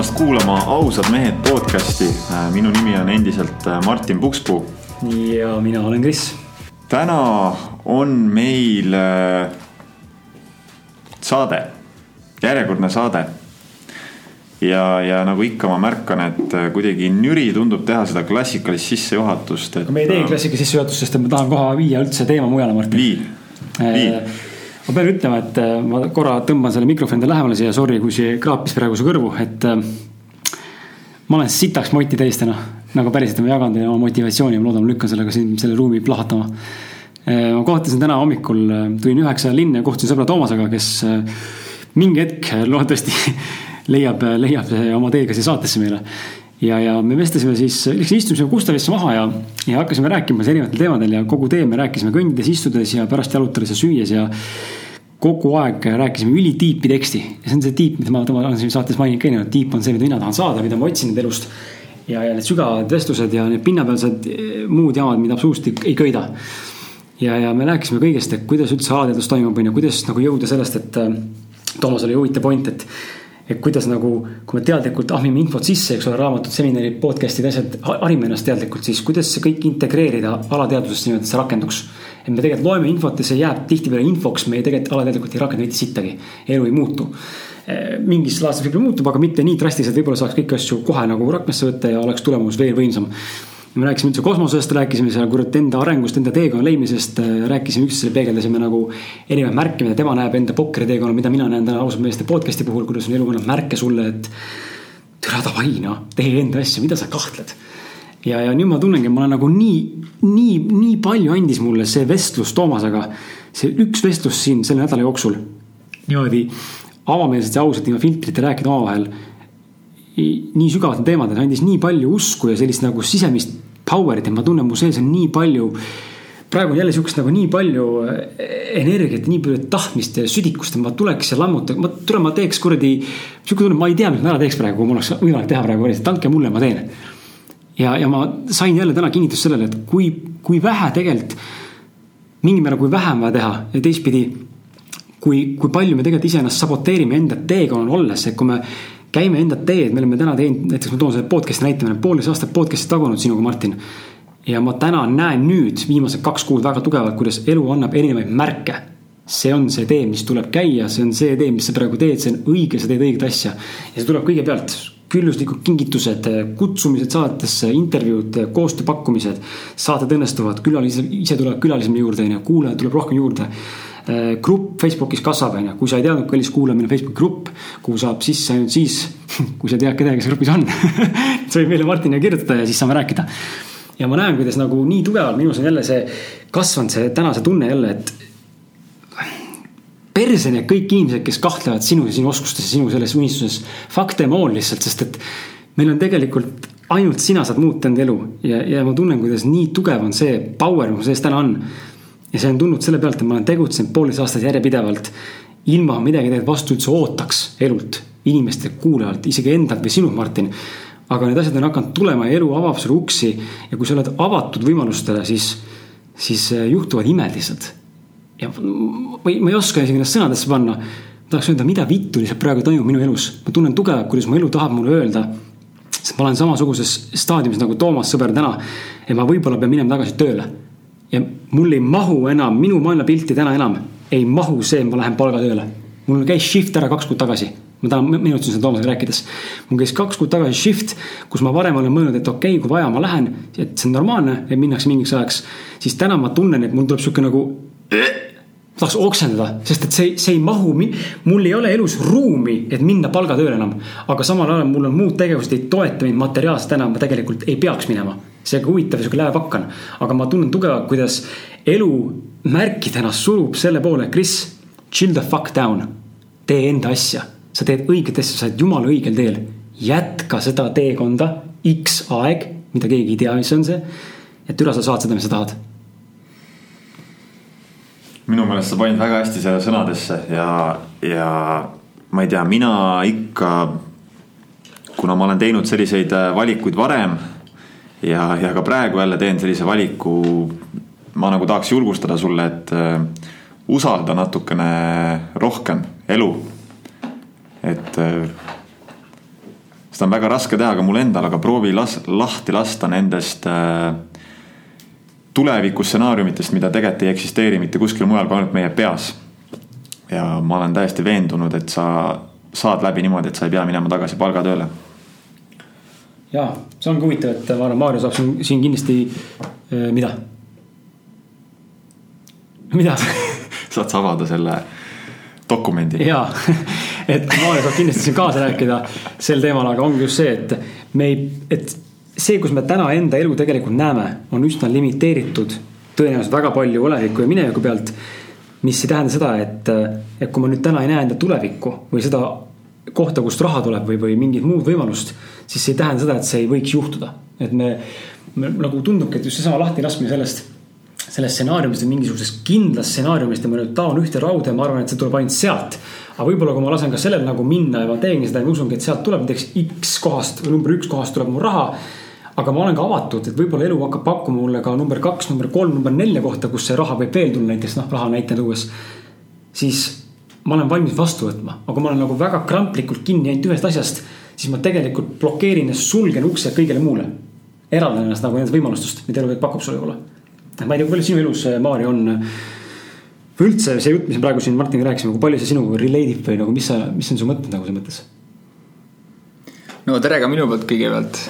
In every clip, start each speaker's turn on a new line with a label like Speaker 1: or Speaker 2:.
Speaker 1: tulemast kuulama Ausad mehed podcasti. minu nimi on endiselt Martin Pukspuu.
Speaker 2: ja mina olen Kris.
Speaker 1: täna on meil äh, saade, järjekordne saade. ja, ja nagu ikka ma märkan, et äh, kuidagi nüri tundub teha seda klassikalist sissejuhatust, et.
Speaker 2: me ei tee klassikalist sissejuhatust, sest ma tahan kohe viia üldse teema mujale, Martin.
Speaker 1: vii, vii
Speaker 2: ma pean ütlema, et äh, ma korra tõmban selle mikrofoni lähemale siia, sorry, kui see kraapis praegu su kõrvu, et äh, ma olen sitaks moti täis täna. nagu päriselt ma jagan teile oma motivatsiooni, ma loodan, ma lükkan sellega siin selle ruumi plahvatama. Äh, ma kohtasin täna hommikul, tulin üheksa linna ja kohtusin sõbra Toomasega, kes mingi hetk loodetavasti leiab, leiab oma tee ka siia saatesse meile ja, ja me vestlesime siis, istusime Gustavisse maha ja, ja hakkasime rääkima erinevatel teemadel ja kogu tee me rääkisime kõndides, istudes ja pärast jalutades ja süües ja kogu aeg rääkisime ülitiipi teksti ja see on see tiip, mida ma olen siin saates maininud ka eelnevalt, tiip on see, mida mina tahan saada, mida ma otsin enda elust. ja, ja need sügavad vestlused ja need pinnapealsed eh, muud jamad, mida absoluutselt ei köida. ja, ja me rääkisime kõigest, et kuidas üldse alateadus toimub, on ju, kuidas nagu jõuda sellest, et äh, Toomas oli huvitav point, et et kuidas nagu, kui me teadlikult ahmime infot sisse, eks ole, raamatud, seminarid, podcast'id, asjad, harime ennast teadlikult, siis kuidas see kõik integreerida alateadvusesse niimoodi, et see rakenduks et me tegelikult loeme infot ja see jääb tihtipeale infoks, me tegelikult alateadlikult ei rakenda mitte sittagi. elu ei muutu. Eh, mingis laadses võib-olla muutub, aga mitte nii drastiliselt, võib-olla saaks kõiki asju kohe nagu rakmesse võtta ja oleks tulemus veel võimsam. Me rääkisime üldse kosmosest, rääkisime seal kurat enda arengust, enda teekonna leidmisest, eh, rääkisime üksteisele, peegeldasime nagu erinevaid märke, mida tema näeb enda pokkeri teekonnal, mida mina näen täna ausalt meeste podcast'i puhul, kuidas on elu annab märke sulle, et. türa davai noh, tee enda asja, mida sa kahtled ja, ja nüüd ma tunnengi, et ma olen nagu nii, nii, nii palju andis mulle see vestlus Toomasega. see üks vestlus siin selle nädala jooksul. niimoodi avameelselt ja ausalt ilma filtrita rääkida omavahel. Nii sügavatel teemadel andis nii palju usku ja sellist nagu sisemist power'it, et ma tunnen, mu sees on nii palju praegu on jälle sihukest nagu nii palju eh, energiat, nii palju tahtmist ja südikust, et ma tuleks ja lammutaks, ma tulen, ma teeks kuradi. sihuke tunne, ma ei tea, mis ma ära teeks praegu, kui mul oleks võimalik teha praegu, andke mulle, ma teen ja, ja ma sain jälle täna kinnitust sellele, et kui, kui vähe tegelikult, mingil määral, kui vähe on vaja teha ja teistpidi. kui, kui palju me tegelikult iseennast saboteerime enda teekonnal olles, et kui me käime enda teed, me oleme täna teinud, näiteks ma toon selle podcast'i näite, me oleme poolteist aastat podcast'i tagunud sinuga, Martin. ja ma täna näen nüüd viimased kaks kuud väga tugevalt, kuidas elu annab erinevaid märke see on see tee, mis tuleb käia, see on see tee, mis sa praegu teed, see on õige, sa teed õiget asja. ja see tuleb kõigepealt külluslikud kingitused, kutsumised saatesse, intervjuud, koostööpakkumised. saated õnnestuvad, külalised ise tulevad külalisema juurde, on ju, kuulajaid tuleb rohkem juurde. Grupp Facebookis kasvab, on ju, kui sa ei teadnud, kallis kuulaja, meil on Facebooki grupp, kuhu saab sisse ainult siis, kui sa tead kedagi, kes grupis on sa võid meile Martinile kirjutada ja siis saame rääkida. ja ma näen, kuidas nagu nii tugevalt minus on jälle see kasvanud see täna see tunne jälle, et perse need kõik inimesed, kes kahtlevad sinu ja sinu oskustes ja sinu selles unistuses. Fuck them all lihtsalt, sest et meil on tegelikult ainult sina saad muuta enda elu ja, ja ma tunnen, kuidas nii tugev on see power, mis sees täna on. Ja see on tulnud selle pealt, et ma olen tegutsenud poolteist aastat järjepidevalt. ilma midagi tegelikult vastu üldse ootaks elult, inimestelt, kuulajalt, isegi endalt või sinult, Martin. aga need asjad on hakanud tulema ja elu avab sulle uksi ja kui sa oled avatud võimalustele, siis, siis juhtuvad imed lihtsalt ja või ma ei oska isegi ennast sõnadesse panna. tahaks öelda, mida vittu lihtsalt praegu toimub minu elus, ma tunnen tugevalt, kuidas mu elu tahab mulle öelda. sest ma olen samasuguses staadiumis nagu Toomas sõber täna. et ma võib-olla pean minema tagasi tööle. Ja mul ei mahu enam, minu maailmapilti täna enam ei mahu see, et ma lähen palgatööle. mul käis shift ära kaks kuud tagasi ma täna meenutasin seda Toomasega rääkides. mul käis kaks kuud tagasi shift, kus ma varem olen mõelnud, et okei okay,, kui vaja, ma lähen, et see on normaalne, et minnakse mingiks ajaks. siis täna ma tunnen, et mul tuleb sihuke nagu tahaks oksendada, sest et see, see ei mahu, mul ei ole elus ruumi, et minna palgatööle enam. aga samal ajal mul on muud tegevused ei toeta mind materiaalselt enam, ma tegelikult ei peaks minema. see on huvitav, sihuke läävapakk on. aga ma tunnen tugevalt, kuidas elu märkidena surub selle poole, Kris, chill the fuck down. tee enda asja, sa teed õiget asja, sa oled jumala õigel teel. jätka seda teekonda X aeg, mida keegi ei tea, mis on see. et üle sa saad seda, mis sa tahad
Speaker 1: minu meelest sa panid väga hästi selle sõnadesse ja, ja ma ei tea, mina ikka. kuna ma olen teinud selliseid äh, valikuid varem ja, ja ka praegu jälle teen sellise valiku. ma nagu tahaks julgustada sulle, et uh, usalda natukene rohkem elu. et uh, seda on väga raske teha ka mul endal, aga proovi las-, lahti lasta nendest äh, tulevikustsenaariumitest, mida tegelikult ei eksisteeri mitte kuskil mujal kui ainult meie peas. ja ma olen täiesti veendunud, et sa saad läbi niimoodi, et sa ei pea minema tagasi palgatööle.
Speaker 2: ja see ongi huvitav, et ma arvan, Maarja saab siin, siin kindlasti äh,, mida? mida
Speaker 1: saad sa avada selle dokumendi?
Speaker 2: jaa, et Maarja saab kindlasti siin kaasa rääkida sel teemal, aga ongi just see, et me ei, et see, kus me täna enda elu tegelikult näeme, on üsna limiteeritud. tõenäoliselt väga palju oleviku ja mineviku pealt. mis ei tähenda seda, et, et kui ma nüüd täna ei näe enda tulevikku või seda kohta, kust raha tuleb või, või mingit muud võimalust. siis see ei tähenda seda, et see ei võiks juhtuda, et me, me nagu tundubki, et just seesama lahtilaskmine sellest sellest stsenaariumist või mingisugusest kindlast stsenaariumist ja ma nüüd taon ühte rauda ja ma arvan, et see tuleb ainult sealt. aga võib-olla, kui ma lasen ka sellel nagu minna ja ma teengi seda ja ma usungi, et sealt tuleb näiteks X kohast või number üks kohast tuleb mu raha aga ma olen ka avatud, et võib-olla elu hakkab pakkuma mulle ka number kaks, number kolm, number nelja kohta, kus see raha võib veel tulla, näiteks noh, raha näite tuues. siis ma olen valmis vastu võtma, aga ma olen nagu väga kramplikult kinni ainult ühest asjast, siis ma tegelikult blokeerin ja sulgen ukse kõigele muule. eraldan ennast nagu nendest võimalustest, mida elu pakub sulle võib-olla. ma ei tea, kui palju sinu elus, Maarja, on või üldse see jutt, mis me praegu siin Martiniga rääkisime, kui palju see sinuga relate ib või nagu, mis sa, mis on su mõtted nagu selles mõttes?
Speaker 3: no tere ka minu poolt kõigepealt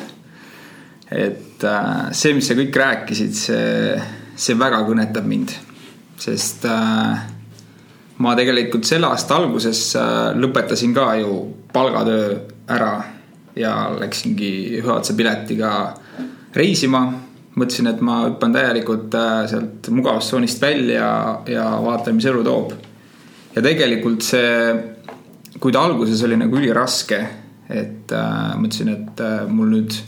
Speaker 3: et äh, see, mis sa kõik rääkisid, see, see väga kõnetab mind, sest äh, ma tegelikult selle aasta alguses äh, lõpetasin ka ju palgatöö ära ja läksingi ühe otsa piletiga reisima. mõtlesin, et ma hüppan täielikult sealt mugavustsoonist välja ja vaatan, mis elu toob. ja tegelikult see, kui ta alguses oli nagu üliraske, et mõtlesin, et mul nüüd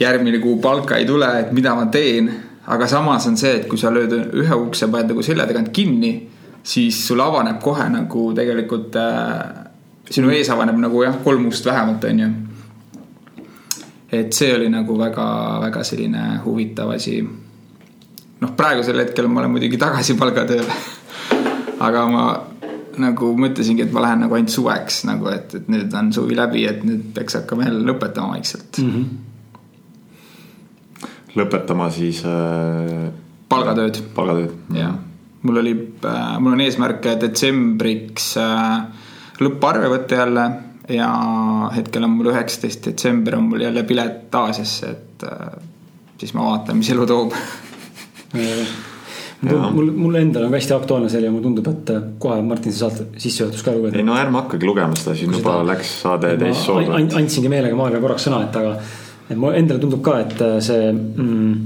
Speaker 3: järgmine kuu palka ei tule, et mida ma teen. aga samas on see, et kui sa lööd ühe ukse, paned nagu selja tagant kinni, siis sul avaneb kohe nagu tegelikult äh,, sinu ees avaneb nagu jah, kolm ust vähemalt, on ju. et see oli nagu väga-väga selline huvitav asi. noh, praegusel hetkel ma olen muidugi tagasi palgatööl aga ma nagu mõtlesingi, et ma lähen nagu ainult suveks nagu, et, et nüüd on suvi läbi, et nüüd peaks hakkama jälle lõpetama vaikselt mm. -hmm
Speaker 1: lõpetama siis äh,.
Speaker 3: palgatööd.
Speaker 1: palgatööd.
Speaker 3: jah, mul oli äh,, mul on eesmärk detsembriks äh, lõpparve võtta jälle ja hetkel on mul üheksateist detsember on mul jälle pilet Aasiasse, et äh, siis ma vaatan, mis elu toob
Speaker 2: mul, mul endal on hästi aktuaalne see ja mulle tundub, et äh, kohe Martin, sa saad sissejuhatus ka lugeda.
Speaker 1: ei no ärme hakkagi lugema seda, siin juba läks saade teist soovi.
Speaker 2: andsingi meelega Maarjale korraks sõna, et aga et mulle endale tundub ka, et äh, see mm,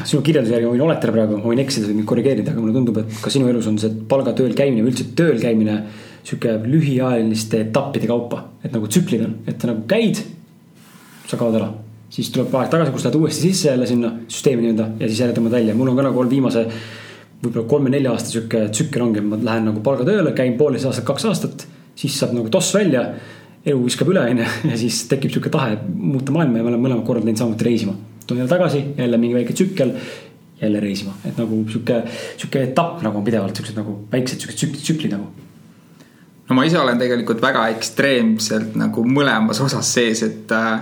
Speaker 2: sinu kirjelduse järgi ma võin oletada praegu, ma võin eksida või mind korrigeerida, aga mulle tundub, et ka sinu elus on see palgatööl käimine või üldse tööl käimine sihuke lühiajaliste etappide kaupa, et nagu tsüklid on, et nagu käid, sa kaod ära, siis tuleb aeg tagasi, kus lähed uuesti sisse jälle sinna süsteemi nii-öelda ja siis jälle tõmbad välja, mul on ka nagu olnud viimase võib-olla kolme-nelja aasta sihuke tsükkel ongi, ma lähen nagu palgatööle, käin poolteist aastat, kaks aastat, siis saab nagu toss välja elu viskab üle, onju, ja siis tekib sihuke tahe muuta maailma ja me oleme mõlemad korrad läinud samuti reisima. tulen jälle tagasi, jälle mingi väike tsükkel, jälle reisima, et nagu sihuke, sihuke etapp nagu on pidevalt siuksed nagu väiksed siuksed tsüklid, tsüklid nagu.
Speaker 3: no ma ise olen tegelikult väga ekstreemselt nagu mõlemas osas sees, et äh,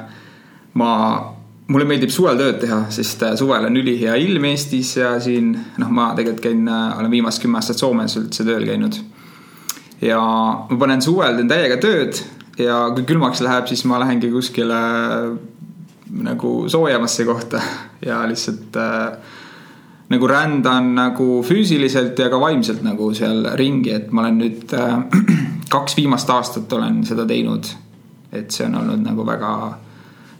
Speaker 3: ma mulle meeldib suvel tööd teha, sest äh, suvel on ülihea ilm Eestis ja siin noh, ma tegelikult käin, äh, olen viimased kümme aastat Soomes üldse tööl käinud. ja ma panen suvel teen täiega tööd ja kui külmaks läheb, siis ma lähengi kuskile nagu soojemasse kohta ja lihtsalt äh, nagu rändan nagu füüsiliselt ja ka vaimselt nagu seal ringi, et ma olen nüüd äh, kaks viimast aastat olen seda teinud. et see on olnud nagu väga,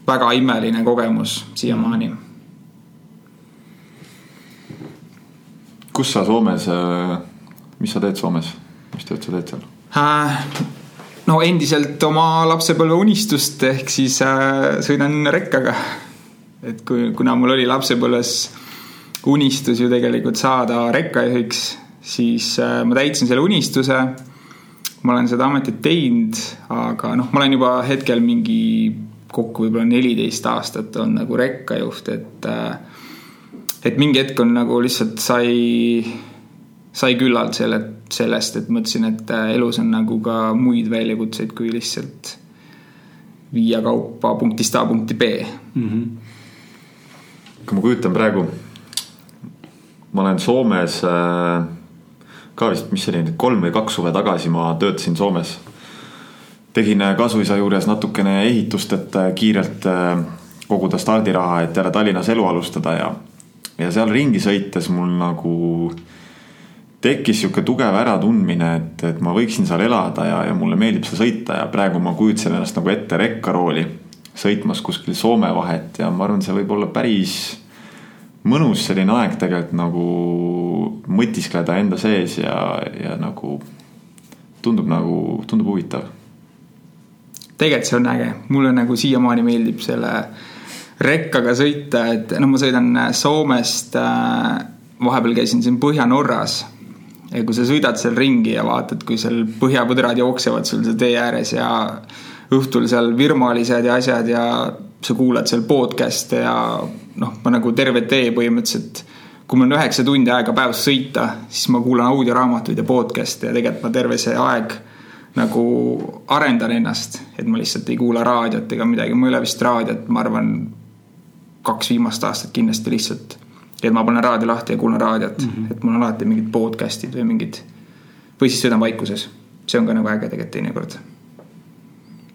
Speaker 3: väga imeline kogemus siiamaani.
Speaker 1: kus sa Soomes, äh, mis sa teed Soomes, mis tööd sa teed seal äh,?
Speaker 3: No endiselt oma lapsepõlve unistust ehk siis äh, sõidan rekkaga. et kui, kuna mul oli lapsepõlves unistus ju tegelikult saada rekkajuhiks, siis äh, ma täitsin selle unistuse. ma olen seda ametit teinud, aga noh, ma olen juba hetkel mingi kokku võib-olla neliteist aastat olnud nagu rekkajuht, et äh,. et mingi hetk on nagu lihtsalt sai, sai küllalt selle sellest, et mõtlesin, et äh, elus on nagu ka muid väljakutseid kui lihtsalt viia kaupa punktist A punkti B mm. -hmm.
Speaker 1: kui ma kujutan praegu, ma olen Soomes äh, ka vist, mis see oli nüüd, kolm või kaks suve tagasi ma töötasin Soomes. tegin äh, kasuisa juures natukene ehitust, et äh, kiirelt äh, koguda stardiraha, et jälle Tallinnas elu alustada ja, ja seal ringi sõites mul nagu tekkis sihuke tugev äratundmine, et, et ma võiksin seal elada ja, ja mulle meeldib seal sõita ja praegu ma kujutasin ennast nagu ette rekkarooli sõitmas kuskil Soome vahet ja ma arvan, see võib olla päris mõnus selline aeg tegelikult nagu mõtiskleda enda sees ja, ja nagu tundub nagu, tundub huvitav.
Speaker 3: tegelikult see on äge, mulle nagu siiamaani meeldib selle rekkaga sõita, et no ma sõidan Soomest äh,, vahepeal käisin siin Põhja-Norras ja kui sa sõidad seal ringi ja vaatad, kui seal põhjapõdrad jooksevad sul seal tee ääres ja õhtul seal virmalised ja asjad ja sa kuulad seal podcast'e ja noh, ma nagu terve tee põhimõtteliselt, kui mul on üheksa tundi aega päevas sõita, siis ma kuulan audioraamatuid ja podcast'e ja tegelikult ma terve see aeg nagu arendan ennast, et ma lihtsalt ei kuula raadiot ega midagi, ma ei ole vist raadiot, ma arvan, kaks viimast aastat kindlasti lihtsalt et ma panen raadio lahti ja kuulan raadiot mm, -hmm. et mul on alati mingid podcast'id või mingid, või siis sõidan vaikuses. see on ka nagu äge tegelikult teinekord.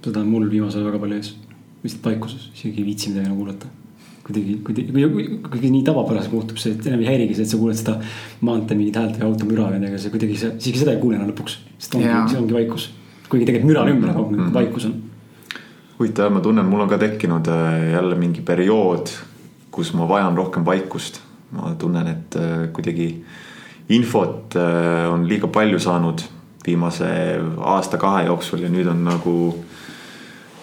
Speaker 2: seda on mul viimasel ajal väga palju ees, lihtsalt vaikuses, isegi ei viitsi midagi nagu kuulata. kuidagi, kuidagi, kuidagi nii tavapäraseks muutub see, et enam ei häirigi see, et sa kuuled seda maantee mingit häält või auto müra või midagi, see kuidagi, isegi seda ei kuule enam lõpuks. sest ongi, see ongi vaikus. kuigi tegelikult müra on ümber, aga mm vaikus on.
Speaker 1: huvitav, ma tunnen, mul on ka tekkinud äh, jälle mingi periood, kus ma vajan rohkem vaikust ma tunnen, et äh, kuidagi infot äh, on liiga palju saanud viimase aasta-kahe jooksul ja nüüd on nagu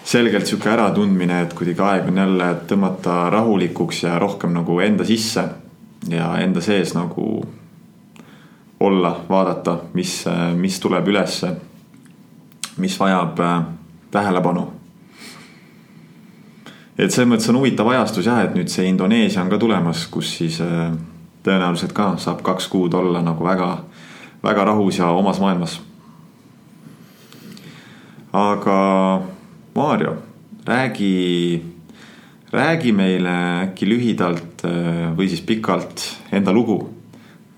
Speaker 1: selgelt sihuke äratundmine, et kuidagi aeg on jälle tõmmata rahulikuks ja rohkem nagu enda sisse ja enda sees nagu olla, vaadata, mis, mis tuleb ülesse, mis vajab äh, tähelepanu et selles mõttes on huvitav ajastus jah, et nüüd see Indoneesia on ka tulemas, kus siis äh, tõenäoliselt ka saab kaks kuud olla nagu väga, väga rahus ja omas maailmas. aga Maarjo, räägi, räägi meile äkki lühidalt äh, või siis pikalt enda lugu.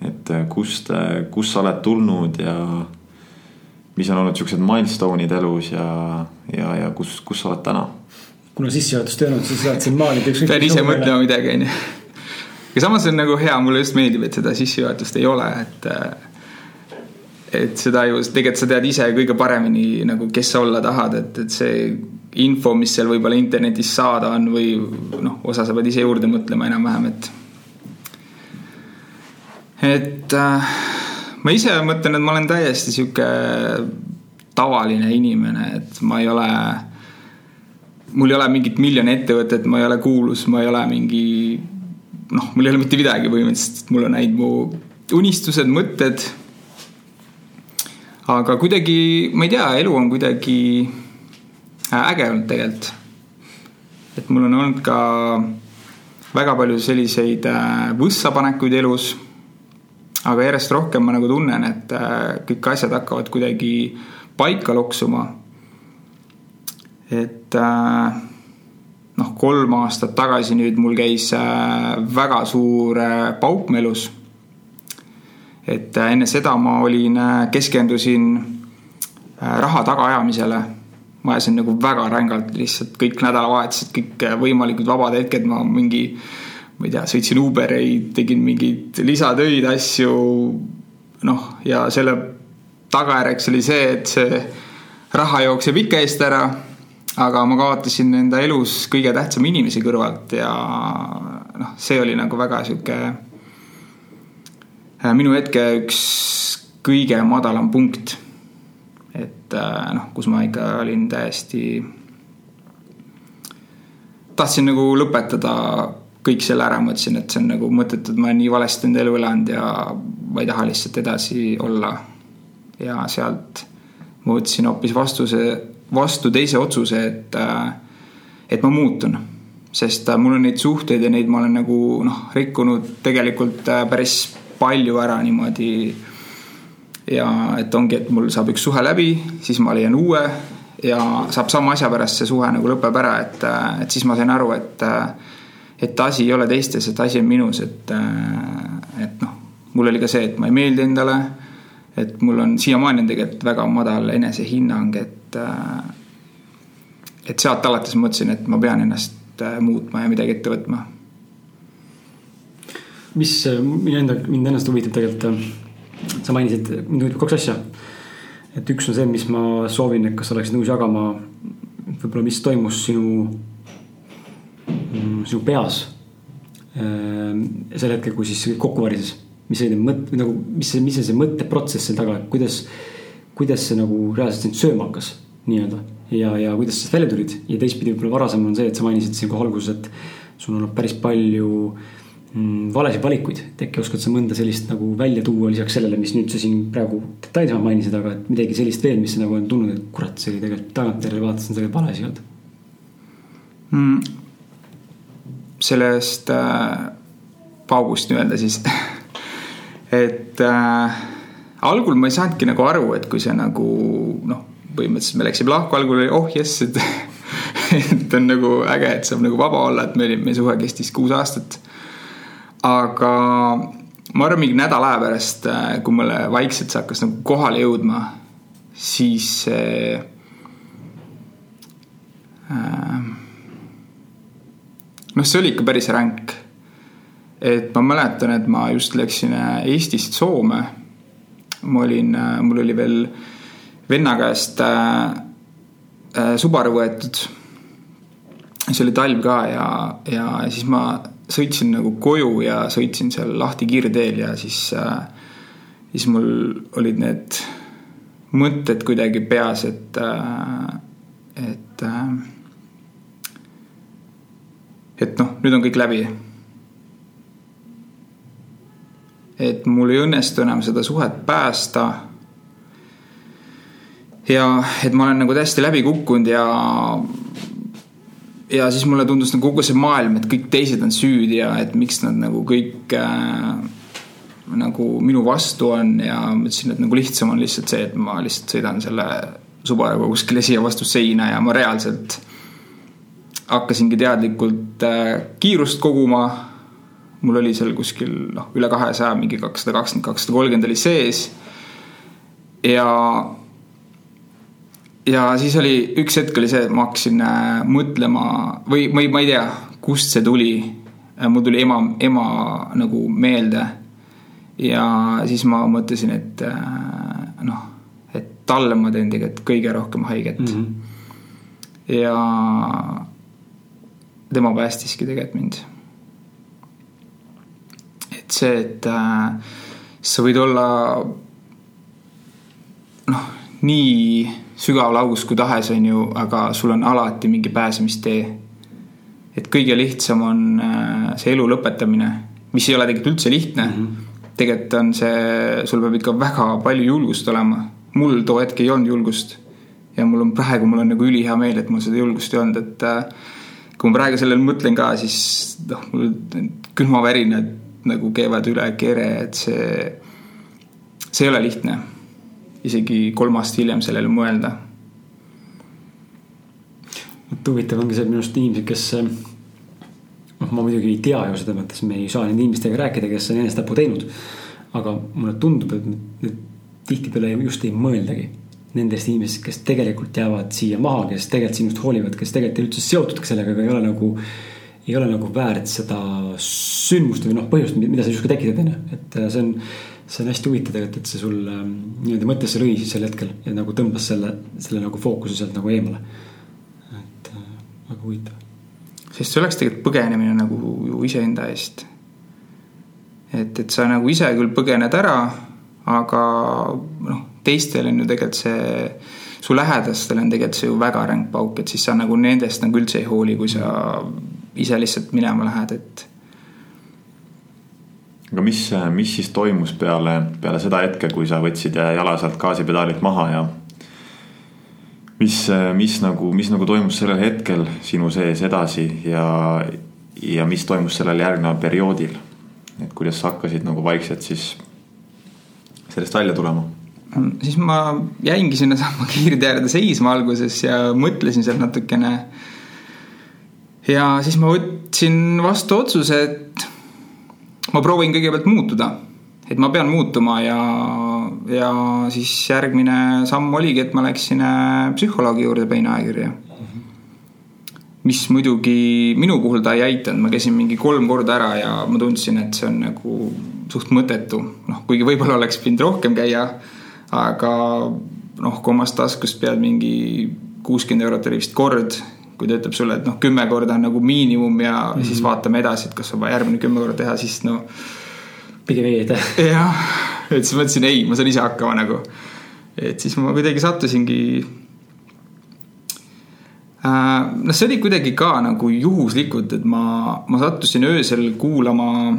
Speaker 1: et äh, kust, kust sa oled tulnud ja mis on olnud siuksed milstone'id elus ja, ja, ja kus, kus sa oled täna
Speaker 2: kuna sissejuhatust ei olnud, siis saad siin maalida ükskõik.
Speaker 3: pean ise mõtlema midagi, onju. aga samas on nagu hea, mulle just meeldib, et seda sissejuhatust ei ole, et. et seda ju tegelikult sa tead ise kõige paremini nagu, kes sa olla tahad, et, et see info, mis seal võib-olla internetis saada on või noh, osa sa pead ise juurde mõtlema enam-vähem, et. et äh, ma ise mõtlen, et ma olen täiesti sihuke tavaline inimene, et ma ei ole mul ei ole mingit miljoni ettevõtet, ma ei ole kuulus, ma ei ole mingi noh, mul ei ole mitte midagi põhimõtteliselt, mul on ainult mu unistused, mõtted. aga kuidagi, ma ei tea, elu on kuidagi äh, äge olnud tegelikult. et mul on olnud ka väga palju selliseid äh, võssapanekuid elus. aga järjest rohkem ma nagu tunnen, et äh, kõik asjad hakkavad kuidagi paika loksuma et äh, noh, kolm aastat tagasi nüüd mul käis äh, väga suur äh, pauk melus. et enne seda ma olin, keskendusin raha tagaajamisele. ma ajasin nagu väga rängalt lihtsalt kõik nädalavahetused, kõik võimalikud vabad hetked, ma mingi, ma ei tea, sõitsin Ubereid, tegin mingeid lisatöid, asju. noh, ja selle tagajärjeks oli see, et see raha jookseb ikka eest ära aga ma kaotasin enda elus kõige tähtsama inimese kõrvalt ja noh, see oli nagu väga sihuke äh, minu hetke üks kõige madalam punkt. et äh, noh, kus ma ikka olin täiesti, tahtsin nagu lõpetada kõik selle ära, mõtlesin, et see on nagu mõttetu, et ma olen nii valesti enda elu elanud ja ma ei taha lihtsalt edasi olla. ja sealt ma võtsin hoopis vastuse vastu teise otsuse, et, äh, et ma muutun. sest äh, mul on neid suhteid ja neid ma olen nagu noh, rikkunud tegelikult äh, päris palju ära niimoodi. ja et ongi, et mul saab üks suhe läbi, siis ma leian uue ja saab sama asja pärast see suhe nagu lõpeb ära, et, et siis ma sain aru, et, et asi ei ole teistes, et asi on minus, et, et noh, mul oli ka see, et ma ei meeldi endale. et mul on siiamaani on tegelikult väga madal enesehinnang, et, et sealt alates mõtlesin, et ma pean ennast muutma ja midagi ette võtma.
Speaker 2: mis mind enda, mind ennast huvitab tegelikult, sa mainisid, mind huvitab kaks asja et üks on see, mis ma soovin, et kas sa oleksid nõus jagama võib-olla, mis toimus sinu, mm, sinu peas. Sel hetkel, kui siis kokku varises, mis oli mõt-, nagu, mis see, mis see, see mõtteprotsess seal taga, kuidas, kuidas see nagu reaalselt sind sööma hakkas nii-öelda. Ja, ja kuidas sa välja tulid? Ja teistpidi võib-olla varasem on see, et sa mainisid siin kohe alguses, et sul on olnud päris palju Mm, valesid valikuid, et äkki oskad sa mõnda sellist nagu välja tuua lisaks sellele, mis nüüd sa siin praegu detailsemalt mainisid, aga et midagi sellist veel, mis nagu on tulnud, et kurat, see oli tegelikult tagantjärele vaadates on tegelikult vale asi olnud.
Speaker 3: Mm,? sellest äh, paugust nii-öelda siis. Et äh, algul ma ei saanudki nagu aru, et kui see nagu noh, põhimõtteliselt me läksime lahku, algul oli oh jess, et et on nagu äge, et saab nagu vaba olla, et meil, meie suhe kestis kuus aastat aga ma arvan, mingi nädala aja pärast, äh, kui mulle vaikselt see hakkas nagu kohale jõudma, siis äh, noh, see oli ikka päris ränk. et ma mäletan, et ma just läksin äh, Eestist Soome. ma olin, mul oli veel venna käest äh, Subaru võetud. see oli talv ka ja, ja siis ma sõitsin nagu koju ja sõitsin seal lahti kiirteel ja siis äh,, siis mul olid need mõtted kuidagi peas, et äh,, et äh,, et noh, nüüd on kõik läbi. et mul ei õnnestu enam seda suhet päästa. Ja et ma olen nagu täiesti läbi kukkunud ja ja siis mulle tundus nagu kogu see maailm, et kõik teised on süüdi ja et miks nad nagu kõik äh, nagu minu vastu on ja mõtlesin, et nagu lihtsam on lihtsalt see, et ma lihtsalt sõidan selle Subaruga kuskile siia vastu seina ja ma reaalselt hakkasingi teadlikult äh, kiirust koguma. mul oli seal kuskil noh, üle kahesaja, mingi kakssada kakskümmend, kakssada kolmkümmend oli sees. ja ja siis oli, üks hetk oli see, et ma hakkasin äh, mõtlema või ei, ma ei tea, kust see tuli. Äh, mul tuli ema, ema nagu meelde. ja siis ma mõtlesin, et äh, noh, et talle ma teen tegelikult kõige rohkem haiget mm. -hmm. ja tema päästiski tegelikult mind. et see, et äh, sa võid olla noh, nii sügaval augus kui tahes, on ju, aga sul on alati mingi pääsemistee. et kõige lihtsam on äh, see elu lõpetamine, mis ei ole tegelikult üldse lihtne mm. -hmm. tegelikult on see, sul peab ikka väga palju julgust olema. mul too hetk ei olnud julgust. ja mul on praegu, mul on nagu ülihea meel, et mul seda julgust ei olnud, et äh, kui ma praegu sellele mõtlen ka, siis noh, mul külmavärinad nagu keevad üle kere, et see, see ei ole lihtne isegi kolm aastat hiljem sellele mõelda.
Speaker 2: vot huvitav ongi see minu arust inimesed, kes noh, ma muidugi ei tea ju selles mõttes, me ei saa nende inimestega rääkida, kes on enesetapu teinud. aga mulle tundub, et tihtipeale just ei mõeldagi nendest inimestest, kes tegelikult jäävad siia maha, kes tegelikult sinust hoolivad, kes tegelikult ei üldse seotud sellega, aga ei ole nagu, ei ole nagu väärt seda sündmust või noh, põhjust, mida sa justkui tekitad, on ju, et see on see on hästi huvitav tegelikult, et see sul ähm, nii-öelda mõttesse lõi siis sel hetkel ja nagu tõmbas selle, selle nagu fookuse sealt nagu eemale. et äh, väga huvitav.
Speaker 3: sest see oleks tegelikult põgenemine nagu ju iseenda eest. et, et sa nagu ise küll põgened ära, aga noh, teistel on ju tegelikult see, su lähedastel on tegelikult see ju väga ränk pauk, et siis sa nagu nendest nagu üldse ei hooli, kui sa ise lihtsalt minema lähed, et
Speaker 1: aga mis, mis siis toimus peale, peale seda hetke, kui sa võtsid jala sealt gaasipedaalilt maha ja mis, mis nagu, mis nagu toimus sellel hetkel sinu sees edasi ja, ja mis toimus sellel järgneval perioodil? et kuidas sa hakkasid nagu vaikselt siis sellest välja tulema?
Speaker 3: siis ma jäingi sinnasamma kiirtee äärde seisma alguses ja mõtlesin seal natukene. ja siis ma võtsin vastu otsuse, et ma proovin kõigepealt muutuda. et ma pean muutuma ja, ja siis järgmine samm oligi, et ma läksin äh, psühholoogi juurde peinaekirja mis muidugi minu puhul ta ei aidanud, ma käisin mingi kolm korda ära ja ma tundsin, et see on nagu suht mõttetu, noh, kuigi võib-olla oleks pidanud rohkem käia. aga noh, kui omast taskust pead mingi kuuskümmend eurot oli vist kord, kui ta ütleb sulle, et noh, kümme korda on nagu miinimum ja mm -hmm. siis vaatame edasi, et kas on vaja järgmine kümme korda teha, siis no.
Speaker 2: pigem ei, et.
Speaker 3: jah, et siis mõtlesin, ei, ma saan ise hakkama nagu. et siis ma kuidagi sattusingi Äh, noh, see oli kuidagi ka nagu juhuslikult, et ma, ma sattusin öösel kuulama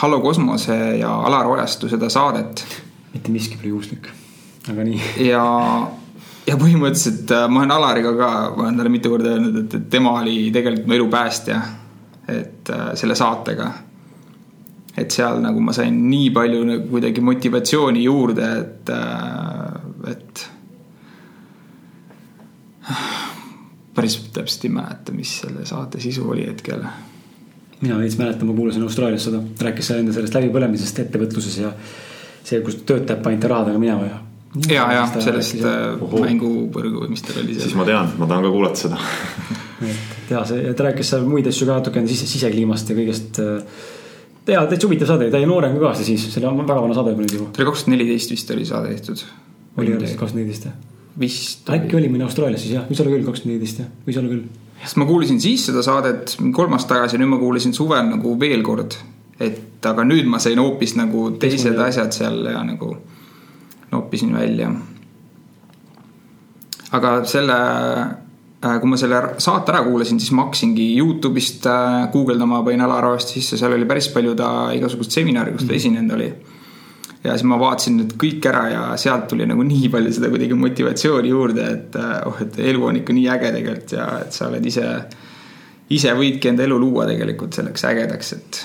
Speaker 3: Hallo kosmose ja Alar Ojastu seda saadet.
Speaker 2: mitte miski pole juhuslik, aga nii.
Speaker 3: ja, ja põhimõtteliselt äh, ma olen Alariga ka, ma olen talle mitu korda öelnud, et, et tema oli tegelikult mu elu päästja. et äh, selle saatega. et seal nagu ma sain nii palju nagu kuidagi motivatsiooni juurde, et, et päris täpselt ei mäleta, mis selle saate sisu oli hetkel.
Speaker 2: mina veits mäletan, ma kuulasin Austraalias seda, rääkis seal enda sellest läbipõlemisest ettevõtluses ja see, kus töötajad panite rahadega minema ja.
Speaker 3: Ja, ja sellest äh, mängupõrgu või mis tal oli
Speaker 1: seal. siis ma tean, ma tahan ka kuulata seda
Speaker 2: et ja see, ta rääkis seal muid asju ka natukene sise, sisekliimast ja kõigest. ja täitsa huvitav saade, ta oli noorem ka aasta siis, see oli väga vana saade juba nüüd ju.
Speaker 3: see oli kaks tuhat neliteist vist oli saade tehtud.
Speaker 2: oli kaks tuhat neliteist jah
Speaker 3: vist.
Speaker 2: äkki oli mõni Austraalias siis jah, võis olla küll kaks tuhat neliteist jah, võis olla küll.
Speaker 3: sest ma kuulasin siis seda saadet kolm aastat tagasi, nüüd ma kuulasin suvel nagu veel kord. et aga nüüd ma sain hoopis nagu teised asjad seal ja nagu noppisin välja. aga selle, äh, kui ma selle saate ära kuulasin, siis ma hakkasingi Youtube'ist äh, guugeldama, panin Alar Aast sisse, seal oli päris palju ta igasugust seminari, kus ta mm. esinenud oli ja siis ma vaatasin need kõik ära ja sealt tuli nagu nii palju seda kuidagi motivatsiooni juurde, et äh, oh, et elu on ikka nii äge tegelikult ja et sa oled ise, ise võidki enda elu luua tegelikult selleks ägedaks, et.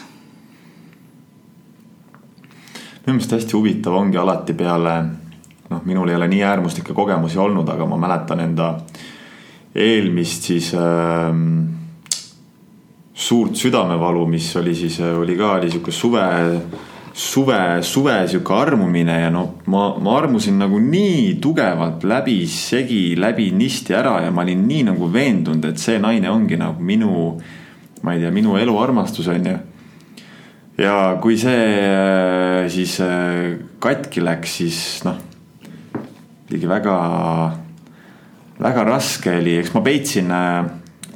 Speaker 1: Minu meelest hästi huvitav ongi alati peale, noh, minul ei ole nii äärmuslikke kogemusi olnud, aga ma mäletan enda eelmist siis äh, suurt südamevalu, mis oli siis, oli ka, oli sihuke suve suve, suve sihuke armumine ja no ma, ma armusin nagu nii tugevalt läbisegi, läbi nisti ära ja ma olin nii nagu veendunud, et see naine ongi nagu minu, ma ei tea, minu elu armastus on ju. Ja kui see äh, siis äh, katki läks, siis noh, oligi väga, väga raske oli, eks ma peitsin äh,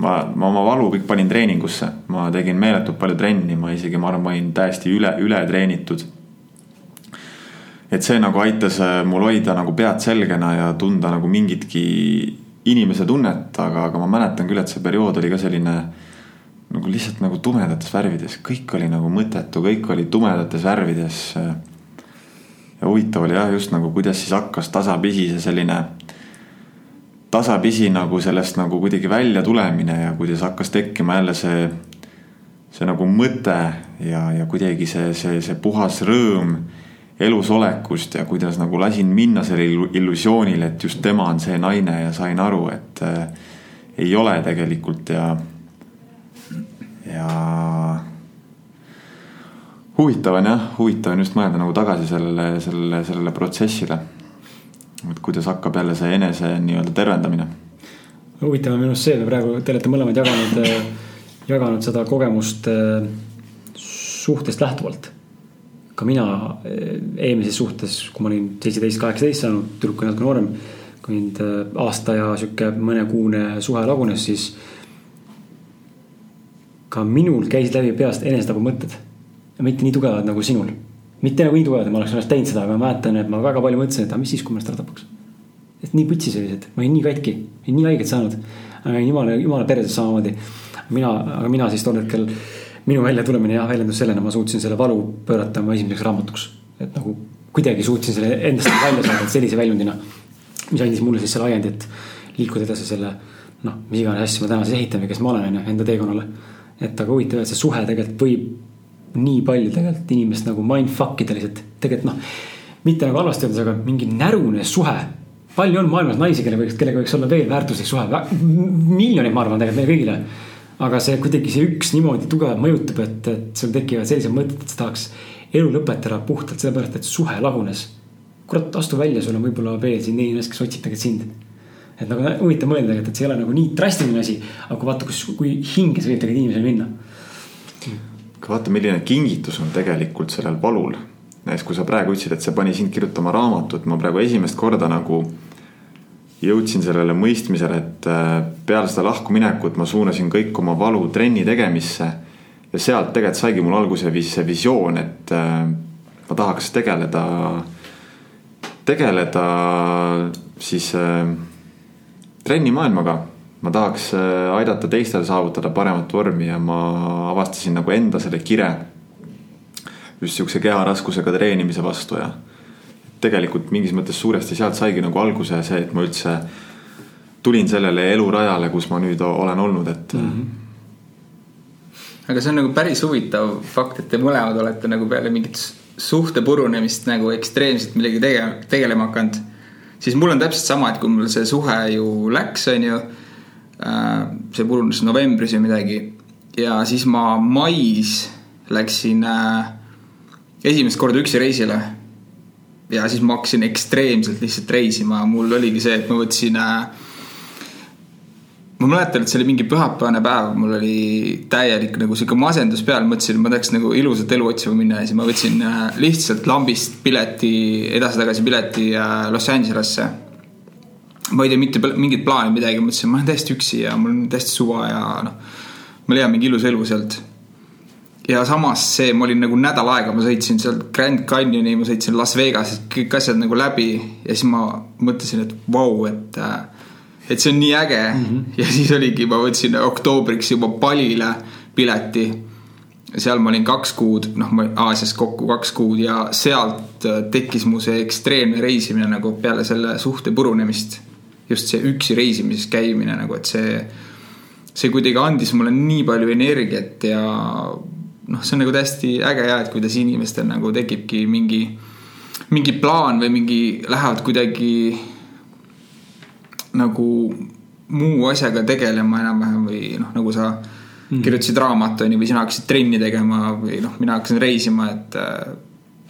Speaker 1: ma, ma oma valu kõik panin treeningusse, ma tegin meeletult palju trenni, ma isegi, ma arvan, ma olin täiesti üle, ületreenitud. et see nagu aitas mul hoida nagu pead selgena ja tunda nagu mingitki inimese tunnet, aga, aga ma mäletan küll, et see periood oli ka selline nagu lihtsalt nagu tumedates värvides, kõik oli nagu mõttetu, kõik oli tumedates värvides. ja huvitav oli jah, just nagu kuidas siis hakkas tasapisi see selline tasapisi nagu sellest nagu kuidagi välja tulemine ja kuidas hakkas tekkima jälle see, see nagu mõte ja, ja kuidagi see, see, see puhas rõõm elusolekust ja kuidas nagu lasin minna sellele illusioonile, et just tema on see naine ja sain aru, et äh, ei ole tegelikult ja, ja huvitav on jah, huvitav on just mõelda nagu tagasi sellele, sellele, sellele protsessile et kuidas hakkab jälle see enese nii-öelda tervendamine?
Speaker 2: huvitav on minu arust see, et praegu te olete mõlemad jaganud, äh, jaganud seda kogemust äh, suhtest lähtuvalt. ka mina äh, eelmises suhtes, kui ma olin seitseteist, kaheksateist saanud, tüdruk oli natuke noorem. kui mind aasta ja sihuke mõnekuune suhe lagunes, siis. Ka minul käisid läbi peast enesetapumõtted. mitte nii tugevad nagu sinul mitte nagu nii tugevad, et ma oleks ennast teinud seda, aga ma mäletan, et ma väga palju mõtlesin, et aga mis siis, kui ma ennast ära tapaks. et nii putsis olid, et ma olin nii katki, olin nii haiget saanud. jumala, jumala perses samamoodi. mina, aga mina siis tol hetkel, minu väljatulemine jah väljendus sellena, ma suutsin selle valu pöörata oma esimeseks raamatuks. et nagu kuidagi suutsin selle endast välja saada, sellise väljundina. mis andis mulle siis selle ajendi, et liikuda edasi selle noh, mis iganes asju ma täna siis ehitan või kes ma olen, on ju, enda teekonnale. Et aga huvitav, et see suhe tegelikult võib nii palju tegelikult inimest nagu mindfuck ida lihtsalt, tegelikult noh. mitte nagu halvasti öeldes, aga mingi närune suhe. palju on maailmas naisi, kelle võiks, kellega võiks olla veel väärtuslik suhe, miljoneid, ma arvan, tegelikult meile kõigile. aga see kuidagi see üks niimoodi tugevalt mõjutab, et, et sul tekivad sellised mõtted, et sa tahaks elu lõpetada puhtalt sellepärast, et suhe lagunes. kurat, astu välja, sul on võib-olla veel siin inimest, kes otsib tegelikult sind et nagu huvitav mõelda, et, et see ei ole nagu nii drastiline asi, aga kui vaata, kus, kui hinge see võib tegelikult inimesel minna.
Speaker 1: aga vaata, milline kingitus on tegelikult sellel valul. näiteks kui sa praegu ütlesid, et see pani sind kirjutama raamatut, ma praegu esimest korda nagu jõudsin sellele mõistmisele, et äh, peale seda lahkuminekut ma suunasin kõik oma valu trenni tegemisse. ja sealt tegelikult saigi mul alguse see visioon, et äh, ma tahaks tegeleda, tegeleda siis äh, trennimaailmaga. ma tahaks äh, aidata teistel saavutada paremat vormi ja ma avastasin nagu enda selle kire. just sihukese keharaskusega treenimise vastu ja tegelikult mingis mõttes suuresti sealt saigi nagu alguse see, et ma üldse tulin sellele elurajale, kus ma nüüd olen olnud, et mm. -hmm
Speaker 3: aga see on nagu päris huvitav fakt, et te mõlemad olete nagu peale mingit suhte purunemist nagu ekstreemselt millegi tege-, tegelema hakanud siis mul on täpselt sama, et kui mul see suhe ju läks, on ju. Äh, see purunes novembris või midagi ja siis ma mais läksin äh, esimest korda üksi reisile. ja siis ma hakkasin ekstreemselt lihtsalt reisima, mul oligi see, et ma võtsin äh, ma mäletan, et see oli mingi pühapäevane päev, mul oli täielik nagu sihuke masendus peal, mõtlesin, et ma tahaks nagu ilusat elu otsima minna ja siis ma võtsin äh, lihtsalt lambist pileti, edasi-tagasi pileti äh, Los Angelesse. ma ei tea mitte mingit plaani midagi, mõtlesin, ma olen täiesti üksi ja mul on täiesti suva ja noh, ma leian mingi ilus elu sealt. ja samas see, ma olin nagu nädal aega, ma sõitsin sealt Grand Canyoni, ma sõitsin Las Vegas'ist, kõik asjad nagu läbi ja siis ma mõtlesin, et vau wow,, et äh, et see on nii äge mm. -hmm. ja siis oligi, ma võtsin oktoobriks juba Palile pileti. seal ma olin kaks kuud, noh, ma Aasias kokku kaks kuud ja sealt äh, tekkis mu see ekstreemne reisimine nagu peale selle suhte purunemist. just see üksi reisimises käimine nagu, et see, see kuidagi andis mulle nii palju energiat ja noh, see on nagu täiesti äge ja, et kuidas inimestel nagu tekibki mingi, mingi plaan või mingi, lähevad kuidagi nagu muu asjaga tegelema enam-vähem või noh, nagu sa mm. kirjutasid raamatu onju või sina hakkasid trenni tegema või noh, mina hakkasin reisima, et.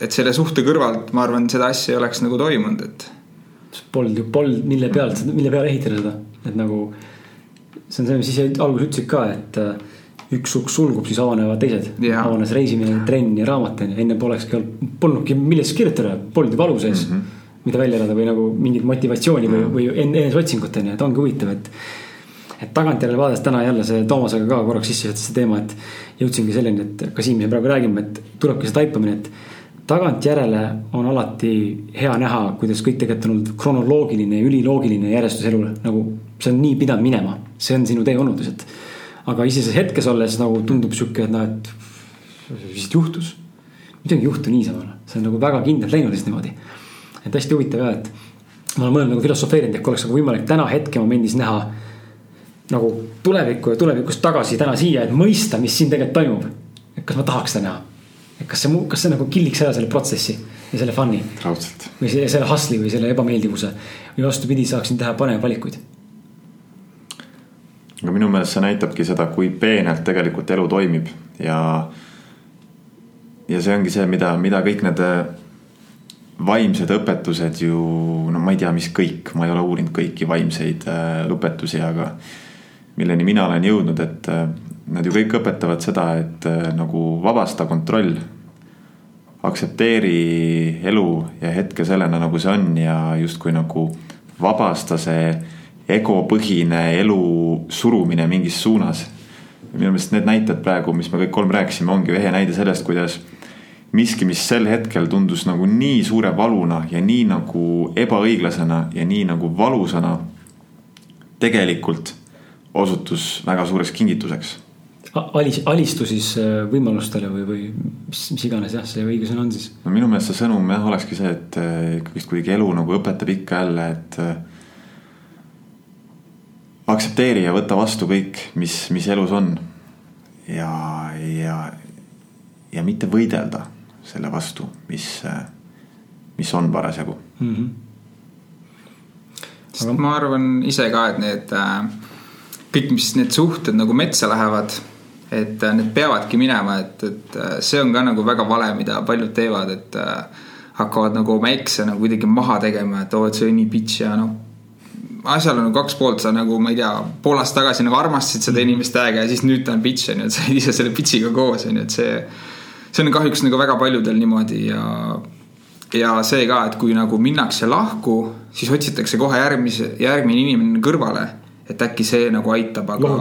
Speaker 3: et selle suhte kõrvalt ma arvan, seda asja ei oleks nagu toimunud, et.
Speaker 2: Polnud ju, polnud, mille pealt, mille peale ehitada seda, et nagu. see on see, mis ise alguses ütlesid ka, et äh, üks uks sulgub, siis avanevad teised. avanes reisimine, trenn ja raamat onju, enne polekski olnud, polnudki millestki kirjutada, polnud ju valu sees mm. -hmm mida välja elada või nagu mingit motivatsiooni või, või eneseotsingut on ju, et ongi huvitav, et. et tagantjärele vaadates täna jälle see Toomasega ka korraks sisse juhatas see teema, et jõudsingi selleni, et ka siin, me praegu räägime, et tulebki see taipamine, et. tagantjärele on alati hea näha, kuidas kõik tegelikult on olnud kronoloogiline ja üliloogiline järjestus elule, nagu see on nii pidanud minema, see on sinu tee olnud lihtsalt. aga ise selles hetkes olles nagu tundub sihuke, et noh, et mis juhtus midagi ei juhtu niisama, noh. see on nagu väga kindlalt läinud lihtsalt niimoodi et hästi huvitav jah, et ma olen mõelnud nagu filosofeerinud, et kui oleks nagu võimalik täna hetkemomendis näha nagu tulevikku ja tulevikust tagasi täna siia, et mõista, mis siin tegelikult toimub. et kas ma tahaks seda näha? et kas see, kas see nagu killiks ära selle protsessi ja selle fun'i?
Speaker 1: raudselt.
Speaker 2: või see, selle hustle'i või selle ebameeldivuse või vastupidi, saaksin teha paremaid valikuid.
Speaker 1: aga minu meelest see näitabki seda, kui peenelt tegelikult elu toimib ja. ja see ongi see, mida, mida kõik need vaimsed õpetused ju, no ma ei tea, mis kõik, ma ei ole uurinud kõiki vaimseid äh, õpetusi, aga milleni mina olen jõudnud, et äh, nad ju kõik õpetavad seda, et äh, nagu vabasta kontroll. aktsepteeri elu ja hetke sellena, nagu see on ja justkui nagu vabasta see egopõhine elu surumine mingis suunas. minu meelest need näited praegu, mis me kõik kolm rääkisime, ongi ehe näide sellest, kuidas miski, mis sel hetkel tundus nagu nii suure valuna ja nii nagu ebaõiglasena ja nii nagu valusana. tegelikult osutus väga suureks kingituseks.
Speaker 2: Alis, alistu siis äh, võimalustele või, või mis, mis iganes jah, see õige sõna on siis?
Speaker 1: no minu meelest see sõnum jah, olekski see, et äh, ikkagist kuidagi elu nagu õpetab ikka jälle, et äh, aktsepteeri ja võta vastu kõik, mis, mis elus on. ja, ja, ja mitte võidelda selle vastu, mis, mis on parasjagu mm. -hmm.
Speaker 3: sest ma arvan ise ka, et need kõik, mis need suhted nagu metsa lähevad, et need peavadki minema, et, et see on ka nagu väga vale, mida paljud teevad, et hakkavad nagu oma ekse nagu kuidagi maha tegema, et oo, et see oli nii bitch ja noh asjal on nagu kaks poolt, sa nagu, ma ei tea, pool aastat tagasi nagu armastasid seda inimest täiega ja siis nüüd ta on bitch on ju, et sa oled ise selle bitch'iga koos on ju, et see. See on kahjuks nagu väga paljudel niimoodi ja, ja see ka, et kui nagu minnakse lahku, siis otsitakse kohe järgmise, järgmine inimene kõrvale et äkki see nagu aitab, aga,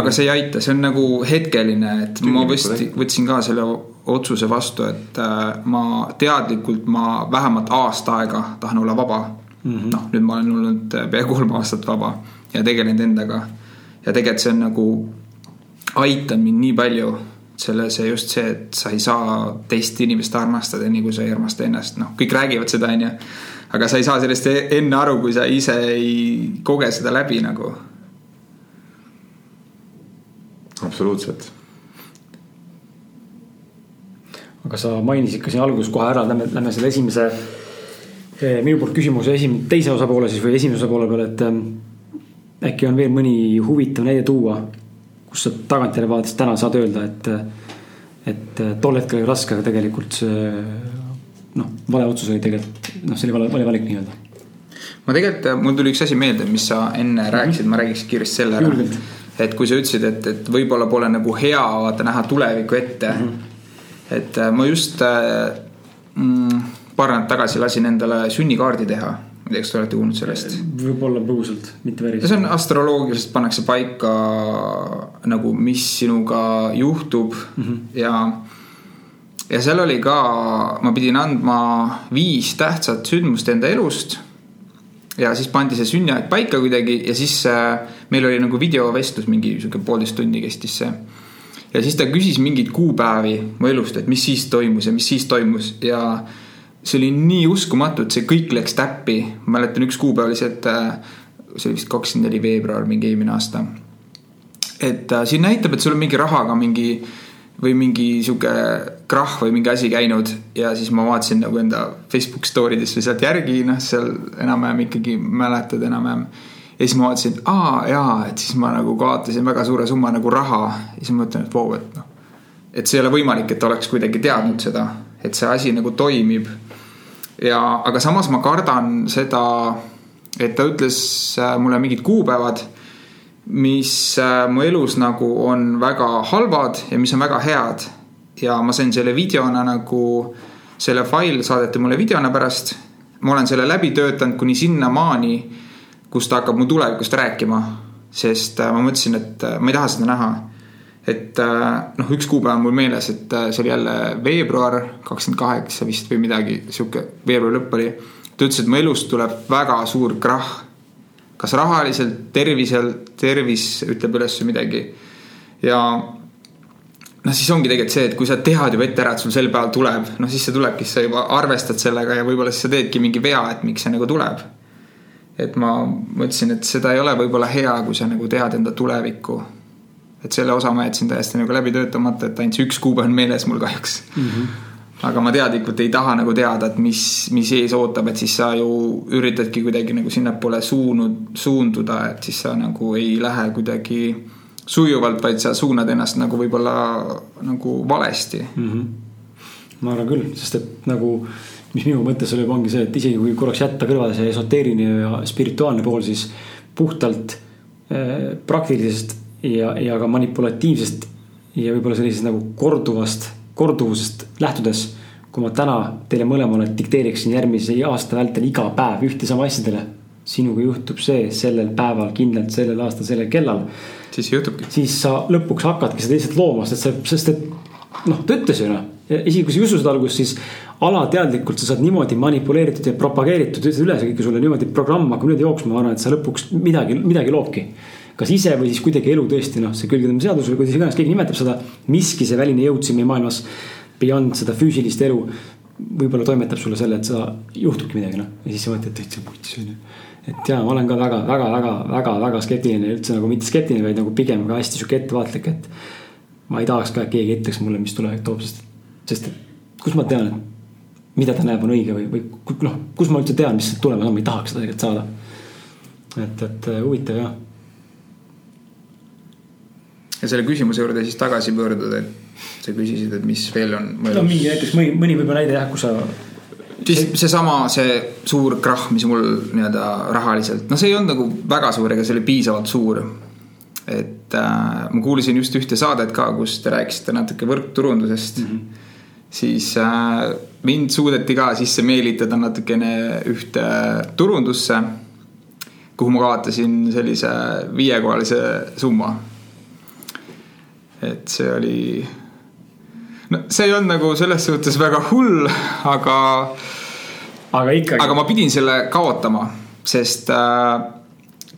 Speaker 3: aga see ei aita, see on nagu hetkeline, et Tüü ma võsti, võtsin ka selle otsuse vastu, et äh, ma teadlikult, ma vähemalt aasta aega tahan olla vaba. Mm -hmm.. noh, nüüd ma olen olnud äh, peaaegu kolm aastat vaba ja tegelenud endaga. ja tegelikult see on nagu aitanud mind nii palju selle, see just see, et sa ei saa teist inimest armastada, nii kui sa ei armasta ennast, noh, kõik räägivad seda, onju. aga sa ei saa sellest e-, enne aru, kui sa ise ei koge seda läbi nagu.
Speaker 1: absoluutselt.
Speaker 2: aga sa mainisid ka siin alguses kohe ära, lähme, lähme selle esimese Eh, minu poolt küsimuse esim-, teise osapoole siis või esimese osapoole peale, et ähm, äkki on veel mõni huvitav näide tuua, kus sa tagantjärele vaadates täna saad öelda, et, et äh, tol hetkel oli raske, aga tegelikult see noh, vale otsus oli tegelikult, noh, see oli vale, vale valik nii-öelda.
Speaker 3: ma tegelikult, äh, mul tuli üks asi meelde, mis sa enne rääkisid, ma räägiks kiiresti selle ära. et kui sa ütlesid, et, et võib-olla pole nagu hea vaata näha tulevikku ette mm. -hmm. et äh, ma just mm, paar nädalat tagasi lasin endale sünnikaardi teha. Kas te olete kuulnud sellest?
Speaker 2: võib-olla põgusalt, mitte päris.
Speaker 3: see on astroloogiliselt pannakse paika nagu, mis sinuga juhtub mm -hmm. ja. ja seal oli ka, ma pidin andma viis tähtsat sündmust enda elust. ja siis pandi see sünniaeg paika kuidagi ja siis meil oli nagu videovestlus, mingi sihuke poolteist tundi kestis see ja siis ta küsis mingeid kuupäevi mu elust, et mis siis toimus ja mis siis toimus ja see oli nii uskumatu, et see kõik läks täppi. ma mäletan, üks kuupäev oli see, et äh, see oli vist kakskümmend neli veebruar mingi eelmine aasta. et äh, siin näitab, et sul on mingi rahaga mingi või mingi sihuke krahh või mingi asi käinud ja siis ma vaatasin nagu enda Facebook story des või sealt järgi, noh, seal enam-vähem ikkagi mäletad enam-vähem. ja siis ma vaatasin, aa jaa, et siis ma nagu kaotasin väga suure summa nagu raha ja siis ma mõtlen, et vau, et noh. et see ei ole võimalik, et oleks kuidagi teadnud seda, et see asi nagu toimib ja, aga samas ma kardan seda, et ta ütles äh, mulle mingid kuupäevad, mis äh, mu elus nagu on väga halvad ja mis on väga head. ja ma sain selle videona nagu, selle fail saadeti mulle videona pärast. ma olen selle läbi töötanud kuni sinnamaani, kus ta hakkab mu tulevikust rääkima. sest äh, ma mõtlesin, et ma ei taha seda näha et äh, noh, üks kuupäev on mul meeles, et äh, see oli jälle veebruar kakskümmend kaheksa vist või midagi sihuke, veebruari lõpp oli. ta ütles, et mu elust tuleb väga suur krahh. kas rahaliselt, terviselt, tervis ütleb üles midagi. ja noh, siis ongi tegelikult see, et kui sa tead juba ette ära, et sul sel päeval tuleb, noh siis see tulebki, siis sa juba arvestad sellega ja võib-olla siis sa teedki mingi vea, et miks see nagu tuleb. et ma mõtlesin, et seda ei ole võib-olla hea, kui sa nagu tead enda tulevikku et selle osa ma jätsin täiesti nagu läbi töötamata, et ainult see üks kuupäev on meeles mul kahjuks mm. -hmm. aga ma teadlikult ei taha nagu teada, et mis, mis ees ootab, et siis sa ju üritadki kuidagi nagu sinnapoole suunud, suunduda, et siis sa nagu ei lähe kuidagi sujuvalt, vaid sa suunad ennast nagu võib-olla nagu valesti mm. -hmm.
Speaker 2: ma arvan küll, sest et nagu mis minu mõttes oli, ongi see, et isegi kui korraks jätta kõrvale see esoteeriline ja spirituaalne pool, siis puhtalt äh, praktilisest ja, ja ka manipulatiivsest ja võib-olla sellisest nagu korduvast, korduvusest lähtudes. kui ma täna teile mõlemale dikteeriksin järgmise aasta vältel iga päev ühte sama asjadele. sinuga juhtub see sellel päeval kindlalt sellel aastal sellel kellal.
Speaker 3: siis juhtubki.
Speaker 2: siis sa lõpuks hakkadki seda lihtsalt looma, sest sa, sest et noh, ta ütles ju noh. isegi kui sa ei usu seda alguses, siis alateadlikult sa saad niimoodi manipuleeritud ja propageeritud üles ikkagi sulle niimoodi programm hakkab niimoodi jooksma, ma arvan, et sa lõpuks midagi, midagi loobki kas ise või siis kuidagi elu tõesti noh, see külgetõmbe seadus või kuidas iganes keegi nimetab seda. miski see väline jõud siin meie maailmas, beyond seda füüsilist elu. võib-olla toimetab sulle selle, et sa juhtubki midagi noh ja siis sa mõtled täitsa putš on ju. et ja ma olen ka väga, väga, väga, väga, väga skeptiline üldse nagu mitte skeptiline, vaid nagu pigem ka hästi sihuke ettevaatlik, et. ma ei tahaks ka, et keegi ütleks mulle, mis tulevik toob, sest, sest et kus ma tean, et mida ta näeb, on õige või, või noh, kus ma üldse tean, mis see tulemus on, ma ei tahaks seda tegelikult saada. et, et äh, huvitav jah.
Speaker 3: Ja selle küsimuse juurde siis tagasi pöörduda, et sa küsisid, et mis veel on.
Speaker 2: no mingi näiteks mõni, mõni võib-olla näide jah, kus sa
Speaker 3: siis seesama, see suur krahh, mis mul nii-öelda rahaliselt, no see ei olnud nagu väga suur, ega see oli piisavalt suur. et äh, ma kuulasin just ühte saadet ka, kus te rääkisite natuke võrkturundusest mm. -hmm siis äh, mind suudeti ka sisse meelitada natukene ühte turundusse, kuhu ma kaotasin sellise viiekohalise summa. Et see oli, no see ei olnud nagu selles suhtes väga hull, aga.
Speaker 2: aga ikkagi.
Speaker 3: aga ma pidin selle kaotama, sest äh,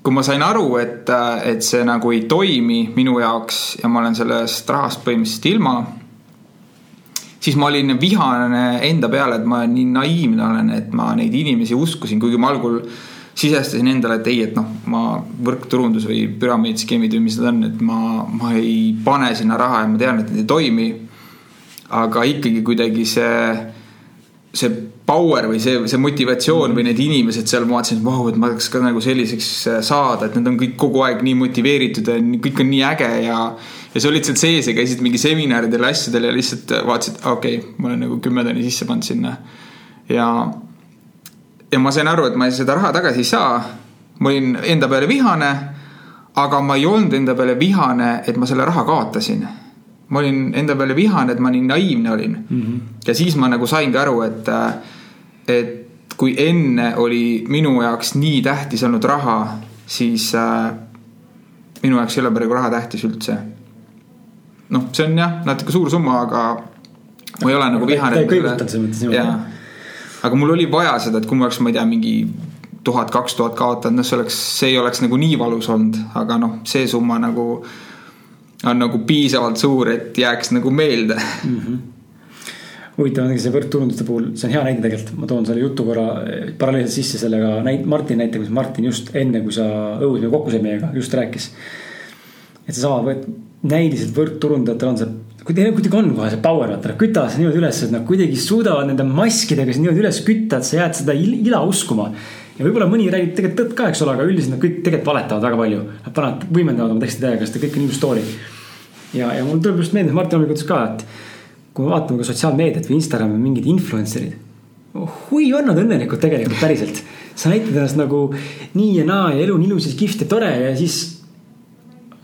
Speaker 3: kui ma sain aru, et, äh, et see nagu ei toimi minu jaoks ja ma olen sellest rahast põhimõtteliselt ilma siis ma olin vihane enda peale, et ma nii naiivne olen, et ma neid inimesi uskusin, kuigi ma algul sisestasin endale, et ei, et noh, ma võrkturundus või püramiidskeemid või mis need on, et ma, ma ei pane sinna raha ja ma tean, et need ei toimi. aga ikkagi kuidagi see, see power või see, see motivatsioon või need inimesed seal, ma vaatasin, et vau, et ma tahaks ka nagu selliseks saada, et nad on kõik kogu aeg nii motiveeritud ja kõik on nii äge ja ja sa olid seal sees ja käisid mingi seminaridel ja asjadel ja lihtsalt vaatasid, okei okay,, ma olen nagu kümme tonni sisse pannud sinna. ja, ja ma sain aru, et ma seda raha tagasi ei saa. ma olin enda peale vihane, aga ma ei olnud enda peale vihane, et ma selle raha kaotasin. ma olin enda peale vihane, et ma nii naiivne olin mm. -hmm. ja siis ma nagu saingi aru, et, et kui enne oli minu jaoks nii tähtis olnud raha, siis äh, minu jaoks ei ole praegu raha tähtis üldse noh, see on jah, natuke suur summa, aga ma ei ole nagu vihane.
Speaker 2: ta ei kõiguta selles mõttes
Speaker 3: niimoodi. Aga mul oli vaja seda, et kui ma oleks, ma ei tea, mingi tuhat, kaks tuhat kaotanud, noh, see oleks, see ei oleks nagu nii valus olnud, aga noh, see summa nagu on nagu piisavalt suur, et jääks nagu meelde mm. -hmm
Speaker 2: huvitav on see võrdturunduste puhul, see on hea näide tegelikult, ma toon selle jutu korra paralleelselt sisse sellega näit-, Martin näite, kus Martin just enne, kui sa õues kokku said meiega, just rääkis. et seesama näiliselt võrkturundajatel on see, kuidagi on kohe see power, vaata nad kütavad niimoodi üles, et nad kuidagi suudavad nende maskidega niimoodi üles kütta, et sa jääd seda ila uskuma. ja võib-olla mõni räägib tegelikult tõtt ka, eks ole, aga üldiselt nad kõik tegelikult valetavad väga palju. Nad panevad, võimendavad oma teksti täiega, sest kõik on ilus story. ja, ja mul tuleb just meelde, Martin Olmik ütles ka, et kui me vaatame ka sotsiaalmeediat või Instagrami mingid influencer'id. hui on nad õnnelikud tegelikult päriselt. sa näitad ennast nagu nii ja naa ja elu on ilus ja kihvt ja tore ja siis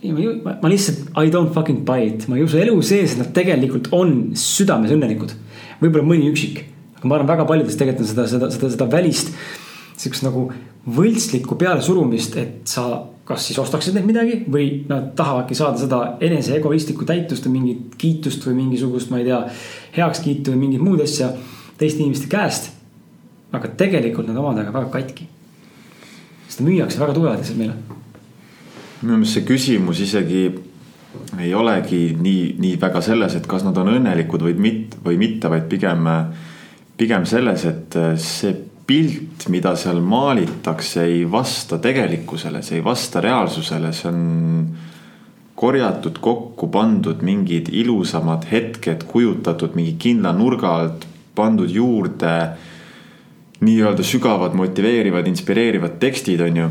Speaker 2: ma, ma lihtsalt, I don't fucking buy it, ma ei usu elu sees, et nad tegelikult on südames õnnelikud. võib-olla mõni üksik, aga ma arvan, väga paljudes tegelikult on seda, seda, seda, seda välist sihukest nagu võltslikku pealesurumist, et sa kas siis ostaksid neilt midagi või nad tahavadki saada seda enese egoistlikku täitust või mingit kiitust või mingisugust, ma ei tea, heakskiitu või mingit muud asja teiste inimeste käest. aga tegelikult nad omad väga katki. sest müüakse väga tugevalt lihtsalt meile
Speaker 1: minu meelest see küsimus isegi ei olegi nii, nii väga selles, et kas nad on õnnelikud või mitte, või mitte, vaid pigem, pigem selles, et see pilt, mida seal maalitakse, ei vasta tegelikkusele, see ei vasta reaalsusele, see on korjatud kokku, pandud mingid ilusamad hetked, kujutatud mingi kindla nurga alt, pandud juurde nii-öelda sügavad, motiveerivad, inspireerivad tekstid, on ju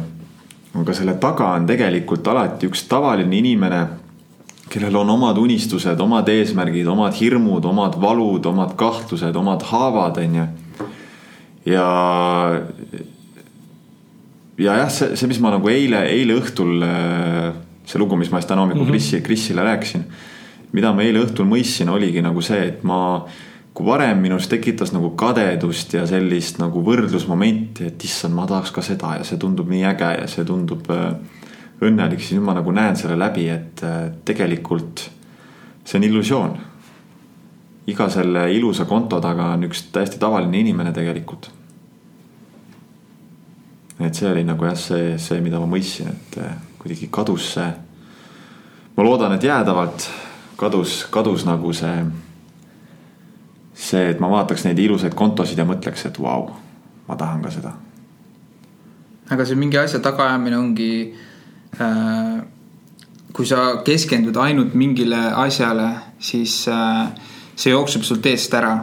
Speaker 1: aga selle taga on tegelikult alati üks tavaline inimene, kellel on omad unistused, omad eesmärgid, omad hirmud, omad valud, omad kahtlused, omad haavad, on ju. ja, ja jah, see, see, mis ma nagu eile, eile õhtul, see lugu, mis ma siis täna hommikul mm -hmm. Krissi, Krissile rääkisin. mida ma eile õhtul mõistsin, oligi nagu see, et ma kui varem minus tekitas nagu kadedust ja sellist nagu võrdlusmomenti, et issand, ma tahaks ka seda ja see tundub nii äge ja see tundub äh, õnnelik, siis nüüd ma nagu näen selle läbi, et äh, tegelikult see on illusioon. iga selle ilusa konto taga on üks täiesti tavaline inimene tegelikult. et see oli nagu jah, see, see, mida ma mõistsin, et äh, kuidagi kadus see. ma loodan, et jäädavalt kadus, kadus nagu see see, et ma vaataks neid ilusaid kontosid ja mõtleks, et vau, ma tahan ka seda.
Speaker 3: aga see mingi asja tagaajamine ongi äh,. kui sa keskendud ainult mingile asjale, siis äh, see jookseb sul teest ära.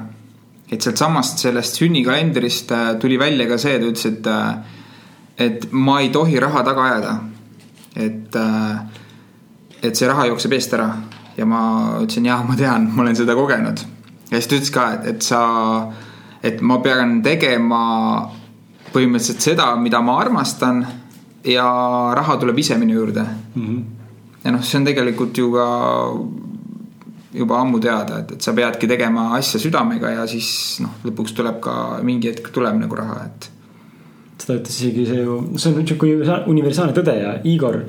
Speaker 3: et sealtsamast sellest sünnikalendrist äh, tuli välja ka see, ta ütles, et, äh, et ma ei tohi raha taga ajada. et, äh, et see raha jookseb eest ära ja ma ütlesin, jah, ma tean, ma olen seda kogenud. Ja siis ta ütles ka, et, et sa, et ma pean tegema põhimõtteliselt seda, mida ma armastan ja raha tuleb ise minu juurde mm. -hmm. ja noh, see on tegelikult ju ka juba ammu teada, et, et sa peadki tegema asja südamega ja siis noh, lõpuks tuleb ka mingi hetk tuleb nagu raha, et.
Speaker 2: seda ütles isegi see ju, see on niisugune universaalne tõde ja Igor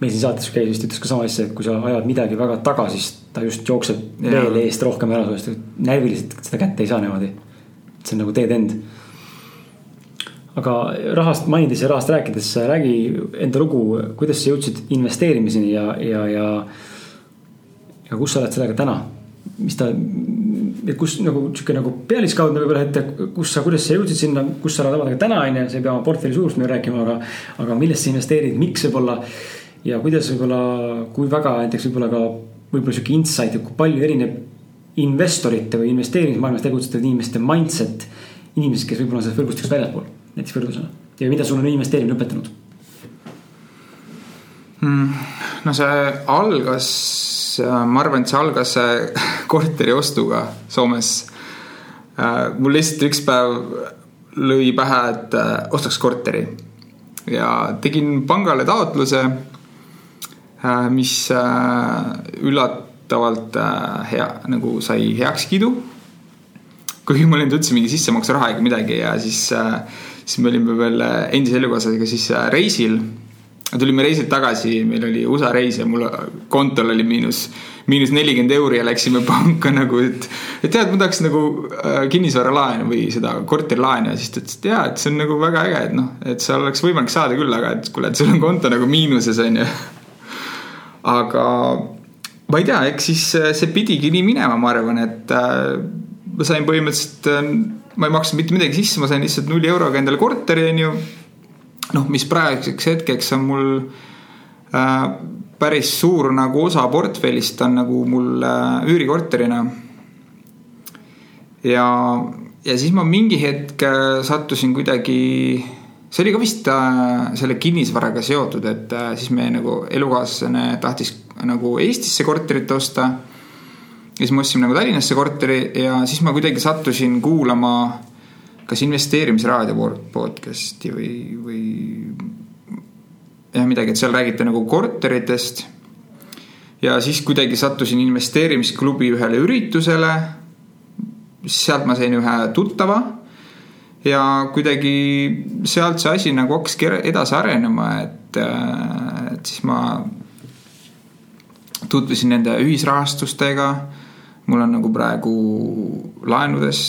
Speaker 2: meil siin saates käis vist ütles ka sama asja, et kui sa ajad midagi väga taga, siis ta just jookseb ja. veel eest rohkem ära, sest närviliselt seda kätte ei saa niimoodi. see on nagu dead end aga rahast mainides ja rahast rääkides, räägi enda lugu, kuidas sa jõudsid investeerimiseni ja, ja, ja. ja kus sa oled sellega täna? mis ta, kus nagu sihuke nagu pealiskaudne võib-olla, et kus sa, kuidas sa jõudsid sinna, kus sa oled omadega täna on ju, sa ei pea oma portfelli suurust meil rääkima, aga. aga millest sa investeerid, miks võib-olla ja kuidas võib-olla, kui väga näiteks võib-olla ka võib-olla sihuke insight, et kui palju erineb investorite või investeerimismaailmas tegutsevate inimeste mindset. inimesed, kes võib-olla on sellest võrgustikust väljaspool näiteks võrdlusena ja mida sul on investeerimine õpetanud
Speaker 3: mm,? no see algas, ma arvan, et see algas korteri ostuga Soomes. Äh, mul lihtsalt üks päev lõi pähe, et äh, ostaks korteri ja tegin pangale taotluse, äh, mis üllatavalt hea, nagu sai heakskiidu. kuigi mul ei olnud üldse mingi sissemaksuraha ega midagi ja siis äh, siis me olime veel äh, endise elukaaslasega siis äh, reisil. tulime reisilt tagasi, meil oli USA reis ja mul kontol oli miinus, miinus nelikümmend euri ja läksime panka nagu, et. et tead, ma tahaks nagu äh, kinnisvaralaenu või seda korterilaenu ja siis ta ütles, et jaa, et see on nagu väga äge, et noh, et seal oleks võimalik saada küll, aga et kuule, et sul on konto nagu miinuses on ju. Aga ma ei tea, eks siis see pidigi nii minema, ma arvan, et ma sain põhimõtteliselt ma ei maksnud mitte midagi sisse, ma sain lihtsalt nulli euroga endale korteri, on ju. noh, mis praeguseks hetkeks on mul äh, päris suur nagu osa portfellist on nagu mul äh, üürikorterina. ja, ja siis ma mingi hetk äh, sattusin kuidagi, see oli ka vist äh, selle kinnisvaraga seotud, et äh, siis meie nagu elukaaslane tahtis nagu Eestisse korterit osta ja siis me ostsime nagu Tallinnasse korteri ja siis ma kuidagi sattusin kuulama kas investeerimisraadio podcast'i või, või jah, midagi, et seal räägiti nagu korteritest. ja siis kuidagi sattusin investeerimisklubi ühele üritusele. sealt ma sain ühe tuttava ja kuidagi sealt see asi nagu hakkaski edasi arenema, et, et siis ma tutvusin nende ühisrahastustega mul on nagu praegu laenudes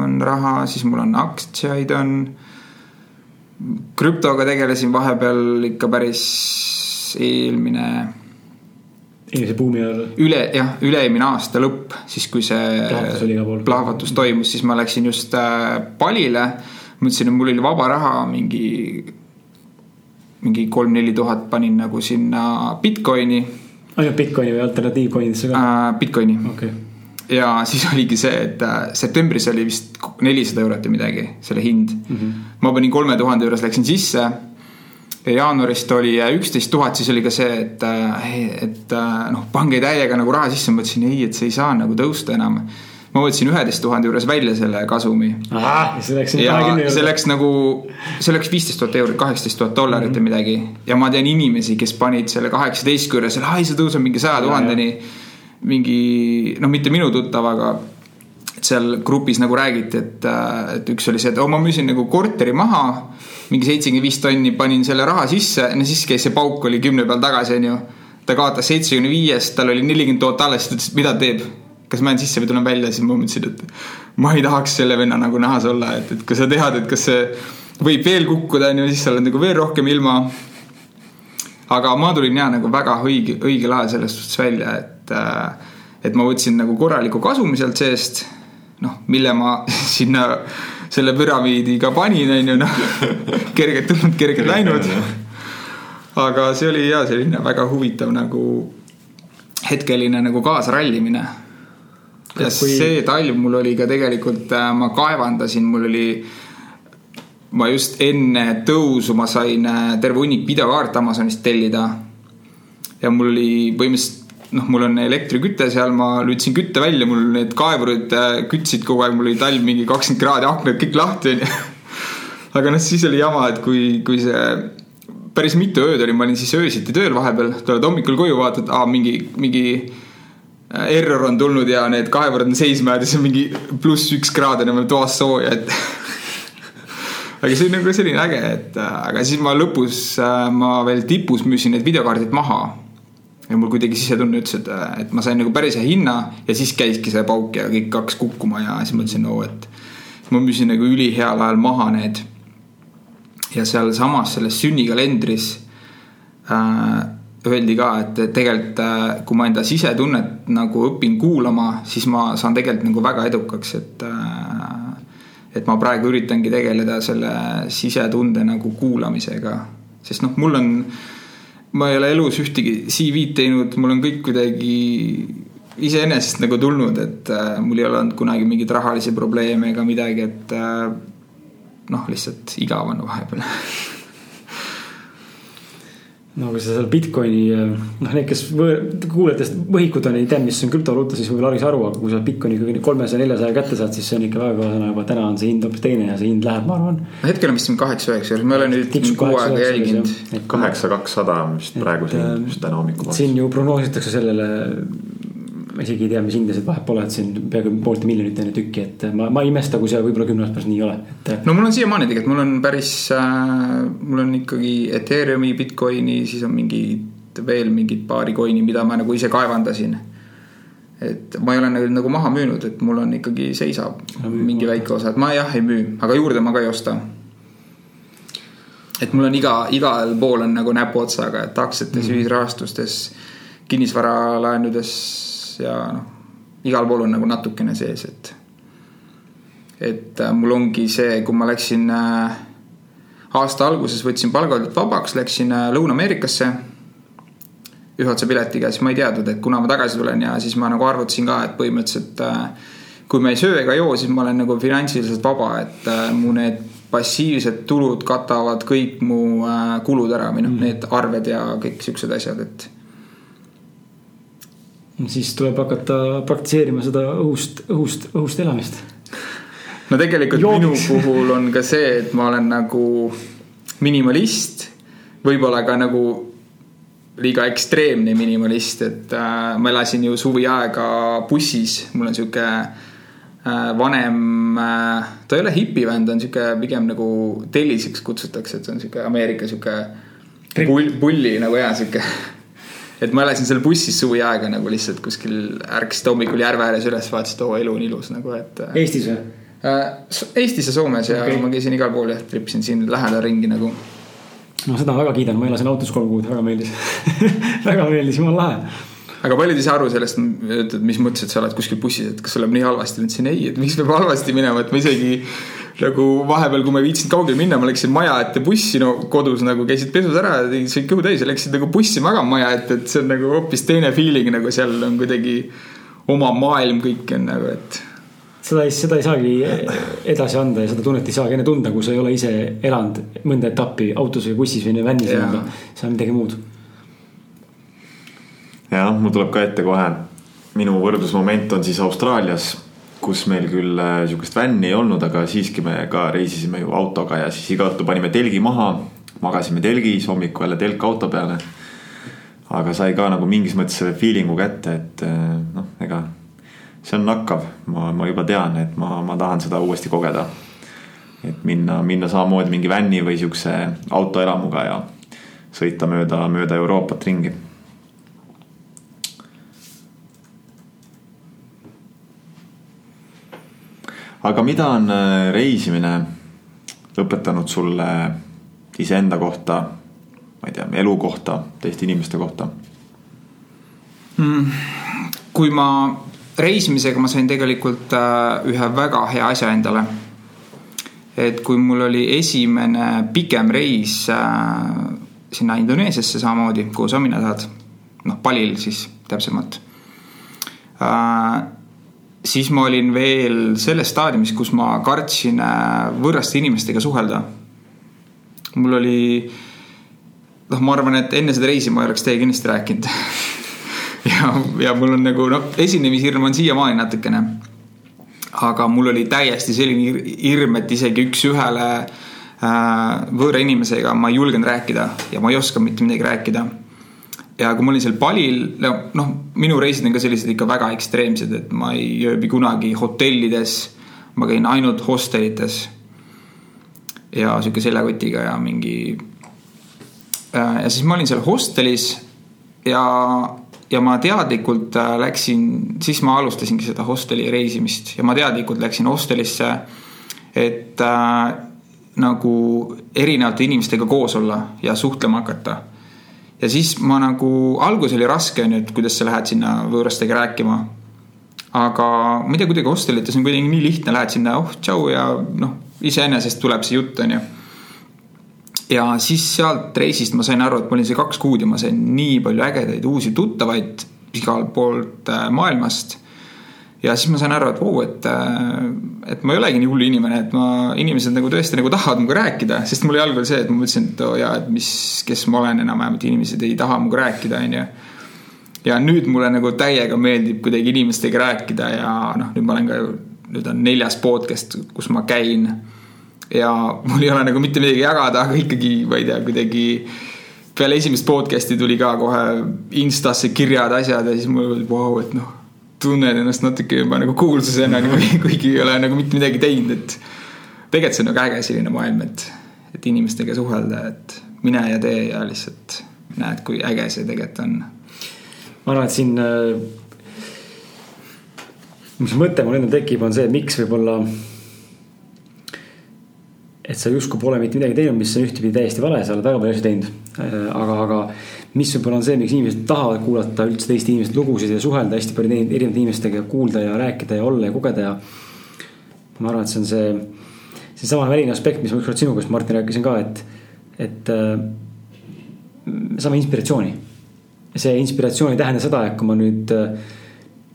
Speaker 3: on raha, siis mul on aktsiaid on. krüptoga tegelesin vahepeal ikka päris eelmine.
Speaker 2: Eelmise buumi ajal?
Speaker 3: üle, jah, üle-eelmine aasta lõpp, siis kui see
Speaker 2: plahvatus oli igal pool.
Speaker 3: plahvatus toimus, siis ma läksin just äh, palile. mõtlesin, et mul oli vaba raha mingi, mingi kolm-neli tuhat panin nagu sinna Bitcoini
Speaker 2: ainult Bitcoini või alternatiivcoinidesse ka
Speaker 3: uh,? Bitcoini
Speaker 2: okay
Speaker 3: ja siis oligi see, et äh, septembris oli vist nelisada eurot või midagi, selle hind mm. -hmm. ma panin kolme tuhande juures, läksin sisse. Jaanuarist oli äh, üksteist tuhat, siis oli ka see, et, äh, et noh, pange täiega nagu raha sisse, ma mõtlesin ei, et see ei saa nagu tõusta enam. ma võtsin üheteist tuhande juures välja selle kasumi. ja see läks nagu, see läks viisteist tuhat eurot, kaheksateist tuhat dollarit või mm -hmm. midagi. ja ma tean inimesi, kes panid selle kaheksateist juures, ai see tõuseb mingi saja tuhandeni mingi noh, mitte minu tuttav, aga seal grupis nagu räägiti, et, et üks oli see, et ma müüsin nagu korteri maha. mingi seitsekümmend viis tonni, panin selle raha sisse, no siis käis see pauk oli kümne peal tagasi, onju. ta kaotas seitsmekümne viiest, tal oli nelikümmend tuhat alles, siis ta ütles, et mida teeb. kas ma jään sisse või tulen välja, siis ma mõtlesin, et ma ei tahaks selle venna nagu nahas olla, et, et kui sa tead, et kas see võib veel kukkuda, onju, siis sa oled nagu veel rohkem ilma. aga ma tulin ja nagu väga õige, õigel ajal selles suhtes välja, et, äh, et ma võtsin nagu korraliku kasumi sealt seest. Noh, mille ma sinna selle püramiidiga panin, on ju, noh. kergelt tulnud, kergelt läinud. aga see oli ja selline väga huvitav nagu hetkeline nagu kaasarallimine. ja kui... see talv mul oli ka tegelikult, äh, ma kaevandasin, mul oli, ma just enne tõusu ma sain äh, terve hunnik videokaarte Amazonist tellida. ja mul oli põhimõtteliselt noh, mul on elektriküte seal, ma lülitasin kütte välja, mul need kaevurid äh, kütsid kogu aeg, mul oli talv mingi kakskümmend kraadi, aknad kõik lahti onju. aga noh, siis oli jama, et kui, kui see päris mitu ööd oli, ma olin siis öösiti tööl vahepeal, tuled hommikul koju, vaatad, aa mingi, mingi äh, error on tulnud ja need kaevurid on seisma jäänud ja siis on mingi pluss üks kraad on veel toas sooja, et aga see on nagu selline äge, et äh, aga siis ma lõpus, ma veel tipus müüsin need videokaardid maha ja mul kuidagi sisetunne ütles, et, et ma sain nagu päris hea hinna ja siis käiski see pauk ja kõik hakkas kukkuma ja siis mõtlesin, no et ma müüsin nagu üliheal ajal maha need. ja sealsamas selles sünnikalendris äh, öeldi ka, et tegelikult äh, kui ma enda sisetunnet nagu õpin kuulama, siis ma saan tegelikult nagu väga edukaks, et äh, et ma praegu üritangi tegeleda selle sisetunde nagu kuulamisega, sest noh, mul on ma ei ole elus ühtegi CV-d teinud, mul on kõik kuidagi iseenesest nagu tulnud, et äh, mul ei ole olnud kunagi mingeid rahalisi probleeme ega midagi, et äh, noh, lihtsalt igav on vahepeal
Speaker 2: no kui sa seal Bitcoini, noh, need, kes kuulajatest võhikud on, ei tea, mis on krüptovaluuta, siis võib-olla aru ei saa aru, aga kui sa Bitcoini ikkagi kolmesaja, neljasaja kätte saad, siis see on ikka väga kõva sõna juba. täna on see hind hoopis teine ja see hind läheb, ma arvan.
Speaker 3: hetkel on vist siin kaheksa, üheksa, ma olen nüüd kuu aega jälginud.
Speaker 1: kaheksa, kakssada on vist praegu see hind, mis täna hommikul.
Speaker 2: siin ju prognoositakse sellele ma isegi ei tea, mis hindasid vahet pole, et siin peaaegu poolte miljonit on ju tükki, et ma, ma ei imesta, kui see võib-olla kümne aasta pärast nii ei ole, et.
Speaker 3: no mul on siiamaani tegelikult, mul on päris äh,, mul on ikkagi Ethereumi, Bitcoini, siis on mingi veel mingid paari coin'i, mida ma nagu ise kaevandasin. et ma ei ole nagu, nagu maha müünud, et mul on ikkagi seisab no, mingi väike osa, et ma jah ei müü, aga juurde ma ka ei osta et mul on iga, igal pool on nagu näpuotsaga, et aktsiates mm, -hmm. ühisrahastustes, kinnisvaralaenudes ja noh, igal pool on nagu natukene sees, et. et äh, mul ongi see, kui ma läksin äh, aasta alguses võtsin palgalt vabaks, läksin äh, Lõuna-Ameerikasse ühe otsa piletiga, siis ma ei teadnud, et kuna ma tagasi tulen ja siis ma nagu arvutasin ka, et põhimõtteliselt kui ma ei söö ega joo, siis ma olen nagu finantsiliselt vaba, et mu need passiivsed tulud katavad kõik mu kulud ära või noh mm., need arved ja kõik siuksed asjad, et
Speaker 2: siis tuleb hakata praktiseerima seda õhust, õhust, õhust elamist.
Speaker 3: no tegelikult Joomiks. minu puhul on ka see, et ma olen nagu minimalist, võib-olla ka nagu liiga ekstreemne minimalist, et äh, ma elasin ju suviaega bussis, mul on sihuke äh, vanem äh,, ta ei ole hipivend, on sihuke pigem nagu telliseks kutsutakse, et see on sihuke Ameerika sihuke pull, pulli nagu ja sihuke et ma elasin seal bussis suviaega nagu lihtsalt kuskil, ärkasid hommikul järve ääres üles, vaatasid, oo elu on ilus nagu, et.
Speaker 2: Äh, Eestis või?
Speaker 3: Äh, Eestis ja Soomes ja okay. ma käisin igal pool ja tripisin siin lähedal ringi nagu.
Speaker 2: no seda väga kiidan, ma elasin autos kolm kuud, väga meeldis väga meeldis, jumala lahe
Speaker 3: aga paljud ei saa aru sellest, et mis mõttes, et sa oled kuskil bussis, et kas sul läheb nii halvasti, ma ütlesin ei, et miks peab halvasti minema, et ma isegi nagu vahepeal, kui ma ei viitsinud kaugele minna, ma läksin maja ette bussi no kodus nagu käisid pesus ära, tegid sõid kõhu täis ja läksid nagu bussi magama maja ette, et see on nagu hoopis teine feeling nagu seal on kuidagi oma maailm kõik on nagu, et
Speaker 2: seda ei, seda ei saagi edasi anda ja seda tunnet ei saagi enne tunda, kui sa ei ole ise elanud mõnda etappi autos või bussis või vännis nii-öelda. see on midagi muud.
Speaker 1: jah, mul tuleb ka ette kohe, minu võrdlusmoment on siis Austraalias kus meil küll äh, sihukest vänni ei olnud, aga siiski me ka reisisime ju autoga ja siis iga õhtu panime telgi maha. magasime telgis, hommikul jälle telk auto peale. aga sai ka nagu mingis mõttes selle feeling'u kätte, et äh, noh, ega see on nakkav, ma, ma juba tean, et ma, ma tahan seda uuesti kogeda. et minna, minna samamoodi mingi vänni või sihukese autoelamuga ja sõita mööda, mööda Euroopat ringi aga mida on äh, reisimine õpetanud sulle iseenda kohta, ma ei tea, elu kohta, teiste inimeste kohta
Speaker 3: mm,? kui ma reisimisega ma sain tegelikult äh, ühe väga hea asja endale. et kui mul oli esimene pikem reis äh, sinna Indoneesiasse samamoodi, kuhu sa minna tahad, noh, Palil siis täpsemalt siis ma olin veel selles staadiumis, kus ma kartsin äh, võõraste inimestega suhelda. mul oli, noh, ma arvan, et enne seda reisi ma ei oleks teiega kindlasti rääkinud ja, ja mul on nagu noh, esinemishirm on siiamaani natukene. aga mul oli täiesti selline hirm, et isegi üks-ühele äh, võõra inimesega ma ei julgenud rääkida ja ma ei oska mitte midagi rääkida ja kui ma olin seal palil, noh, minu reisid on ka sellised ikka väga ekstreemsed, et ma ei ööbi kunagi hotellides. ma käin ainult hostelites. ja sihuke seljakotiga ja mingi. Äh, ja siis ma olin seal hostelis ja, ja ma teadlikult äh, läksin, siis ma alustasingi seda hosteli reisimist ja ma teadlikult läksin hostelisse. et äh, nagu erinevate inimestega koos olla ja suhtlema hakata ja siis ma nagu, algus oli raske, on ju, et kuidas sa lähed sinna võõrastega rääkima. aga ma ei tea, kuidagi hostelites on kuidagi nii lihtne, lähed sinna, oh tšau ja noh, iseenesest tuleb see jutt, on ju. ja siis sealt reisist ma sain aru, et ma olin see kaks kuud ja ma sain nii palju ägedaid uusi tuttavaid igalt poolt äh, maailmast ja siis ma sain aru, et vau, et, äh, et ma ei olegi nii hull inimene, et ma, inimesed nagu tõesti nagu tahavad minuga rääkida, sest mul oli algul see, et ma mõtlesin, et oo oh, jaa, et mis, kes ma olen enam-vähem, et inimesed ei taha minuga rääkida, onju. ja nüüd mulle nagu täiega meeldib kuidagi inimestega rääkida ja noh, nüüd ma olen ka, nüüd on neljas podcast, kus ma käin. ja mul ei ole nagu mitte midagi jagada, aga ikkagi, ma ei tea, kuidagi peale esimest podcast'i tuli ka kohe Instasse kirjad, asjad ja siis mul oli vau et noh tunnen ennast natuke juba nagu kuulsusena nagu, kuigi ei ole nagu mitte midagi teinud, et. tegelikult see on nagu äge selline maailm, et, et inimestega suhelda, et mine ja tee ja lihtsalt näed, kui äge see tegelikult on.
Speaker 2: ma arvan, et siin äh,. mis mõte mul endal tekib, on see, miks võib-olla. et sa justkui pole mitte midagi teinud, mis on ühtepidi täiesti vale, sa oled väga palju asju teinud. Äh, aga, aga mis võib-olla on see, miks inimesed tahavad kuulata üldse teiste inimeste lugusid ja suhelda hästi palju erinevate inimestega, kuulda ja rääkida ja olla ja kogeda ja. ma arvan, et see on see, seesama väline aspekt, mis ma ükskord sinuga, Martin, rääkisin ka, et, et äh, saame inspiratsiooni. see inspiratsioon ei tähenda seda, et kui ma nüüd äh,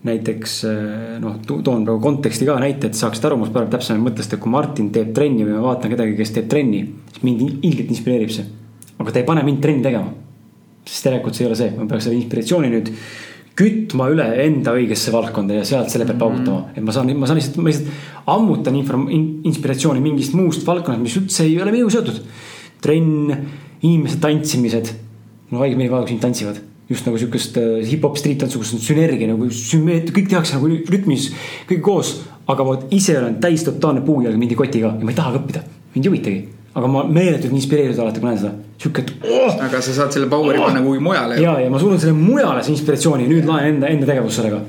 Speaker 2: näiteks äh, noh, toon praegu konteksti ka näite, et saaksid aru must praegu täpsemalt mõttest, et kui Martin teeb trenni või ma vaatan kedagi, kes teeb trenni, siis mind ilgelt inspireerib see. aga ta ei pane mind trenni tegema sest tegelikult see ei ole see, ma peaks selle inspiratsiooni nüüd kütma üle enda õigesse valdkonda ja sealt selle pealt paugutama mm. et ma saan, ma saan lihtsalt, ma lihtsalt ammutan info, inspiratsiooni mingist muust valdkonnast, mis üldse ei ole minuga seotud. trenn, inimeste tantsimised. mul on haige meeldib vaadata, kuidas inimesed tantsivad. just nagu sihukest uh, hip-hop street tantsu, kus on sünergia nagu sümmeetria, kõik tehakse nagu rütmis, kõik koos. aga vot ise olen täis totaalne puujalg mingi kotiga ja ma ei taha ka õppida, mind ei huvitagi aga ma meeletult inspireeritud alati, kui näen seda, sihuke, et
Speaker 3: oh!. aga sa saad selle power'i panna kuhugi mujale.
Speaker 2: ja, ja ma suunan selle mujale, see inspiratsiooni, nüüd laen enda, enda tegevust sellega.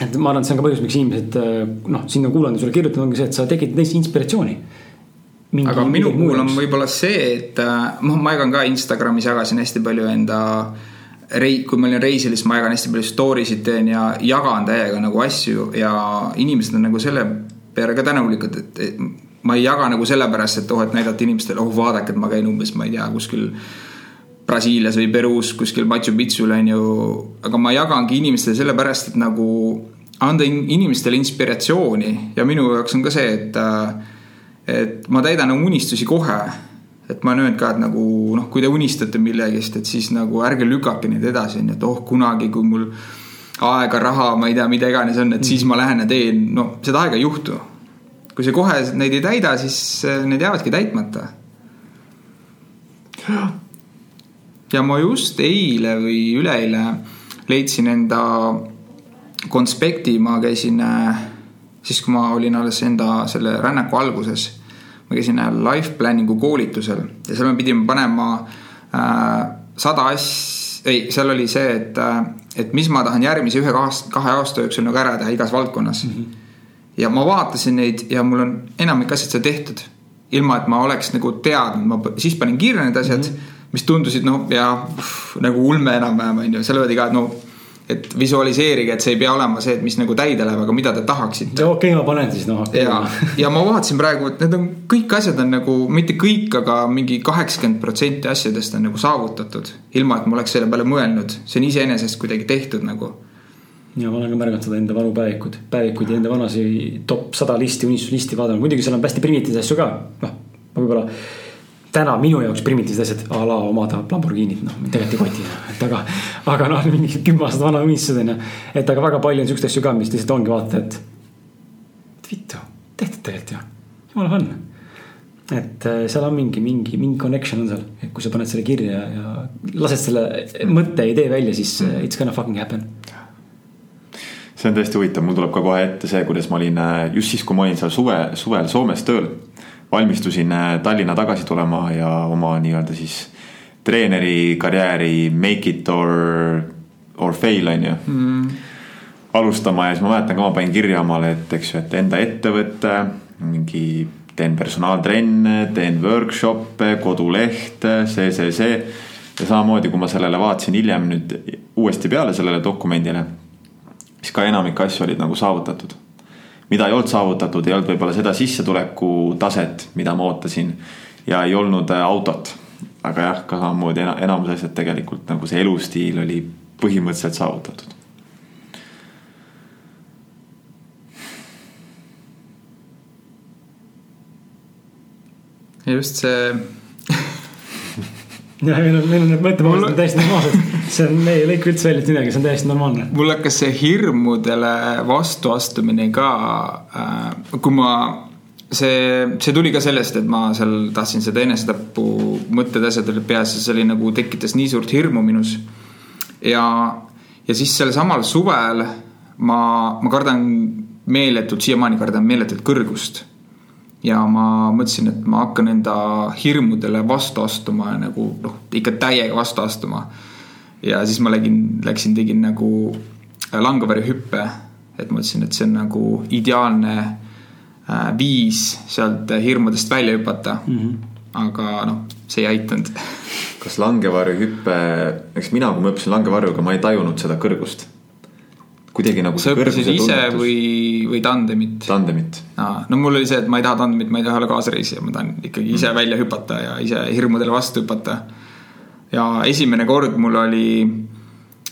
Speaker 2: et ma arvan, et see on ka põhjus, miks inimesed äh, noh, sind on kuulanud ja sulle kirjutanud, ongi see, et sa tekitad neist inspiratsiooni.
Speaker 3: aga minu puhul on võib-olla see, et noh, ma jagan ka Instagramis jagasin hästi palju enda rei-, kui ma olin reisil, siis ma jagan hästi palju story sid teen ja jagan täiega nagu asju ja inimesed on nagu selle peale ka tänulikud, et, et ma ei jaga nagu sellepärast, et oh, et näidata inimestele, oh vaadake, et ma käin umbes, ma ei tea, kuskil Brasiilias või Peruus kuskil Machu Picchul on ju, aga ma jagangi inimestele sellepärast, et nagu anda inimestele inspiratsiooni. Ja minu jaoks on ka see, et, et ma täidan oma unistusi kohe. et ma olen öelnud ka, et nagu noh, kui te unistate millegist, et siis nagu ärge lükake neid edasi, on ju, et oh kunagi, kui mul aega, raha, ma ei tea, mida iganes on, et siis ma lähen ja teen, no seda aega ei juhtu kui sa kohe neid ei täida, siis äh, need jäävadki täitmata. ja ma just eile või üleeile leidsin enda konspekti, ma käisin äh, siis, kui ma olin alles enda selle rännaku alguses. ma käisin äh, life planning'u koolitusel ja seal me pidime panema äh, sada asja, ei, seal oli see, et, et mis ma tahan järgmise ühe kahe aasta jooksul nagu ära teha igas valdkonnas mm. -hmm ja ma vaatasin neid ja mul on enamik asjad seal tehtud. ilma, et ma oleks nagu teadnud, ma siis panin kirja need asjad mm, -hmm. mis tundusid noh, ja pff, nagu ulme enam-vähem on ju, seal öeldi ka, et no et visualiseerige, et see ei pea olema see, et mis nagu täide läheb, aga mida te tahaksite.
Speaker 2: okei okay,, ma panen siis noh
Speaker 3: ja, ja ma vaatasin praegu, et need on kõik asjad on nagu, mitte kõik, aga mingi kaheksakümmend protsenti asjadest on nagu saavutatud. ilma, et ma oleks selle peale mõelnud, see on iseenesest kuidagi tehtud nagu
Speaker 2: ja ma olen ka märganud seda enda vanu päevikud, päevikuid ja enda vanasi top sada listi, unistuslisti vaadanud, muidugi seal on hästi primitiivseid asju ka, noh, ma võib-olla täna minu jaoks primitiivsed asjad a la omada Lamborghinit, noh, tegelikult ei koti, et aga, aga noh, mingi kümme aastat vana unistused on ju. et aga väga palju on siukseid asju ka, mis lihtsalt ongi vaata, et vittu, tehtud tegelikult ju, jumala fun. et äh, seal on mingi, mingi, mingi connection on seal, et kui sa paned selle kirja ja lased selle mõtte, idee välja, siis äh, it's gonna fucking happen
Speaker 1: see on tõesti huvitav, mul tuleb ka kohe ette see, kuidas ma olin äh, just siis, kui ma olin seal suve, suvel Soomes tööl. valmistusin äh, Tallinna tagasi tulema ja oma nii-öelda siis treeneri karjääri make it or, or fail on ju mm. alustama ja siis ma mäletan ka, ma panin kirja omale, et eks ju, et enda ettevõte, mingi teen personaaltrenne, teen workshop'e, kodulehte, see, see, see. ja samamoodi, kui ma sellele vaatasin hiljem nüüd uuesti peale sellele dokumendile siis ka enamik asju olid nagu saavutatud. mida ei olnud saavutatud, ei olnud võib-olla seda sissetuleku taset, mida ma ootasin ja ei olnud äh, autot. aga jah, ka samamoodi enamus asjad tegelikult nagu see elustiil oli põhimõtteliselt saavutatud.
Speaker 3: just see
Speaker 2: ja meil on, meil on need mõttevahetused on täiesti normaalsed. see on, me ei lõika üldse välja midagi, see on täiesti normaalne.
Speaker 3: mul hakkas see hirmudele vastuastumine ka äh,, kui ma see, see tuli ka sellest, et ma seal tahtsin seda enesetapu mõtted, asjad olid peas ja see oli nagu tekitas nii suurt hirmu minus. ja, ja siis sel samal suvel ma, ma kardan meeletult, siiamaani kardan meeletult kõrgust ja ma mõtlesin, et ma hakkan enda hirmudele vastu astuma nagu noh, ikka täiega vastu astuma. ja siis ma lägin, läksin, tegin nagu langevarjuhüppe, et mõtlesin, et see on nagu ideaalne äh, viis sealt hirmudest välja hüpata mm. -hmm. aga noh, see ei aitanud
Speaker 1: kas langevarjuhüpe, eks mina, kui ma õppisin langevarjuga, ma ei tajunud seda kõrgust kuidagi nagu.
Speaker 3: sa õppisid ise või, või tandemit?
Speaker 1: tandemit.
Speaker 3: no mul oli see, et ma ei taha tandemit, ma ei taha olla kaasreisija, ma tahan ikkagi ise mm. välja hüpata ja ise hirmudele vastu hüpata. ja esimene kord mul oli,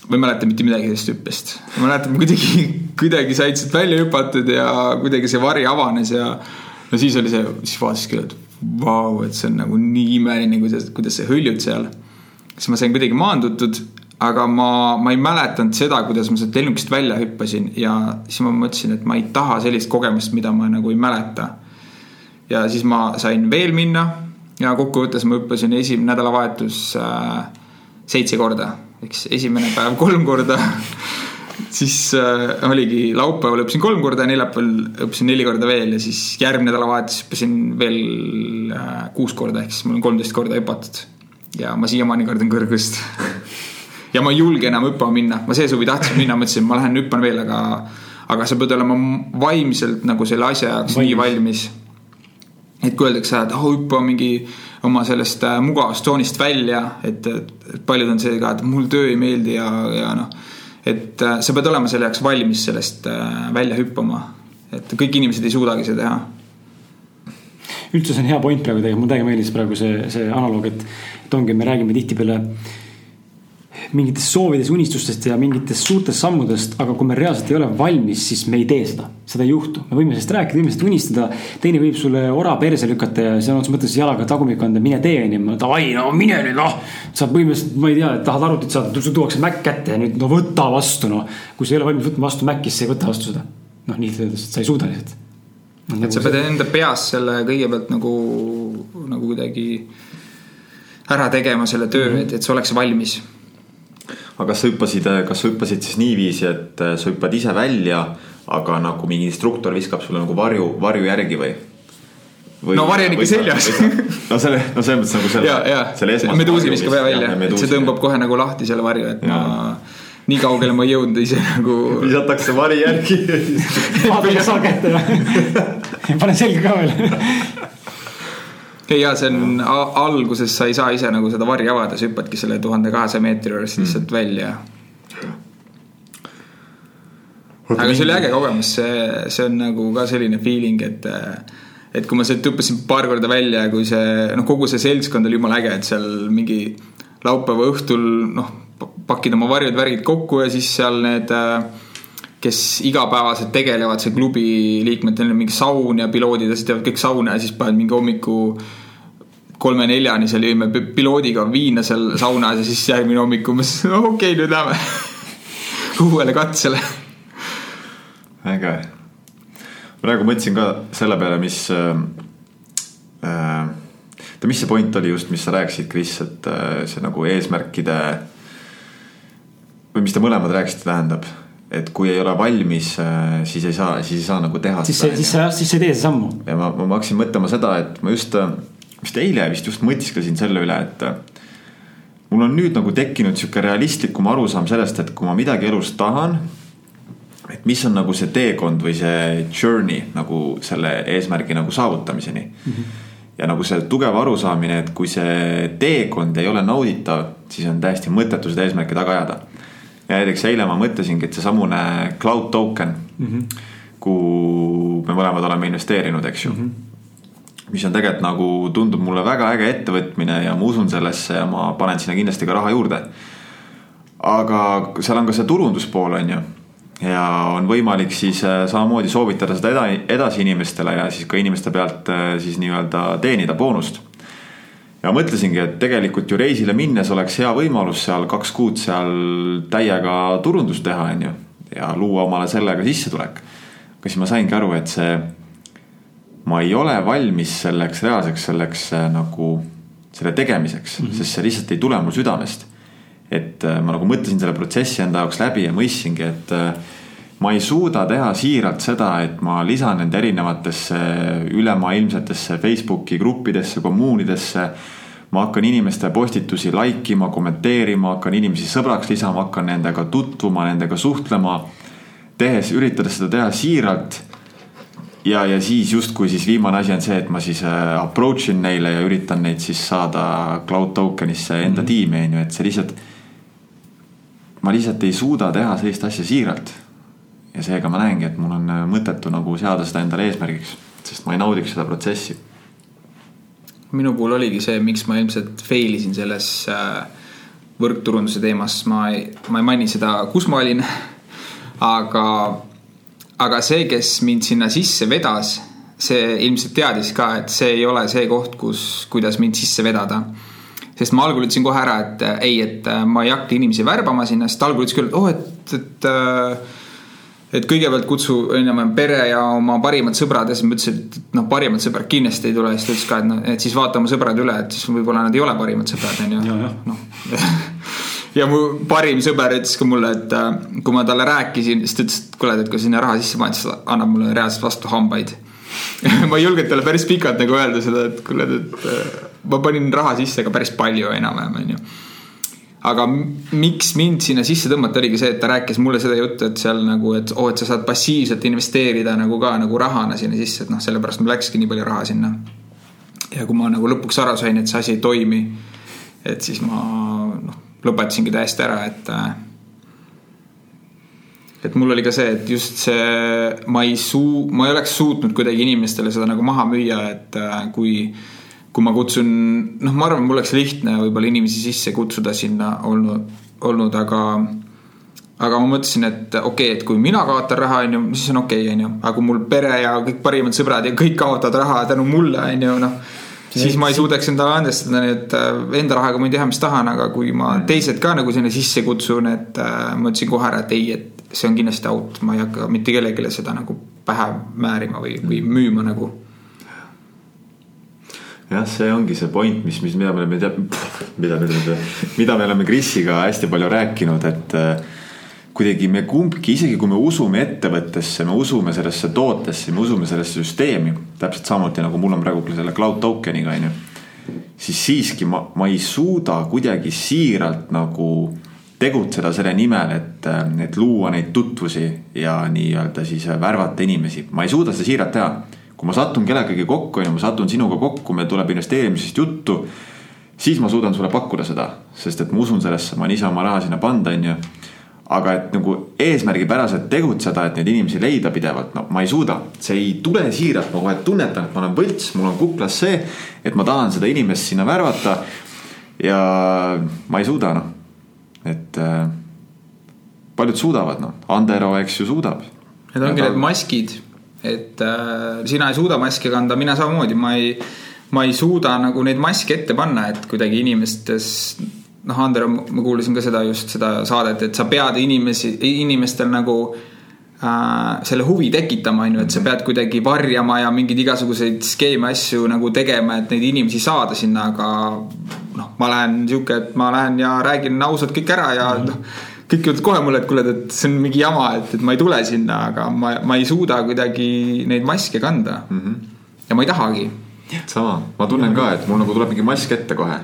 Speaker 3: ma ei mäleta mitte midagi sellest hüppest. ma mäletan kuidagi, kuidagi said sealt välja hüpatud ja kuidagi see vari avanes ja no siis oli see, siis vaatasin küll, et vau wow,, et see on nagu nii imeline, kuidas, kuidas sa hõljud seal. siis ma sain kuidagi maandutud aga ma, ma ei mäletanud seda, kuidas ma sealt lennukist välja hüppasin ja siis ma mõtlesin, et ma ei taha sellist kogemust, mida ma nagu ei mäleta. ja siis ma sain veel minna ja kokkuvõttes ma hüppasin esimene nädalavahetus äh, seitse korda, eks esimene päev kolm korda siis äh, oligi laupäeval hüppasin kolm korda ja neljapäeval hüppasin neli korda veel ja siis järgmine nädalavahetus hüppasin veel äh, kuus korda, ehk siis mul on kolmteist korda hüpatud. ja ma siiamaani kardan kõrgust ja ma ei julge enam hüppama minna, ma see suvi tahtsin minna, mõtlesin, ma lähen hüppan veel, aga, aga sa pead olema vaimselt nagu selle asja jaoks nii valmis. et kui öeldakse, et oh hüppa mingi oma sellest äh, mugavast tsoonist välja, et, et paljud on see ka, et mul töö ei meeldi ja, ja noh. et äh, sa pead olema selle jaoks valmis sellest äh, välja hüppama, et kõik inimesed ei suudagi seda teha.
Speaker 2: Üldse see on hea point praegu tegelikult, mulle täiega meeldis praegu see, see analoog, et, et ongi, me räägime tihtipeale mingitest soovidest, unistustest ja mingitest suurtest sammudest, aga kui me reaalselt ei ole valmis, siis me ei tee seda. seda ei juhtu, me võime sellest rääkida, võime sellest unistada. teine võib sulle ora perse lükata ja sõna otseses mõttes jalaga tagumikku anda, mine tee onju, davai, no mine nüüd noh. sa põhimõtteliselt, ma ei tea, tahad arvutit saada, sul tuuakse Mac kätte ja nüüd no võta vastu noh. kui sa ei ole valmis võtma vastu Maci, siis sa ei võta vastu seda. noh, lihtsalt öeldes, sa ei suuda lihtsalt
Speaker 3: no,. et sa pead enda peas selle kõigepealt nagu, nagu kuidagi ära tegema selle töö mm, -hmm. et, et see oleks valmis
Speaker 1: aga kas sa hüppasid, kas sa hüppasid siis niiviisi, et äh, sa hüppad ise välja, aga nagu mingi instruktor viskab sulle nagu varju, varju järgi või?
Speaker 3: Või, no vari on seljas.
Speaker 1: no selle, no selles mõttes nagu selle.
Speaker 3: ja, ja, ja meduusi viskab ja välja, et see tõmbab kohe nagu lahti selle varju, et ja. ma nii kaugele ma ei jõudnud ise nagu.
Speaker 1: visatakse vari järgi
Speaker 2: vaadake saa kätte ja pane selga ka veel
Speaker 3: ja see on alguses sa ei saa ise nagu seda varju avada, sa hüppadki selle tuhande kahesaja meetri juurest mm. lihtsalt välja. aga see oli äge kogemus, see, see on nagu ka selline feeling, et et kui ma sealt hüppasin paar korda välja ja kui see noh, kogu see seltskond oli jumala äge, et seal mingi laupäeva õhtul noh, pakid oma varjud, värgid kokku ja siis seal need äh, kes igapäevaselt tegelevad, see klubi liikmetel on mingi saun ja piloodid ja siis teevad kõik sauna ja siis panevad mingi hommiku kolme-neljani seal jõime piloodiga viina seal saunas ja siis järgmine hommik umbes, okei okay,, nüüd lähme uuele katsele.
Speaker 1: äge. praegu mõtlesin ka selle peale, mis äh,, oota, mis see point oli just, mis sa rääkisid, Kris, et äh, see nagu eesmärkide või mis te mõlemad rääkisite, tähendab et kui ei ole valmis, äh, siis ei saa, siis ei saa nagu teha.
Speaker 2: siis, siis sa, siis sa ei tee seda sammu.
Speaker 1: ja ma, ma hakkasin mõtlema seda, et ma just, äh, vist eile vist just mõtisklesin selle üle, et äh, mul on nüüd nagu tekkinud sihuke realistlikum arusaam sellest, et kui ma midagi elus tahan. et mis on nagu see teekond või see journey nagu selle eesmärgi nagu saavutamiseni mm. -hmm ja nagu see tugev arusaamine, et kui see teekond ei ole nauditav, siis on täiesti mõttetu seda eesmärki taga ajada ja näiteks eile ma mõtlesingi, et seesamune cloud token mm, -hmm. kuhu me mõlemad oleme investeerinud, eks ju mm. -hmm. Mis on tegelikult nagu tundub mulle väga äge ettevõtmine ja ma usun sellesse ja ma panen sinna kindlasti ka raha juurde. aga seal on ka see turunduspool, on ju ja on võimalik siis äh, samamoodi soovitada seda edasi inimestele ja siis ka inimeste pealt äh, siis nii-öelda teenida boonust ja mõtlesingi, et tegelikult ju reisile minnes oleks hea võimalus seal kaks kuud seal täiega turundust teha, on ju. ja luua omale sellega sissetulek. aga siis ma saingi aru, et see, ma ei ole valmis selleks reaalseks selleks äh, nagu selle tegemiseks mm, -hmm. sest see lihtsalt ei tule mul südamest. et äh, ma nagu mõtlesin selle protsessi enda jaoks läbi ja mõistsingi, et äh, ma ei suuda teha siiralt seda, et ma lisan nende erinevatesse ülemaailmsetesse Facebooki gruppidesse, kommuunidesse. ma hakkan inimeste postitusi like ima, kommenteerima, hakkan inimesi sõbraks lisama, hakkan nendega tutvuma, nendega suhtlema. tehes, üritades seda teha siiralt. Ja, ja siis justkui siis viimane asi on see, et ma siis äh, approach in neile ja üritan neid siis saada cloud token'isse enda mm -hmm. tiimi, on ju, et see lihtsalt. ma lihtsalt ei suuda teha sellist asja siiralt ja seega ma näengi, et mul on äh, mõttetu nagu seada seda endale eesmärgiks, sest ma ei naudiks seda protsessi.
Speaker 3: minu puhul oligi see, miks ma ilmselt fail isin selles äh, võrkturunduse teemas, ma ei, ma ei maini seda, kus ma olin. aga, aga see, kes mind sinna sisse vedas, see ilmselt teadis ka, et see ei ole see koht, kus, kuidas mind sisse vedada. Sest ma algul ütlesin kohe ära, et ei, et ma ei hakka inimesi värbama sinna, sest algul ütles küll, et oh, et, et äh, et kõigepealt kutsu onju pere ja oma parimad sõbrad ja siis ma ütlesin, et noh, parimad sõbrad kindlasti ei tule, siis ta ütles ka, et noh, et siis vaata oma sõbrad üle, et siis võib-olla nad ei ole parimad sõbrad onju, noh ja mu parim sõber ütles ka mulle, et äh, kui ma talle rääkisin, siis ta ütles, et kuule, et kui sinna raha sisse paned, siis annab mulle reaalselt vastu hambaid ma ei julgenud talle päris pikalt nagu öelda seda, et kuule, et äh, ma panin raha sisse ka päris palju enam-vähem onju aga miks mind sinna sisse tõmmata, oligi see, et ta rääkis mulle seda juttu, et seal nagu, et oo oh,, et sa saad passiivselt investeerida nagu ka nagu rahana sinna sisse, et noh, sellepärast mul läkski nii palju raha sinna. ja kui ma nagu lõpuks aru sain, et see asi ei toimi, et siis ma noh, lõpetasingi täiesti ära, et äh, et mul oli ka see, et just see, ma ei suu-, ma ei oleks suutnud kuidagi inimestele seda nagu maha müüa, et äh, kui kui ma kutsun, noh, ma arvan, mul oleks lihtne võib-olla inimesi sisse kutsuda sinna olnud, olnud, aga aga ma mõtlesin, et okei okay,, et kui mina kaotan raha, on ju, siis on okei okay,, on ju, aga kui mul pere ja kõik parimad sõbrad ja kõik kaotavad raha tänu mulle, on ju, noh. Siis ma ei suudaks endale andestada, et äh, enda rahaga võin teha, mis tahan, aga kui ma mm. teised ka nagu sinna sisse kutsun, et äh, ma ütlesin kohe ära, et ei, et see on kindlasti out, ma ei hakka mitte kellelegi seda nagu pähe määrima või, või müüma nagu
Speaker 1: jah, see ongi see point, mis, mis, mida me oleme, mida me oleme, mida me oleme Krisiga hästi palju rääkinud, et äh, kuidagi me kumbki, isegi kui me usume ettevõttesse, me usume sellesse tootesse, me usume sellesse süsteemi. täpselt samuti nagu mul on praegu selle cloud token'iga on ju. siis siiski ma, ma ei suuda kuidagi siiralt nagu tegutseda selle nimel, et, et luua neid tutvusi ja nii-öelda siis värvata inimesi, ma ei suuda seda siiralt teha kui ma satun kellegagi kokku, on ju, ma satun sinuga kokku, meil tuleb investeerimisest juttu. siis ma suudan sulle pakkuda seda, sest et ma usun sellesse, ma olen ise oma raha sinna pannud, on ju. Aga et nagu eesmärgipäraselt tegutseda, et neid inimesi leida pidevalt, no ma ei suuda, see ei tule siiralt, ma kohe tunnetan, et ma olen võlts, mul on kuklas see, et ma tahan seda inimest sinna värvata. ja ma ei suuda noh, et äh, paljud suudavad, noh, Andero, eks ju, suudab.
Speaker 3: Need ongi need maskid, et äh, sina ei suuda maski kanda, mina samamoodi, ma ei, ma ei suuda nagu neid maske ette panna, et kuidagi inimestes noh, Andero, ma kuulasin ka seda just seda saadet, et sa pead inimesi, inimestel nagu äh, selle huvi tekitama, on ju, et sa pead kuidagi varjama ja mingeid igasuguseid skeeme, asju nagu tegema, et neid inimesi saada sinna, aga noh, ma lähen sihuke, et ma lähen ja räägin ausalt kõik ära ja noh mm -hmm kõik ütlevad kohe mulle, et kuule, et see on mingi jama, et, et ma ei tule sinna, aga ma, ma ei suuda kuidagi neid maske kanda mm. -hmm. ja ma ei tahagi.
Speaker 1: sama, ma tunnen ka, et mul nagu tuleb mingi mask ette kohe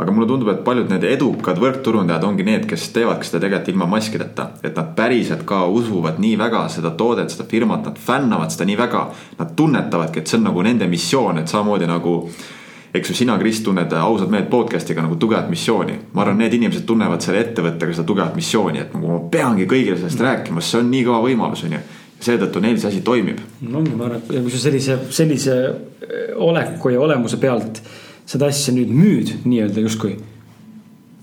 Speaker 1: aga mulle tundub, et paljud need edukad võrkturundajad ongi need, kes teevadki seda tegelikult ilma maskideta. et nad päriselt ka usuvad nii väga seda toodet, seda firmat, nad fännavad seda nii väga. Nad tunnetavadki, et see on nagu nende missioon, et samamoodi nagu eks ju, sina, Kris, tunned ausalt meelt podcast'iga nagu tugevat missiooni. ma arvan, need inimesed tunnevad selle ettevõttega seda tugevat missiooni, et nagu ma peangi kõigile sellest mm. rääkima, see on nii kõva võimalus, on ju seetõttu neil see asi toimib.
Speaker 2: no ongi, ma arvan, et kui sa sellise, sellise oleku ja olemuse pealt seda asja nüüd müüd nii-öelda justkui.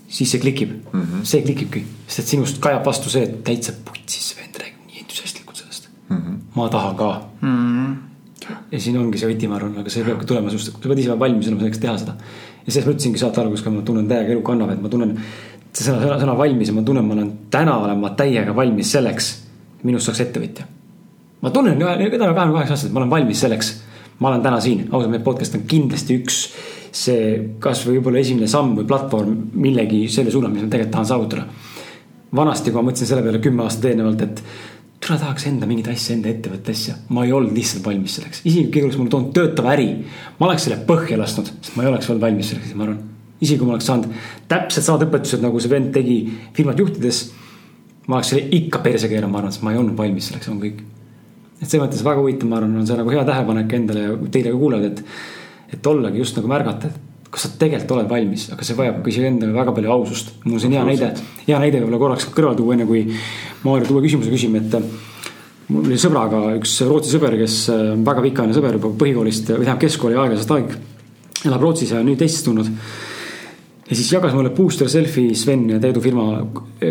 Speaker 2: siis see klikib mm, -hmm. see klikibki, sest et sinust kajab vastu see, et täitsa putsis vend räägib nii entusiastlikult sellest mm. -hmm. ma tahan ka mm. -hmm. ja siin ongi see võti, ma arvan, aga see peabki tulema sinust, sa pead ise valmis olema selleks teha seda. ja sellest ma ütlesingi saate alguses ka, ma tunnen täiega elu kannab, et ma tunnen. see sõna, sõna, sõna valmis ja ma tunnen, ma olen täna olen ma täiega valmis selleks, minust saaks ettevõtja. ma tunnen, täna kahekümne kaheksa aastaselt, ma olen valmis selleks ma olen täna siin, ausalt, meie podcast on kindlasti üks see kasvõi võib-olla esimene samm või platvorm millegi selle suunal, mis ma tegelikult tahan saavutada. vanasti, kui ma mõtlesin selle peale kümme aastat eelnevalt, et tule tahaks enda mingit asja, enda ettevõtte asja. ma ei olnud lihtsalt valmis selleks, isegi kui oleks mulle toonud töötava äri, ma oleks selle põhja lasknud, sest ma ei oleks olnud valmis selleks, ma arvan. isegi kui ma oleks saanud täpselt samad õpetused, nagu see vend tegi firmat juhtides. ma oleks selle ikka perse keeranud, ma arvan, sest ma ei olnud valmis selleks, on kõik. et selles mõttes väga huvitav, ma arvan, on see nagu hea tähelepanek endale ja teile ka kuulajad, et et ollagi just nagu märgata, et kas sa tegelikult oled valmis, aga see vajab ka iseendale väga palju ausust. mul on siin hea näide, hea näide võib-olla korraks kõrvale tuua, enne kui Maarja uue küsimuse küsime, et mul oli sõbraga üks Rootsi sõber, kes on väga pikaajaline sõber juba põhikoolist või tähendab keskkooli aeglasest aeg. elab Rootsis ja nüüd Eestis tulnud. ja siis jagas mulle Booster Selfie Sven ja Teedu firma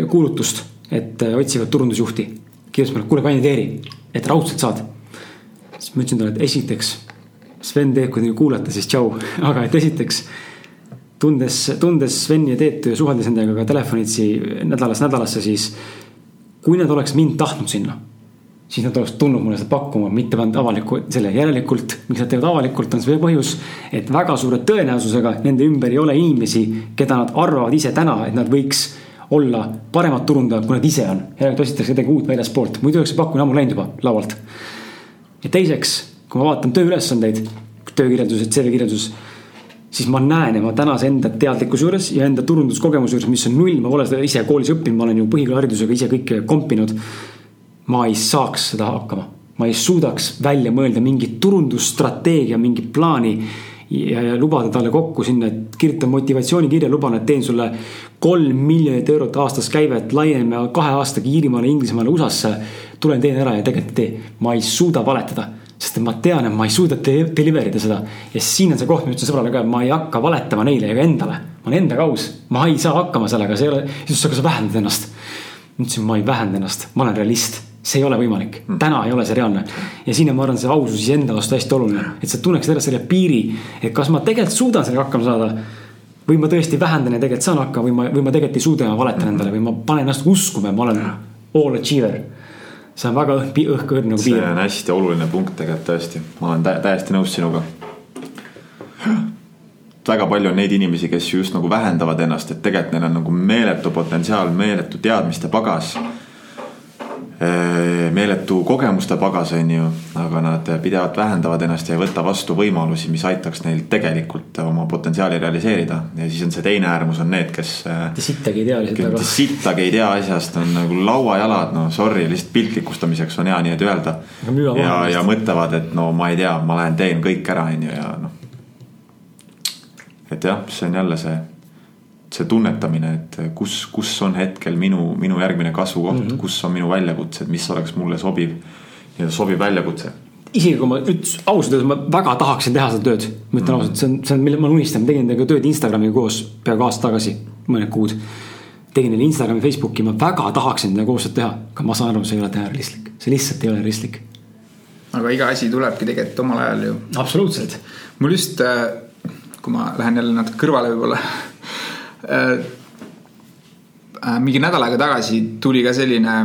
Speaker 2: kuulutust, et otsivad turundusjuhti. kirjutas mulle, kuule kandideeri, et raudselt saad. siis ma ütlesin talle, et esiteks Sven Teet, kui te kuulate, siis tšau, aga et esiteks tundes, tundes Sveni ja Teetu ja suheldes nendega ka telefonitsi nädalast nädalasse, siis kui nad oleks mind tahtnud sinna, siis nad oleks tulnud mulle seda pakkuma, mitte pannud avalikku, selle järelikult, miks nad teevad avalikult, on see põhjus, et väga suure tõenäosusega nende ümber ei ole inimesi, keda nad arvavad ise täna, et nad võiks olla paremad turundajad, kui nad ise on. järelikult otsitakse kedagi uut väljaspoolt, muidu oleks see pakkumine ammu läinud juba laualt. ja teiseks kui ma vaatan tööülesandeid, töökirjeldused, CV-kirjeldus, siis ma näen ja ma tänase enda teadlikkuse juures ja enda turunduskogemuse juures, mis on null, ma pole seda ise koolis õppinud, ma olen ju põhikooliharidusega ise kõike kompinud. ma ei saaks seda hakkama, ma ei suudaks välja mõelda mingit turundusstrateegia, mingit plaani ja, ja lubada talle kokku sinna, et kirjutan motivatsioonikirja, luban, et teen sulle kolm miljonit eurot aastas käivet, laieneme kahe aastaga Iirimaale, Inglismaale, USA-sse. tulen teen ära ja tegelikult ei tee, ma ei suuda valetada sest ma tean, et ma ei suuda te deliver ida seda. ja siin on see koht, ma ütlesin sõbrale ka, ma ei hakka valetama neile ega endale. ma olen endaga aus, ma ei saa hakkama sellega, see ei ole, siis ütles, aga sa vähendad ennast. ma ütlesin, ma ei vähenda ennast, ma olen realist see ei ole võimalik, mm. täna ei ole see reaalne. ja siin on, ma arvan, see ausus iseenda vastu hästi oluline, et sa tunneksid ära selle piiri, et kas ma tegelikult suudan sellega hakkama saada. või ma tõesti vähendan ja tegelikult saan hakkama või ma, või ma tegelikult ei suuda ja valetan endale või ma panen ennast uskuma, ma olen all achiever see on väga õhk, õhkõrn nagu
Speaker 1: piir. see on hästi oluline punkt tegelikult tõesti, ma olen tä täiesti nõus sinuga. väga palju on neid inimesi, kes just nagu vähendavad ennast, et tegelikult neil on nagu meeletu potentsiaal, meeletu teadmiste pagas meeletu kogemuste pagas, on ju, aga nad pidevalt vähendavad ennast ja ei võta vastu võimalusi, mis aitaks neil tegelikult oma potentsiaali realiseerida. ja siis on see teine äärmus on need, kes.
Speaker 2: Te sittagi ei tea lihtsalt
Speaker 1: väga. sittagi ei tea asjast, on nagu lauajalad, no sorry, lihtsalt piltlikustamiseks on hea nii, et öelda. ja, ja mõtlevad, et no ma ei tea, ma lähen teen kõik ära, on ju, ja noh. et jah, see on jälle see see tunnetamine, et kus, kus on hetkel minu, minu järgmine kasvukoht mm, -hmm. kus on minu väljakutsed, mis oleks mulle sobiv ja sobiv väljakutse.
Speaker 2: isegi kui ma üldse ausalt öeldes ma väga tahaksin teha seda tööd, ma ütlen mm -hmm. ausalt, see on, see on, mille ma unistan, tegin temaga tööd Instagramiga koos peaaegu aasta tagasi, mõned kuud. tegin neile Instagrami, Facebooki, ma väga tahaksin nendega koostööd teha, aga ma saan aru, see ei ole teha realistlik, see lihtsalt ei ole realistlik.
Speaker 3: aga iga asi tulebki tegelikult omal ajal ju.
Speaker 2: absoluutselt.
Speaker 3: mul just, kui ma lähen jälle natuke kõrvale võib-olla mingi nädal aega tagasi tuli ka selline,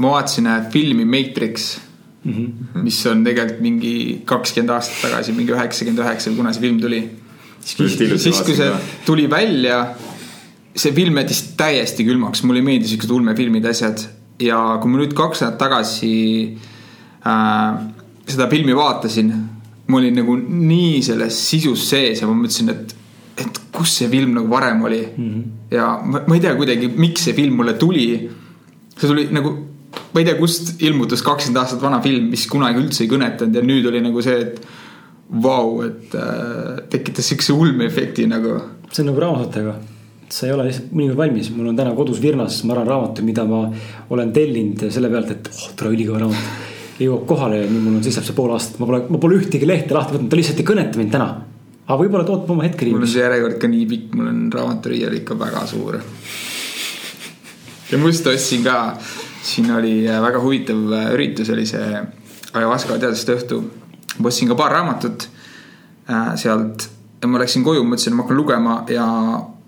Speaker 3: ma vaatasin filmi Matrix mm. -hmm. mis on tegelikult mingi kakskümmend aastat tagasi, mingi üheksakümmend üheksa, kuna see film tuli. siis, siis kui see tuli välja, see film jättis täiesti külmaks, mulle ei meeldi siuksed ulmefilmid, asjad. ja kui ma nüüd kaks nädalat tagasi äh, seda filmi vaatasin, ma olin nagu nii selles sisus sees ja ma mõtlesin, et et kus see film nagu varem oli mm. -hmm. ja ma, ma ei tea kuidagi, miks see film mulle tuli. see tuli nagu ma ei tea, kust ilmutas kakskümmend aastat vana film, mis kunagi üldse ei kõnetanud ja nüüd oli nagu see, et vau, et äh, tekitas siukse ulmeefekti nagu.
Speaker 2: see on nagu raamatutega, sa ei ole lihtsalt mõnikord valmis, mul on täna kodus Virnas, ma arvan, raamatu, mida ma olen tellinud selle pealt, et oh, tore ülikõva raamat. jõuab kohale ja nüüd mul on, seisab see pool aastat, ma pole, ma pole ühtegi lehte lahti võtnud, ta lihtsalt ei kõneta mind täna. Aga võib-olla ta ootab oma hetke.
Speaker 3: mul on see järjekord ka nii pikk, mul on raamaturiiul ikka väga suur. ja must ostsin ka siin oli äh, väga huvitav äh, üritus, oli see Ayahuasca teadlaste õhtu. ma ostsin ka paar raamatut äh, sealt ja ma läksin koju, mõtlesin, ma hakkan lugema ja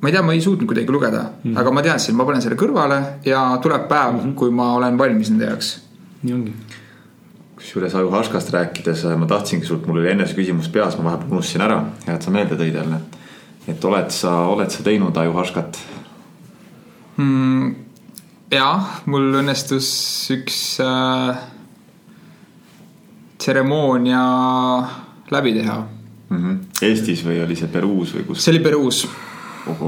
Speaker 3: ma ei tea, ma ei suutnud kuidagi lugeda mm, -hmm. aga ma teadsin, ma panen selle kõrvale ja tuleb päev mm, -hmm. kui ma olen valmis nende jaoks.
Speaker 2: nii ongi.
Speaker 1: Kusjuures Ayahuascast rääkides ma tahtsingi sult, mul oli enne see küsimus peas, ma vahepeal unustasin ära, hea, et sa meelde tõid jälle. et oled sa, oled sa teinud Ayahuascat
Speaker 3: mm,? jah, mul õnnestus üks äh, tseremoonia läbi teha
Speaker 1: mm. -hmm. Eestis või oli see Peruus või kus?
Speaker 3: see oli Peruus.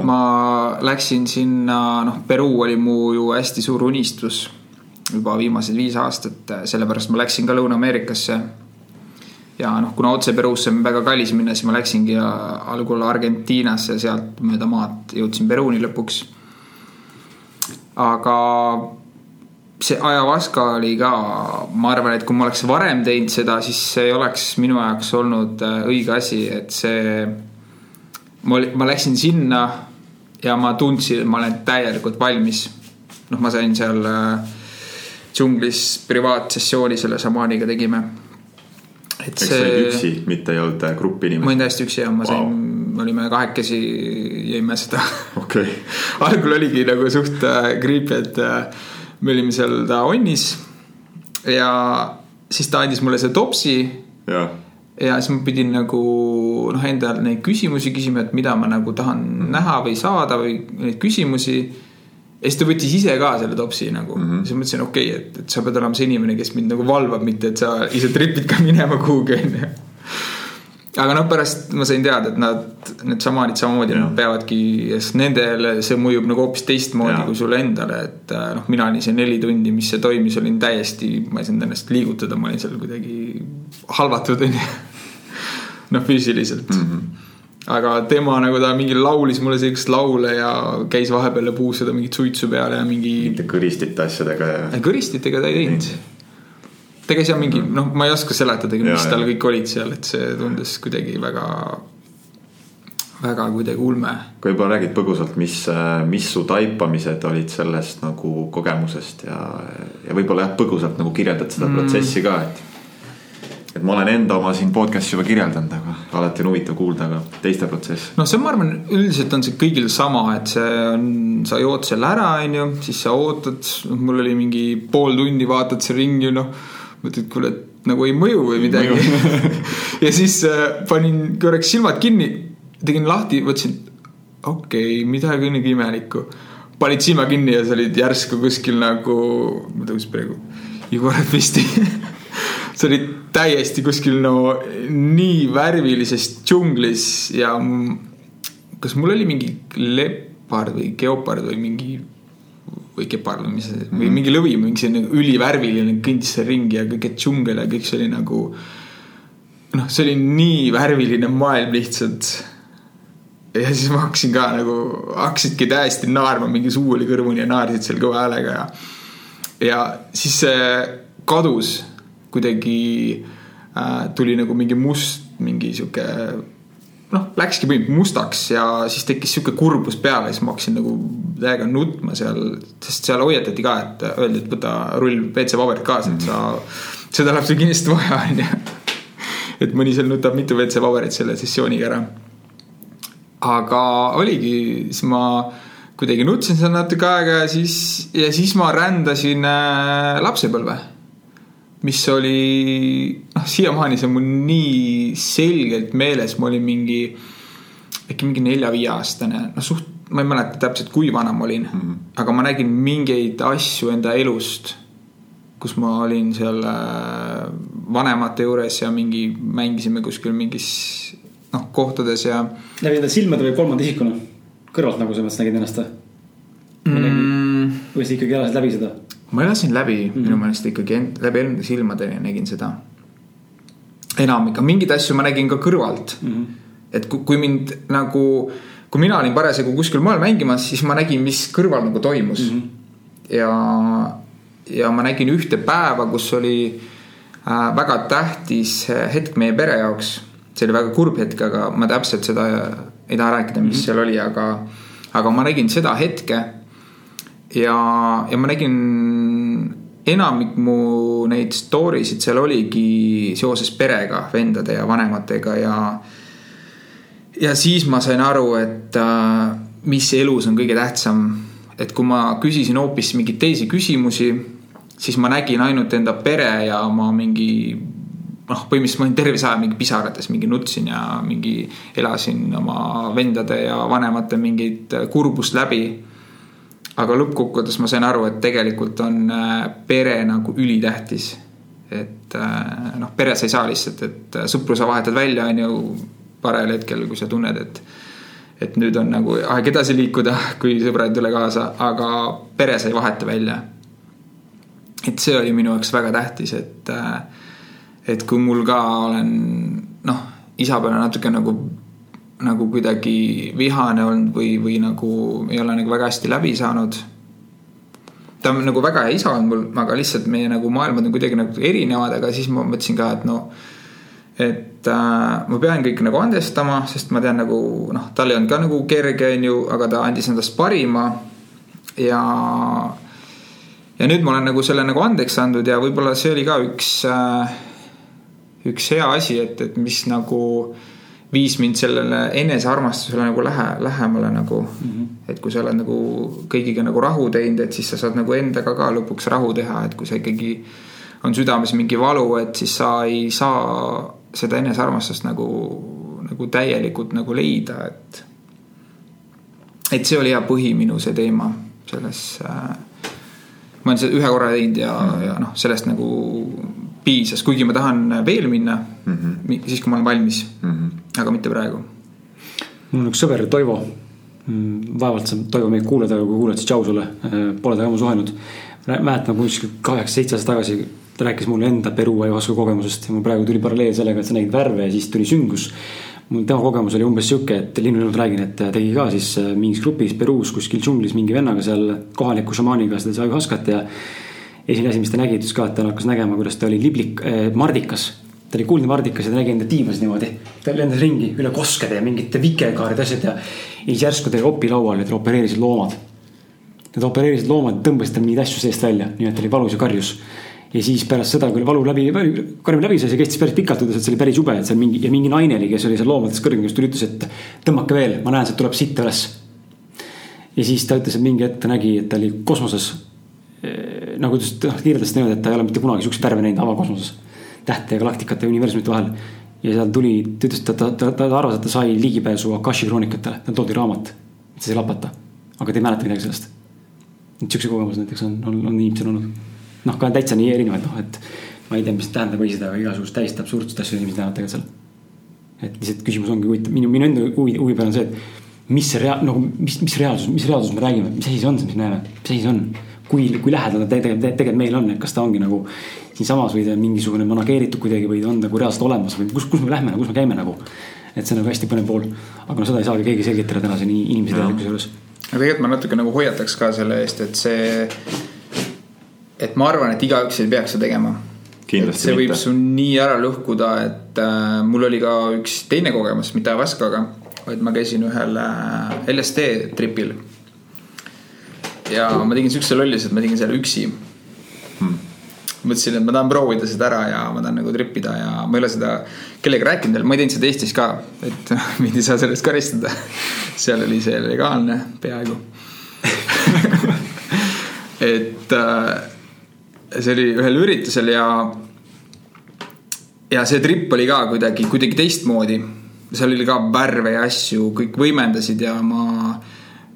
Speaker 3: ma läksin sinna, noh, Peruu oli mu ju hästi suur unistus juba viimased viis aastat, sellepärast ma läksin ka Lõuna-Ameerikasse. ja noh, kuna otse Peruusse on väga kallis minna, siis ma läksingi algul Argentiinasse sealt mööda maad jõudsin Peruuni lõpuks aga see Ayahuasca oli ka, ma arvan, et kui ma oleks varem teinud seda, siis see ei oleks minu jaoks olnud äh, õige asi, et see. ma, ma läksin sinna ja ma tundsin, et ma olen täielikult valmis. noh, ma sain seal äh, džunglis privaatsessiooni selle šamaaniga tegime.
Speaker 1: et see. üksi, mitte ei olnud äh, grupp inimesi?
Speaker 3: ma olin täiesti üksi ja ma sain wow me olime kahekesi, jõime seda
Speaker 1: okay.
Speaker 3: algul oligi nagu suht äh, creepy, et äh, me olime seal ta onnis ja siis ta andis mulle selle topsi.
Speaker 1: ja
Speaker 3: siis ma pidin nagu noh, endal neid küsimusi küsima, et mida ma nagu tahan mm näha või saada või neid küsimusi. Ja siis ta võttis ise ka selle topsi nagu mm, -hmm. siis ma mõtlesin, okei okay,, et, et sa pead olema see inimene, kes mind nagu valvab, mitte et sa ise tripid ka minema kuhugi onju aga noh, pärast ma sain teada, et nad, need šamaanid samamoodi, nad peavadki, sest nendele see mõjub nagu hoopis teistmoodi ja. kui sulle endale, et äh, noh, mina olin see neli tundi, mis see toimis, olin täiesti, ma ei saanud ennast liigutada, ma olin seal kuidagi halvatud onju. noh, füüsiliselt mm. -hmm aga tema nagu ta mingi laulis mulle siukest laule ja käis vahepeal ja puus seda mingit suitsu peale ja mingi.
Speaker 1: mingite kõristite asjadega ja.
Speaker 3: kõristitega ta ei teinud ta käis jah mingi, noh, ma ei oska seletadagi, mis tal kõik olid seal, et see tundus kuidagi väga, väga kuidagi ulme.
Speaker 1: võib-olla räägid põgusalt, mis, mis su taipamised olid sellest nagu kogemusest ja, ja võib-olla jah, põgusalt nagu kirjeldad seda mm. protsessi ka, et et ma olen enda oma siin podcast'is juba kirjeldanud, aga alati on huvitav kuulda ka teiste protsessi.
Speaker 3: noh, see ma arvan, üldiselt on see kõigil sama, et see on, sa jood selle ära, onju, siis sa ootad, noh, mul oli mingi pool tundi vaatad seal ringi, noh mõtled, kuule, et nagu ei mõju või midagi ja siis äh, panin korraks silmad kinni, tegin lahti, mõtlesin, okei okay,, midagi nii imelikku. panid silma kinni ja sa olid järsku kuskil nagu, ma tõusin praegu, Igor Pisti sa olid täiesti kuskil no nii värvilises džunglis ja kas mul oli mingi lepard või geopard või mingi või kepard või mis see, või mingi lõvi, mingi selline ülivärviline kõndis seal ringi ja kõik džungel ja kõik see oli nagu. noh, see oli nii värviline maailm lihtsalt. ja siis ma hakkasin ka nagu, hakkasidki täiesti naerma, mingi suu oli kõrvuni ja naersid seal kõva häälega ja. ja siis see kadus kuidagi äh,, tuli nagu mingi must, mingi sihuke noh, läkski mustaks ja siis tekkis sihuke kurbus peale, siis ma hakkasin nagu täiega nutma seal, sest seal hoiatati ka, et öeldi, et võta rull WC-paberit kaasa, et sa, seda läheb sul kindlasti vaja, onju. et mõni seal nutab mitu WC-paberit selle sessiooniga ära aga oligi, siis ma kuidagi nutsin seal natuke aega ja siis, ja siis ma rändasin äh, lapsepõlve. Mis oli, noh, siiamaani see on mul nii selgelt meeles, ma olin mingi, äkki mingi nelja-viieaastane, noh suht, ma ei mäleta täpselt, kui vana ma olin mm, -hmm. aga ma nägin mingeid asju enda elust, kus ma olin seal äh, vanemate juures ja mingi, mängisime kuskil mingis noh, kohtades ja
Speaker 2: läbi enda silmade või kolmanda isikuna? kõrvalt nagu selles mõttes nägid ennast või?
Speaker 3: mm,
Speaker 2: või sa ikkagi elasid läbi seda?
Speaker 3: Ma elasin läbi mm -hmm. minu meelest ikkagi end, läbi enda silmade nägin seda. enamik, mingeid asju ma nägin ka kõrvalt mm. -hmm. et kui, kui mind nagu, kui mina olin parasjagu kuskil mujal mängimas, siis ma nägin, mis kõrval nagu toimus mm. -hmm. ja, ja ma nägin ühte päeva, kus oli äh, väga tähtis hetk meie pere jaoks. see oli väga kurb hetk, aga ma täpselt seda ei taha rääkida, mis mm -hmm. seal oli, aga, aga ma nägin seda hetke ja, ja ma nägin enamik mu neid story sid seal oligi seoses perega, vendade ja vanematega ja. ja siis ma sain aru, et äh, mis elus on kõige tähtsam. et kui ma küsisin hoopis mingeid teisi küsimusi, siis ma nägin ainult enda pere ja ma mingi noh, põhimõtteliselt ma olin terve see aja mingi pisarates, mingi nutsin ja mingi elasin oma vendade ja vanemate mingeid kurbust läbi aga lõppkokkuvõttes ma sain aru, et tegelikult on äh, pere nagu ülitähtis. et äh, noh, peres ei saa lihtsalt, et äh, sõpru sa vahetad välja, on ju, parajal hetkel, kui sa tunned, et et nüüd on nagu aeg edasi liikuda, kui sõbrad ei tule kaasa, aga pere sa ei vaheta välja. et see oli minu jaoks väga tähtis, et et kui mul ka olen noh, isa peale natuke nagu nagu kuidagi vihane olnud või, või nagu ei ole nagu väga hästi läbi saanud. ta on nagu väga hea isa olnud mul, aga lihtsalt meie nagu maailmad on kuidagi nagu erinevad, aga siis ma mõtlesin ka, et no. et äh, ma pean kõik nagu andestama, sest ma tean nagu noh, tal ei olnud ka nagu kerge, on ju, aga ta andis endast parima. ja, ja nüüd ma olen nagu selle nagu andeks andnud ja võib-olla see oli ka üks äh,, üks hea asi, et, et mis nagu viis mind sellele enesearmastusele nagu lähe, lähemale nagu mm. -hmm. et kui sa oled nagu kõigiga nagu rahu teinud, et siis sa saad nagu endaga ka lõpuks rahu teha, et kui sa ikkagi on südames mingi valu, et siis sa ei saa seda enesearmastust nagu, nagu täielikult nagu leida, et. et see oli hea põhi minu see teema selles äh,. ma olen seda ühe korra teinud ja mm, -hmm. ja noh, sellest nagu piisas, kuigi ma tahan veel minna mm, -hmm. siis kui ma olen valmis mm, -hmm. aga mitte praegu.
Speaker 2: mul on üks sõber, Toivo. vaevalt sa, Toivo, meid kuulad, aga kui kuulad, siis tšau sulle. Pole temaga ammu suhelnud. mäletan kuskil kaheksa-seitse aastat tagasi ta rääkis mulle enda Peruu ayahuasca kogemusest ja mul praegu tuli paralleel sellega, et sa nägid värve ja siis tuli süngus. mul tema kogemus oli umbes sihuke, et linnulõunat räägin, et tegi ka siis mingis grupis Peruus kuskil džunglis mingi vennaga seal kohaliku šamaaniga seda ayahuascat ja esimene asi, mis ta nägi, ütles ka, et ta hakkas nägema, kuidas ta oli liblik äh,, mardikas. ta oli kuldne mardikas ja ta nägi enda tiivas niimoodi. ta lendas ringi üle koskede ja mingite vikekaarid, asjad ja. ja siis järsku ta oli opilaual ja tal opereerisid loomad. Need opereerisid loomad tõmbasid tal mingeid asju seest välja, nii et ta oli valus ja karjus. ja siis pärast seda, kui valu läbi, karjumine läbi sai, see kestis päris pikalt, ütles, et see oli päris jube, et seal mingi ja mingi naine oli, kes oli seal loomadest kõrgem, kes tuli, ütles, et tõmmake veel, ma näen, sealt tuleb sitt üles. ja siis ta ütles, et mingi hetk ta nägi, et ta oli kosmoses nagu ta ütles, kirjeldas niimoodi, et ta ei ole mitte kunagi siukseid värve näinud avakosmoses. tähtede, galaktikate ja universumite vahel. ja seal tuli, ta ütles, et ta, ta, ta, ta arvas, et ta sai ligipääsu Akashi kroonikatele, tal toodi raamat. ta sai lapata, aga ta ei mäleta midagi sellest. et siukse kogemus näiteks on, on, on inimestel olnud. noh, ka täitsa nii erinevad, noh, et ma ei tea, mis tähendab või seda, aga igasugust täiesti absurdset asju inimesed näevad tegelikult seal. et lihtsalt küsimus ongi huvitav, minu, minu enda huvi, huvi peal on see, et mis see rea-, nagu mis, mis reaalsus, mis reaalsus me räägime, mis asi see on, mis me näeme, mis asi see on kui, kui lähedal ta tegelikult, tegelikult meil on, et kas ta ongi nagu siinsamas või ta on mingisugune manageeritud kuidagi või ta on nagu reaalselt olemas või kus, kus me lähme, kus me käime nagu. et see on nagu hästi põnev pool, aga no seda ei saagi keegi selgitada tänase nii inimese teadlikkuse juures.
Speaker 3: aga tegelikult ma natuke nagu hoiataks ka selle eest, et see, et ma arvan, et igaüks ei peaks seda tegema.
Speaker 1: kindlasti
Speaker 3: see võib su nii ära lõhkuda, et äh, mul oli ka üks teine kogemus, mitte Avaskaga, vaid ma käisin ühel äh, LSD tripil. Ja ma tegin siukse lolluse, et ma tegin selle üksi
Speaker 1: Hmm.
Speaker 3: mõtlesin, et ma tahan proovida seda ära ja ma tahan nagu tripida ja ma ei ole seda kellegagi rääkinud veel, ma ei teinud seda Eestis ka, et mind ei saa selle eest karistada. seal oli see legaalne peaaegu. et äh, see oli ühel üritusel ja, ja see trip oli ka kuidagi, kuidagi teistmoodi. seal oli ka värve ja asju, kõik võimendasid ja ma,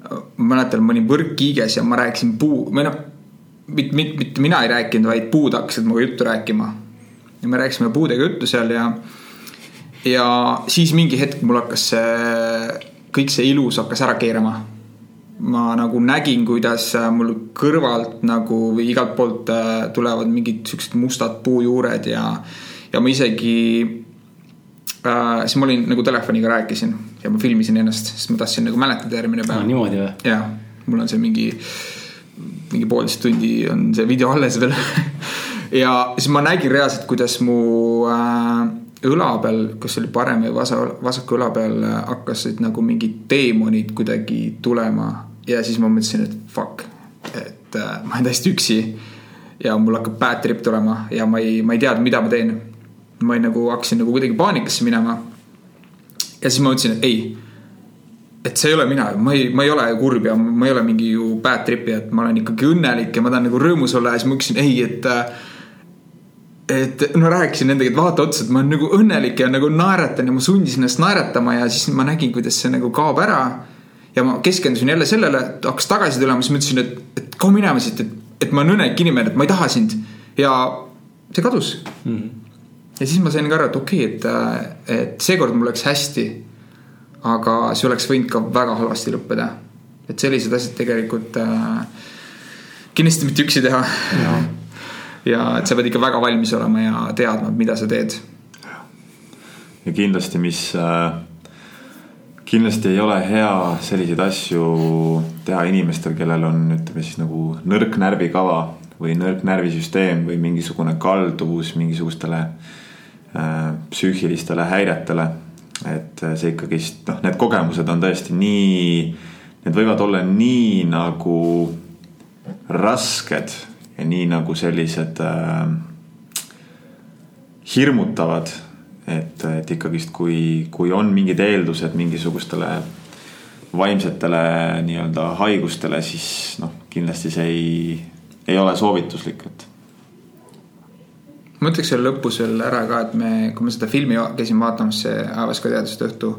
Speaker 3: ma mäletan, ma olin võrkkiiges ja ma rääkisin puu, või noh, mitte, mitte, mitte mina ei rääkinud, vaid puud hakkasid minuga juttu rääkima. ja me rääkisime puudega juttu seal ja, ja siis mingi hetk mul hakkas see, kõik see ilus hakkas ära keerama ma nagu nägin, kuidas äh, mul kõrvalt nagu või igalt poolt äh, tulevad mingid siuksed mustad puujuured ja, ja ma isegi äh,, siis ma olin nagu telefoniga rääkisin ja ma filmisin ennast, sest ma tahtsin nagu mäletada järgmine päev.
Speaker 2: niimoodi või?
Speaker 3: ja mul on see mingi, mingi poolteist tundi on see video alles veel. ja siis ma nägin reaalselt, kuidas mu äh, õla peal, kas see oli parem või vasa, vasaku õla peal äh, hakkasid nagu mingid teemonid kuidagi tulema ja siis ma mõtlesin, et fuck, et äh, ma olen täiesti üksi ja mul hakkab bad trip tulema ja ma ei, ma ei teadnud, mida ma teen. ma ei, nagu hakkasin nagu kuidagi paanikasse minema. Ja siis ma mõtlesin, et ei et see ei ole mina, ma ei, ma ei ole kurb ja ma ei ole mingi ju bad trip'i, et ma olen ikkagi õnnelik ja ma tahan nagu rõõmus olla ja siis ma ütlesin ei, et. et no rääkisin nendega, et vaata otsa, et ma olen nagu õnnelik ja nagu naeratan ja ma sundisin ennast naeratama ja siis ma nägin, kuidas see nagu kaob ära. ja ma keskendusin jälle sellele, hakkas tagasi tulema, siis ma ütlesin, et, et kao minema siit, et, et ma olen õnnelik inimene, et ma ei taha sind ja see kadus mm. -hmm. Ja siis ma sain ka aru, et okei okay,, et, et seekord mul läks hästi aga see oleks võinud ka väga halvasti lõppeda. et sellised asjad tegelikult äh, kindlasti mitte üksi teha. ja et sa pead ikka väga valmis olema ja teadma, mida sa teed.
Speaker 1: ja kindlasti, mis äh, kindlasti ei ole hea selliseid asju teha inimestel, kellel on, ütleme siis nagu nõrk närvikava või nõrk närvisüsteem või mingisugune kalduvus mingisugustele äh, psüühilistele häiretele. et see ikkagist noh, need kogemused on tõesti nii, need võivad olla nii nagu rasked ja nii nagu sellised äh, hirmutavad, et, et ikkagist, kui, kui on mingid eeldused mingisugustele vaimsetele nii-öelda haigustele, siis noh, kindlasti see ei, ei ole soovituslik, et
Speaker 3: ma ütleks selle lõpus veel ära ka, et me, kui me seda filmi käisime vaatamas, see Aevaska teaduste õhtu.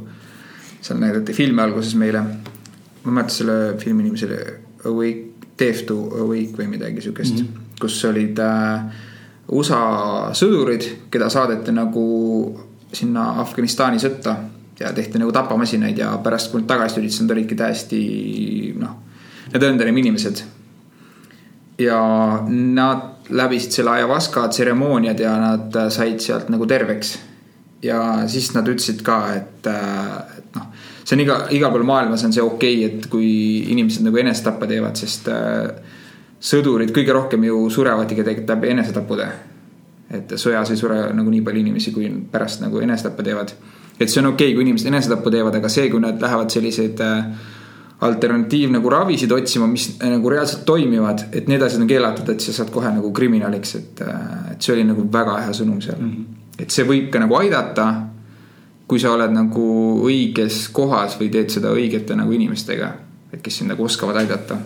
Speaker 3: seal näidati filmi alguses meile. ma ei mäleta selle filmi nimi, see oli Awake, Death to Awake või midagi siukest mm, -hmm. kus olid äh, USA sõdurid, keda saadeti nagu sinna Afganistani sõtta ja tehti nagu tapamasinaid ja pärast, kui nad tagasi tulid, siis nad olidki täiesti noh, need õndenim inimesed ja nad läbisid selle ayahuasca tseremooniad ja nad said sealt nagu terveks. ja siis nad ütlesid ka, et, et noh, see on iga, igal pool maailmas on see okei okay,, et kui inimesed nagu enesetappe teevad, sest äh, sõdurid kõige rohkem ju surevadki tegelikult läbi enesetapude. et sõjas ei sure nagu nii palju inimesi, kui pärast nagu enesetappe teevad. et see on okei okay,, kui inimesed enesetapu teevad, aga see, kui nad lähevad selliseid äh, alternatiiv nagu ravisid otsima, mis nagu reaalselt toimivad, et need asjad on keelatud, et sa saad kohe nagu kriminaaliks, et, et see oli nagu väga hea sõnum seal mm. -hmm. et see võib ka nagu aidata, kui sa oled nagu õiges kohas või teed seda õigete nagu inimestega, et kes sind nagu oskavad aidata.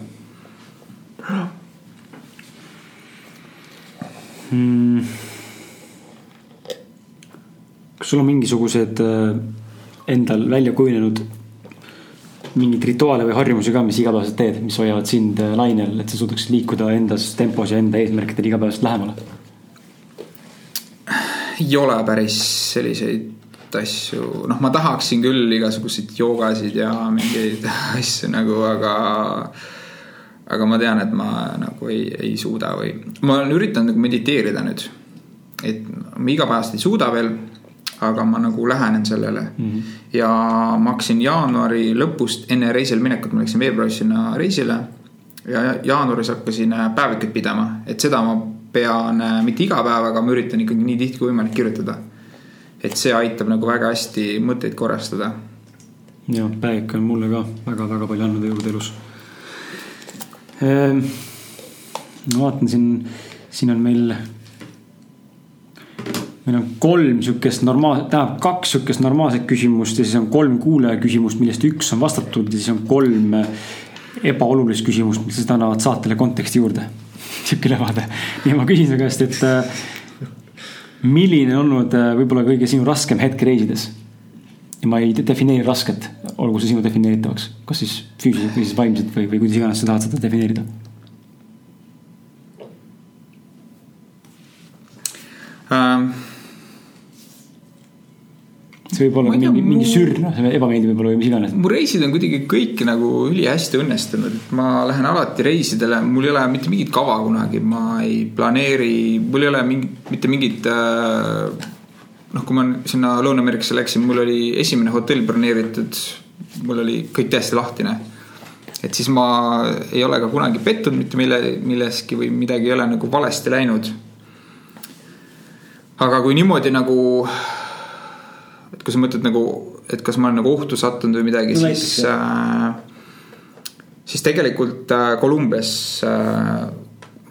Speaker 2: mm.. kas sul on mingisugused äh, endal välja kujunenud mingeid rituaale või harjumusi ka, mis igapäevaselt teed, mis hoiavad sind äh, lainel, et sa suudaksid liikuda endas tempos ja enda eesmärkidele igapäevaselt lähemale?
Speaker 3: ei ole päris selliseid asju, noh, ma tahaksin küll igasuguseid joogasid ja mingeid asju nagu, aga. aga ma tean, et ma nagu ei, ei suuda või ma olen üritanud nagu mediteerida nüüd. et ma igapäevaselt ei suuda veel, aga ma nagu lähenen sellele mm. -hmm. ja ma hakkasin jaanuari lõpust enne reisile minekut, ma läksin veebruaris sinna reisile. ja jaanuaris hakkasin päevikuid pidama, et seda ma pean äh, mitte iga päev, aga ma üritan ikkagi nii tihti kui võimalik kirjutada. et see aitab nagu väga hästi mõtteid korrastada.
Speaker 2: ja päevik on mulle ka väga-väga palju andnud juurde elus. Ehm, ma vaatan siin, siin on meil meil on kolm sihukest normaalset, tähendab kaks sihukest normaalset küsimust ja siis on kolm kuulaja küsimust, millest üks on vastatud ja siis on kolm ebaolulist küsimust, mis annavad saatele konteksti juurde. sihuke ülevaade ja ma küsin su käest, et äh, milline on olnud äh, võib-olla kõige sinu raskem hetk reisides? ja ma ei defineeri rasket, olgu see sinu defineeritavaks, kas siis füüsiliselt või siis vaimselt või, või kuidas iganes sa tahad seda defineerida
Speaker 3: ähm
Speaker 2: see võib olla mingi, mingi sürr, noh, ebameeldiv võib-olla või mis iganes.
Speaker 3: mu reisid on kuidagi kõik nagu ülihästi õnnestunud, et ma lähen alati reisidele, mul ei ole mitte mingit kava kunagi, ma ei planeeri, mul ei ole mingit, mitte mingit äh, noh, kui ma sinna Lõuna-Ameerikasse läksin, mul oli esimene hotell broneeritud, mul oli kõik täiesti lahtine. et siis ma ei ole ka kunagi pettunud mitte mille, milleski või midagi ei ole nagu valesti läinud. aga kui niimoodi nagu kui sa mõtled nagu, et kas ma olen nagu ohtu sattunud või midagi no,, siis äh,, siis tegelikult äh, Kolumbias äh,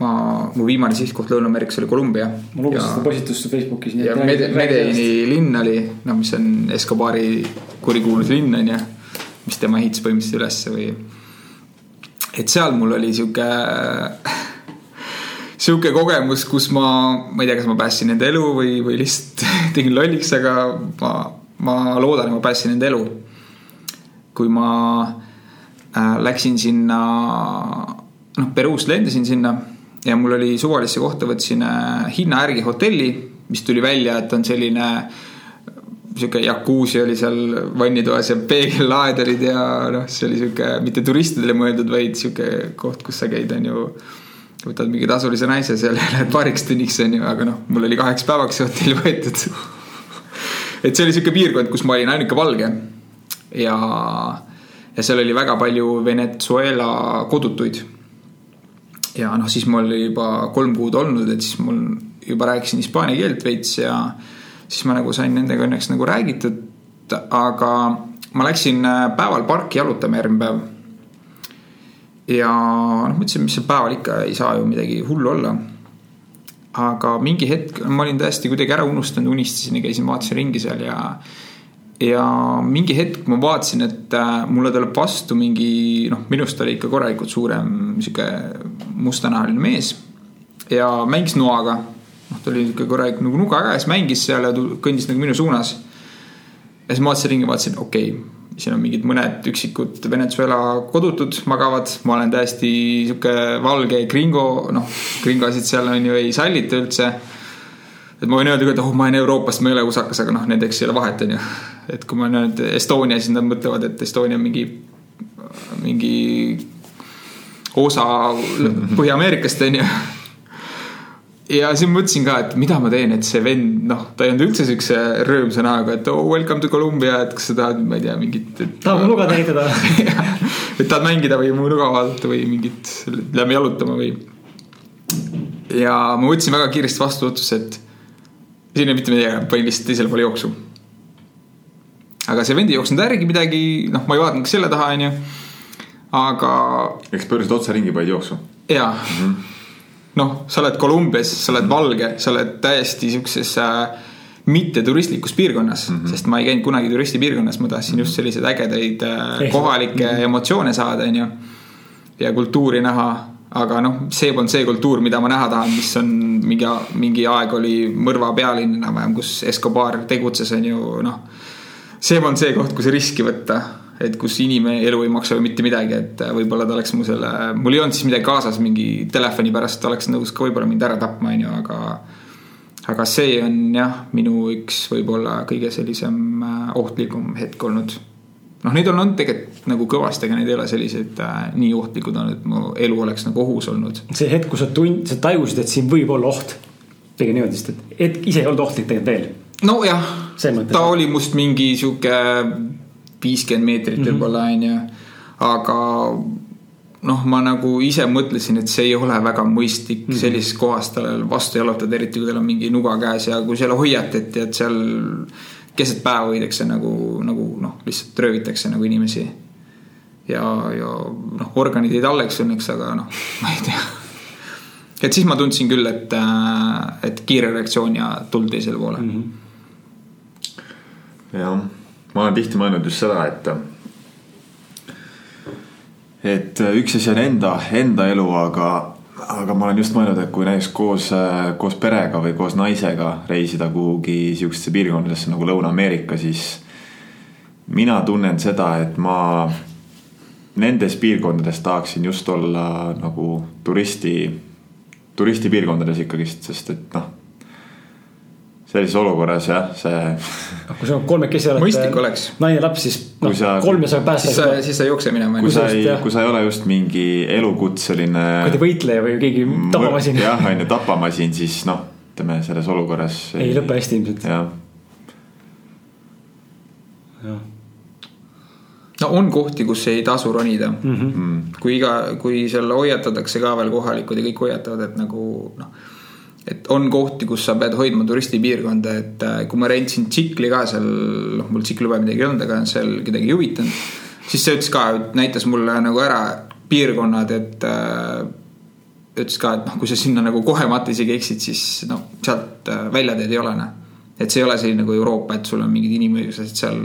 Speaker 3: ma, mu viimane sihtkoht Lõuna-Ameerikas oli Kolumbia.
Speaker 2: ma lugesin seda postitust Facebookis.
Speaker 3: ja Mede, Medellini linn oli, noh, mis on Escobari kurikuulus linn on ju, mis tema ehitas põhimõtteliselt ülesse või. et seal mul oli sihuke sihuke kogemus, kus ma, ma ei tea, kas ma päästsin enda elu või, või lihtsalt tegin lolliks, aga ma, ma loodan, et ma päästsin enda elu. kui ma äh, läksin sinna, noh, Peruust lendasin sinna ja mul oli suvalisse kohta, võtsin äh, hinna järgi hotelli, mis tuli välja, et on selline sihuke jakuusi oli seal vannitoas ja peegellaed olid ja noh, see oli sihuke mitte turistidele mõeldud, vaid sihuke koht, kus sa käid, on ju võtad mingi tasulise naise seal ja lähed paariks tunniks onju, aga noh, mul oli kaheks päevaks see hotell võetud. Et see oli sihuke piirkond, kus ma olin ainuke valge. ja, ja seal oli väga palju Venezuela kodutuid. ja noh, siis mul oli juba kolm kuud olnud, et siis mul juba rääkisin hispaania keelt veits ja siis ma nagu sain nendega õnneks nagu räägitud. aga ma läksin päeval parki jalutama järgmine päev ja noh, mõtlesin, mis seal päeval ikka ei saa ju midagi hullu olla. Aga mingi hetk ma olin täiesti kuidagi ära unustanud, unistasin ja käisin, vaatasin ringi seal ja. ja mingi hetk ma vaatasin, et äh, mulle tuleb vastu mingi noh, minust oli ikka korralikult suurem sihuke mustanahaline mees. ja mängis noaga, noh ta oli sihuke korralik nagu nuga käes, mängis seal ja kõndis nagu minu suunas. ja siis ma vaatasin ringi, vaatasin, okei okay, siin on mingid mõned üksikud Venezuela kodutud magavad, ma olen täiesti sihuke valge gringo, noh, gringosid seal on ju ei sallita üldse. et ma võin öelda küll, et oh, ma olen Euroopast, ma ei ole usakas, aga noh, nendeks ei ole vahet, on ju. et kui ma nüüd Estonia, siis nad mõtlevad, et Estonia on mingi, mingi osa Põhja-Ameerikast, on ju ja siis mõtlesin ka, et mida ma teen, et see vend, noh, ta ei olnud üldse siukse rõõmsa näoga, et oh welcome to Columbia, et kas sa tahad, ma ei tea, mingit.
Speaker 2: tahad mu nuga täiendada
Speaker 3: et tahad mängida või mu nuga vaadata või mingit, lähme jalutama või. ja ma võtsin väga kiiresti vastu otsuse, et siin ei mitte midagi, panin lihtsalt teisele poole jooksu. aga see vend ei jooksnud järgi midagi, noh, ma ei vaadanud selle taha, onju. aga.
Speaker 1: eks pöörasid otse ringi, panid jooksu.
Speaker 3: jaa mm. -hmm noh, sa oled Kolumbias, sa oled valge, sa oled täiesti siukses äh, mitteturistlikus piirkonnas mm, -hmm. sest ma ei käinud kunagi turistipiirkonnas, ma tahtsin just selliseid ägedaid äh, kohalikke mm -hmm. emotsioone saada, onju. ja kultuuri näha, aga noh, see polnud see kultuur, mida ma näha tahan, mis on mingi, mingi aeg oli mõrva pealinn enam-vähem, kus Escobar tegutses, onju, noh. see polnud see koht, kus riski võtta et kus inimelu ei maksa ju mitte midagi, et äh, võib-olla ta oleks mu selle, mul ei olnud siis midagi kaasas, mingi telefoni pärast oleks nõus ka võib-olla mind ära tapma, on ju, aga. aga see on jah, minu üks võib-olla kõige sellisem äh, ohtlikum hetk olnud. noh, neid on olnud tegelikult nagu kõvasti, aga need ei ole sellised äh, nii ohtlikud olnud, et mu elu oleks nagu ohus olnud.
Speaker 2: see hetk, kus sa tund-, sa tajusid, et siin võib olla oht. pigem niimoodi, sest et hetk ise ei olnud ohtlik tegelikult veel.
Speaker 3: nojah, ta oli must mingi sihuke viiskümmend meetrit mm -hmm. võib-olla on ju, aga noh, ma nagu ise mõtlesin, et see ei ole väga mõistlik mm -hmm. sellises kohas tal vastu jalutada, eriti kui tal on mingi nuga käes ja kui seal hoiatati, et seal keset päeva võidakse nagu, nagu noh, lihtsalt röövitakse nagu inimesi. ja, ja noh, organid jäid alleks õnneks, aga noh, ma ei tea. et siis ma tundsin küll, et, äh, et kiire reaktsioon ja tuld teisele poole mm. -hmm.
Speaker 1: jah, ma olen tihti mõelnud just seda, et et üks asi on enda, enda elu, aga, aga ma olen just mõelnud, et kui näiteks koos, koos perega või koos naisega reisida kuhugi sihukestesse piirkondadesse nagu Lõuna-Ameerika, siis mina tunnen seda, et ma nendes piirkondades tahaksin just olla nagu turisti, turistipiirkondades ikkagist, sest et noh sellises olukorras jah, see.
Speaker 2: Noh, kui sa kolmekesi oled.
Speaker 3: mõistlik oleks.
Speaker 2: naine, laps, siis noh, kolme saab päästa.
Speaker 3: siis sa, siis sa ei jookse minema.
Speaker 1: kui sa ei, kui sa ei ole just mingi elukutseline.
Speaker 2: kuradi võitleja või keegi tapamasin.
Speaker 1: jah, on ju, tapamasin, siis noh, ütleme selles olukorras.
Speaker 2: ei, lõpe hästi ilmselt.
Speaker 1: jah.
Speaker 3: jah no on kohti, kus ei tasu ronida mm. -hmm. kui iga, kui seal hoiatatakse ka veel kohalikud ja kõik hoiatavad, et nagu noh et on kohti, kus sa pead hoidma turistipiirkonda, et äh, kui ma rentsin tsikli ka seal, noh, mul tsiklilube midagi ei olnud, aga seal kedagi ei huvitanud. siis see ütles ka, näitas mulle nagu ära piirkonnad, et äh, ütles ka, et noh, kui sa sinna nagu kohemata isegi eksid, siis noh, sealt äh, väljateed ei ole, noh. et see ei ole selline nagu Euroopa, et sul on mingid inimõigused seal,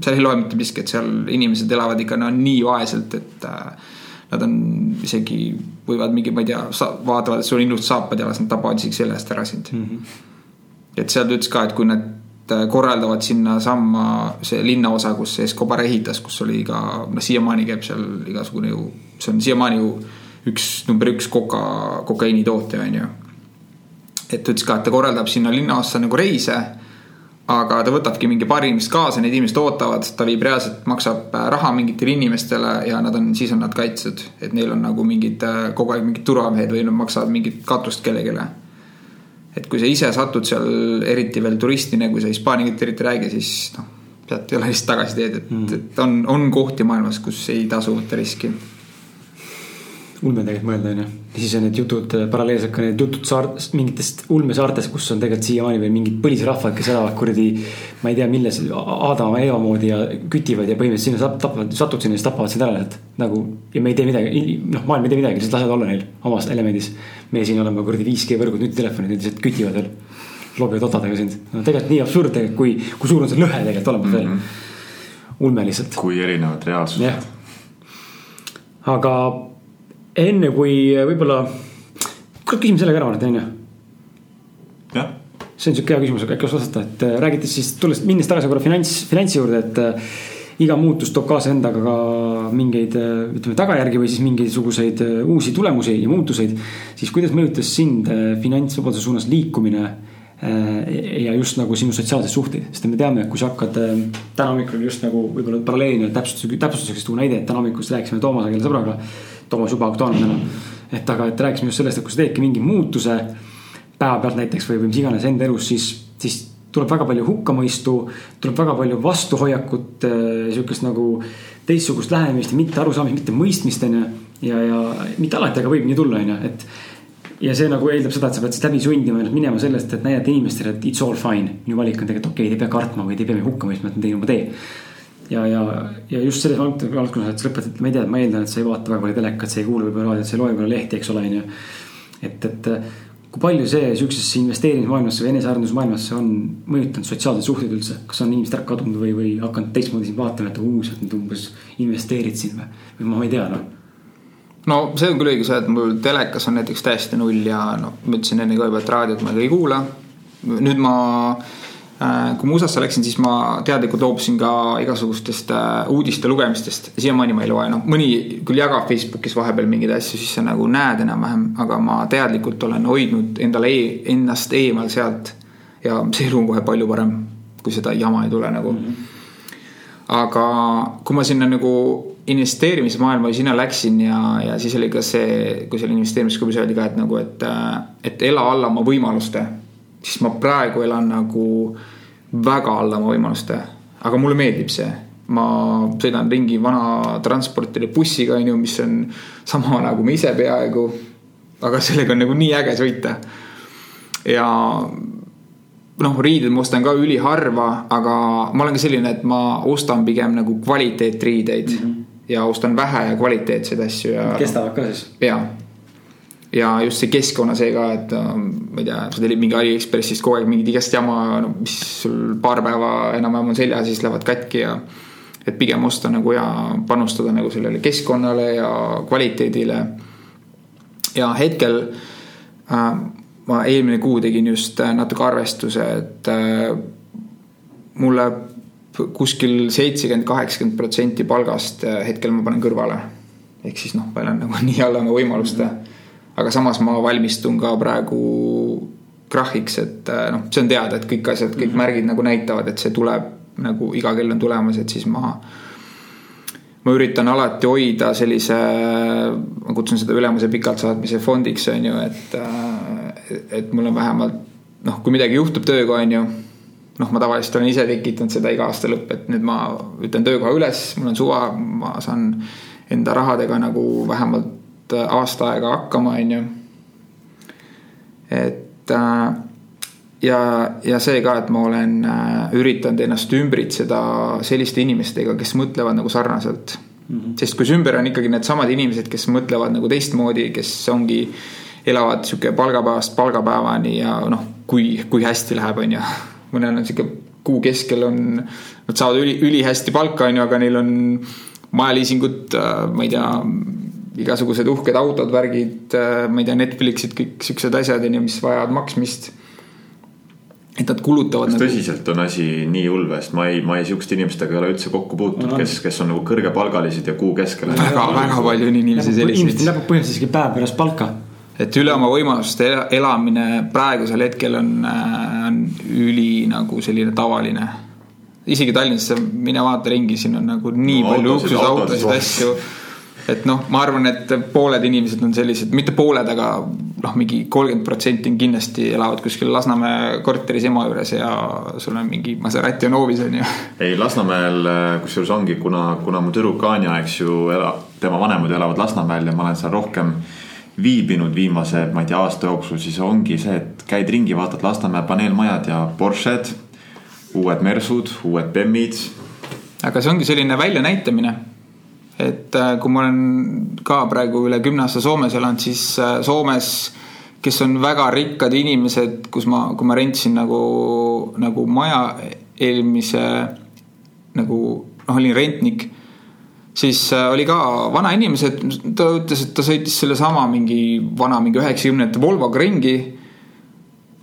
Speaker 3: seal ei loe mitte miski, et seal inimesed elavad ikka no nii vaeselt, et äh, nad on isegi, võivad mingi, ma ei tea, vaatavad, et sul on ilusad saapad jalas, nad tapavad isegi selle eest ära sind mm. -hmm. et seal ta ütles ka, et kui nad äh, korraldavad sinnasamma see linnaosa, kus see Escobar ehitas, kus oli ka, noh siiamaani käib seal igasugune ju, see on siiamaani ju üks, number üks koka, kokaiinitootja on ju. et ta ütles ka, et ta korraldab sinna linnaossa nagu reise aga ta võtabki mingi paari inimest kaasa, need inimesed ootavad, ta viib reaalselt, maksab äh, raha mingitele inimestele ja nad on, siis on nad kaitstud. et neil on nagu mingid äh, kogu aeg mingid turvamehed või nad maksavad mingit katust kellelegi. et kui sa ise satud seal eriti veel turistina, kui sa hispaania keelt eriti ei räägi, siis noh, sealt ei ole lihtsalt tagasiteed, et mm., et on, on kohti maailmas, kus ei tasu võtta riski
Speaker 2: ulme tegelikult mõelda, onju. ja siis on need jutud, äh, paralleelselt ka need jutud saar-, mingitest ulmesaartest, kus on tegelikult siiamaani veel mingid põlisrahvad, kes elavad kuradi. ma ei tea, milles, Aadama, Eeva moodi ja kütivad ja põhimõtteliselt sinna tapavad, satud sinna, siis tapavad sind ära, et nagu. ja me ei tee midagi, noh, maailm ei tee midagi, lihtsalt lasevad olla neil omas elemendis. meie siin oleme kuradi 5G võrgud, nutitelefonid, need lihtsalt kütivad veel. loobivad otadega sind, no tegelikult nii absurd tegelikult, kui, kui suur on see lõhe tegelikult olemas veel mm -hmm.. ulme lihtsalt.
Speaker 1: kui erinevad reaalsused.
Speaker 2: aga enne kui äh, võib-olla, kuule küsime selle ka ära, Martin, on ju?
Speaker 1: jah.
Speaker 2: see on sihuke hea küsimus, aga äkki oskad vastata, et äh, räägites siis, tulles, minnes tagasi korra finants, finantsi juurde, et äh, iga muutus toob kaasa endaga ka mingeid, ütleme tagajärgi või siis mingisuguseid uusi tulemusi ja muutuseid. siis kuidas mõjutas sind finantsvabaduse suunas liikumine ja just nagu sinu sotsiaalseid suhteid, sest me teame, et kui sa hakkad täna hommikul just nagu võib-olla paralleelina täpsustuseks, täpsustuseks tuua näide, et täna hommikul rääkisime Toomasega, sõbraga Toomas juba aktuaalne täna. et aga, et rääkisime just sellest, et kui sa teedki mingi muutuse päevapealt näiteks või, või mis iganes enda elus, siis, siis tuleb väga palju hukkamõistu, tuleb väga palju vastuhoiakut, äh, sihukest nagu teistsugust lähenemist ja mitte arusaamist, mitte mõistmist, on ju. ja, ja mitte alati, aga võib nii tulla, on ju, et. ja see nagu eeldab seda, et sa pead siis läbi sundima ennast minema sellest, et näidata inimestele, et it's all fine. minu valik on tegelikult okei okay,, te ei pea kartma või te ei pea hukka mõistma, et ma teen oma tee ja, ja, ja just selles valdkonnas, et sa lõpetad, ma ei tea, ma eeldan, et sa ei vaata väga palju telekat, sa ei kuula võib-olla raadiot, sa ei loe võib-olla lehti, eks ole, on ju. et, et kui palju see sihukesesse investeerimismaailmasse või enesearendusmaailmasse on mõjutanud sotsiaalseid suhteid üldse, kas on inimesed ära kadunud või, või hakanud teistmoodi sind vaatama, et uu, sa nüüd umbes investeerid siin või, või ma ei tea noh
Speaker 3: no see on küll õige see, et mul telekas on näiteks täiesti null ja noh, ma ütlesin enne ka juba, et raadiot ma ka ei kuula. nüüd ma Äh, kui ma USA-sse läksin, siis ma teadlikult loobusin ka igasugustest äh, uudiste lugemistest. siiamaani ma ei loe, noh mõni küll jagab Facebookis vahepeal mingeid asju, siis sa nagu näed enam-vähem, aga ma teadlikult olen hoidnud endale e ennast eemal sealt. ja see elu on kohe palju parem, kui seda jama ei tule nagu mm. -hmm. aga kui ma sinna nagu investeerimismaailma sinna läksin ja, ja siis oli ka see, kui seal investeerimisklubis öeldi ka, et nagu, et, äh, et ela alla oma võimaluste siis ma praegu elan nagu väga alla oma võimaluste. aga mulle meeldib see, ma sõidan ringi vana transportide bussiga, on ju, mis on sama vana kui ma ise peaaegu. aga sellega on nagu nii äge sõita. ja noh, riided ma ostan ka üliharva, aga ma olen ka selline, et ma ostan pigem nagu kvaliteetriideid mm. -hmm. ja ostan vähe ja kvaliteetseid asju ja.
Speaker 2: kestavad ka siis?
Speaker 3: jaa ja just see keskkonna see ka, et ma ei tea, sa tellid mingi Aliekspressist kogu aeg mingit igast jama, no mis sul paar päeva enam-vähem on seljas, siis lähevad katki ja. et pigem osta nagu ja panustada nagu sellele keskkonnale ja kvaliteedile. ja hetkel äh, ma eelmine kuu tegin just äh, natuke arvestuse, et äh, mulle kuskil seitsekümmend, kaheksakümmend protsenti palgast äh, hetkel ma panen kõrvale. ehk siis noh, elan nagu nii alla oma võimaluste. Aga samas ma valmistun ka praegu krahhiks, et noh, see on teada, et kõik asjad, kõik mhm. märgid nagu näitavad, et see tuleb nagu iga kell on tulemas, et siis ma ma üritan alati hoida sellise, ma kutsun seda ülemuse pikalt saatmise fondiks, on ju, et et mul on vähemalt noh, kui midagi juhtub tööga, on ju. noh, ma tavaliselt olen ise tekitanud seda iga aasta lõpp, et nüüd ma ütlen töökoha üles, mul on suva, ma saan enda rahadega nagu vähemalt aasta aega hakkama, on ju. et äh, ja, ja see ka, et ma olen äh, üritanud ennast ümbritseda selliste inimestega, kes mõtlevad nagu sarnaselt mm. -hmm. sest kui su ümber on ikkagi needsamad inimesed, kes mõtlevad nagu teistmoodi, kes ongi äh, elavad sihuke palgapäevast palgapäevani ja noh, kui, kui hästi läheb, on ju. mõnel on sihuke kuu keskel on, nad saavad üli, ülihästi palka, on ju, aga neil on majaliisingut, äh, ma ei tea, igasugused uhked autod, värgid, äh, ma ei tea, Netflixid, kõik siuksed asjad, on ju, mis vajavad maksmist et nad kulutavad.
Speaker 1: kas nagu... tõsiselt on asi nii hull või, sest ma ei, ma ei sihukeste inimestega ei ole üldse kokku puutunud, kes, kes on nagu kõrgepalgalised ja kuu keskel.
Speaker 3: väga, väga palju on inimesi selliseid.
Speaker 2: inimestel läheb põhimõtteliselt isegi päev pärast palka
Speaker 3: et üle oma võimaluste elamine praegusel hetkel on, äh, on üli nagu selline tavaline. isegi Tallinnasse mine vaata ringi, siin on nagu nii no, palju luksusautosid, asju. Et noh, ma arvan, et pooled inimesed on sellised, mitte pooled, aga noh, mingi kolmkümmend protsenti on kindlasti elavad kuskil Lasnamäe korteris ema juures ja sul on mingi Maserati on hoovis on ju.
Speaker 1: ei, Lasnamäel kusjuures ongi, kuna, kuna mu tüdruk Anja, eks ju, tema vanemad elavad Lasnamäel ja ma olen seal rohkem viibinud viimase, ma ei tea, aasta jooksul, siis ongi see, et käid ringi, vaatad Lasnamäe paneelmajad ja Porsched, uued Mersud, uued BEM-id.
Speaker 3: aga see ongi selline väljanäitamine. Et äh, kui ma olen ka praegu üle kümne aasta Soomes elanud, siis äh, Soomes, kes on väga rikkad inimesed, kus ma, kui ma rentisin nagu, nagu maja eelmise nagu noh, olin rentnik siis äh, oli ka vanainimesed, ta ütles, et ta sõitis sellesama mingi vana, mingi üheksakümnendate Volvoga ringi.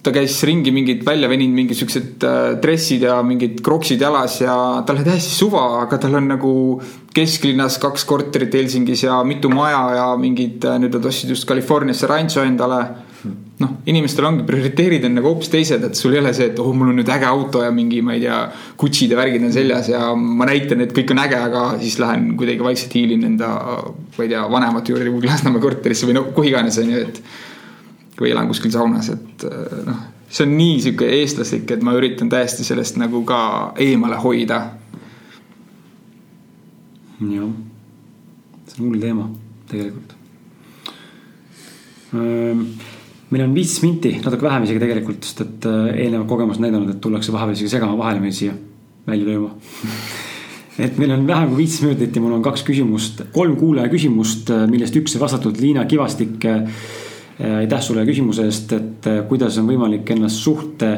Speaker 3: Ta käis ringi mingid välja veninud mingid siuksed äh, dressid ja mingid kroksid jalas ja tal oli täiesti suva, aga tal on nagu kesklinnas kaks korterit Helsingis ja mitu maja ja mingid, äh, nüüd nad ostsid just Californiasse rancho endale noh, inimestel ongi prioriteerid on nagu hoopis teised, et sul ei ole see, et oh, mul on nüüd äge auto ja mingi, ma ei tea, Gucci'd ja värgid on seljas ja ma näitan, et kõik on äge, aga siis lähen kuidagi vaikselt hiilin enda, ma ei tea, vanemate juurde kuhugi Lasnamäe korterisse või no kuhu iganes on ju, et. Või elan kuskil saunas, et noh, see on nii sihuke eestlaslik, et ma üritan täiesti sellest nagu ka eemale hoida.
Speaker 2: jah, see on hull teema tegelikult ehm, meil on viis minti, natuke vähem isegi tegelikult, sest et äh, eelnevad kogemused näidanud, et tullakse vahepeal isegi segama vahele meil siia välja lööma et meil on vähem kui viis minutit ja mul on kaks küsimust, kolm kuulaja küsimust, äh, millest üks sai vastatud Liina Kivastik. Äh, aitäh sulle küsimuse eest, et kuidas on võimalik ennast suhte,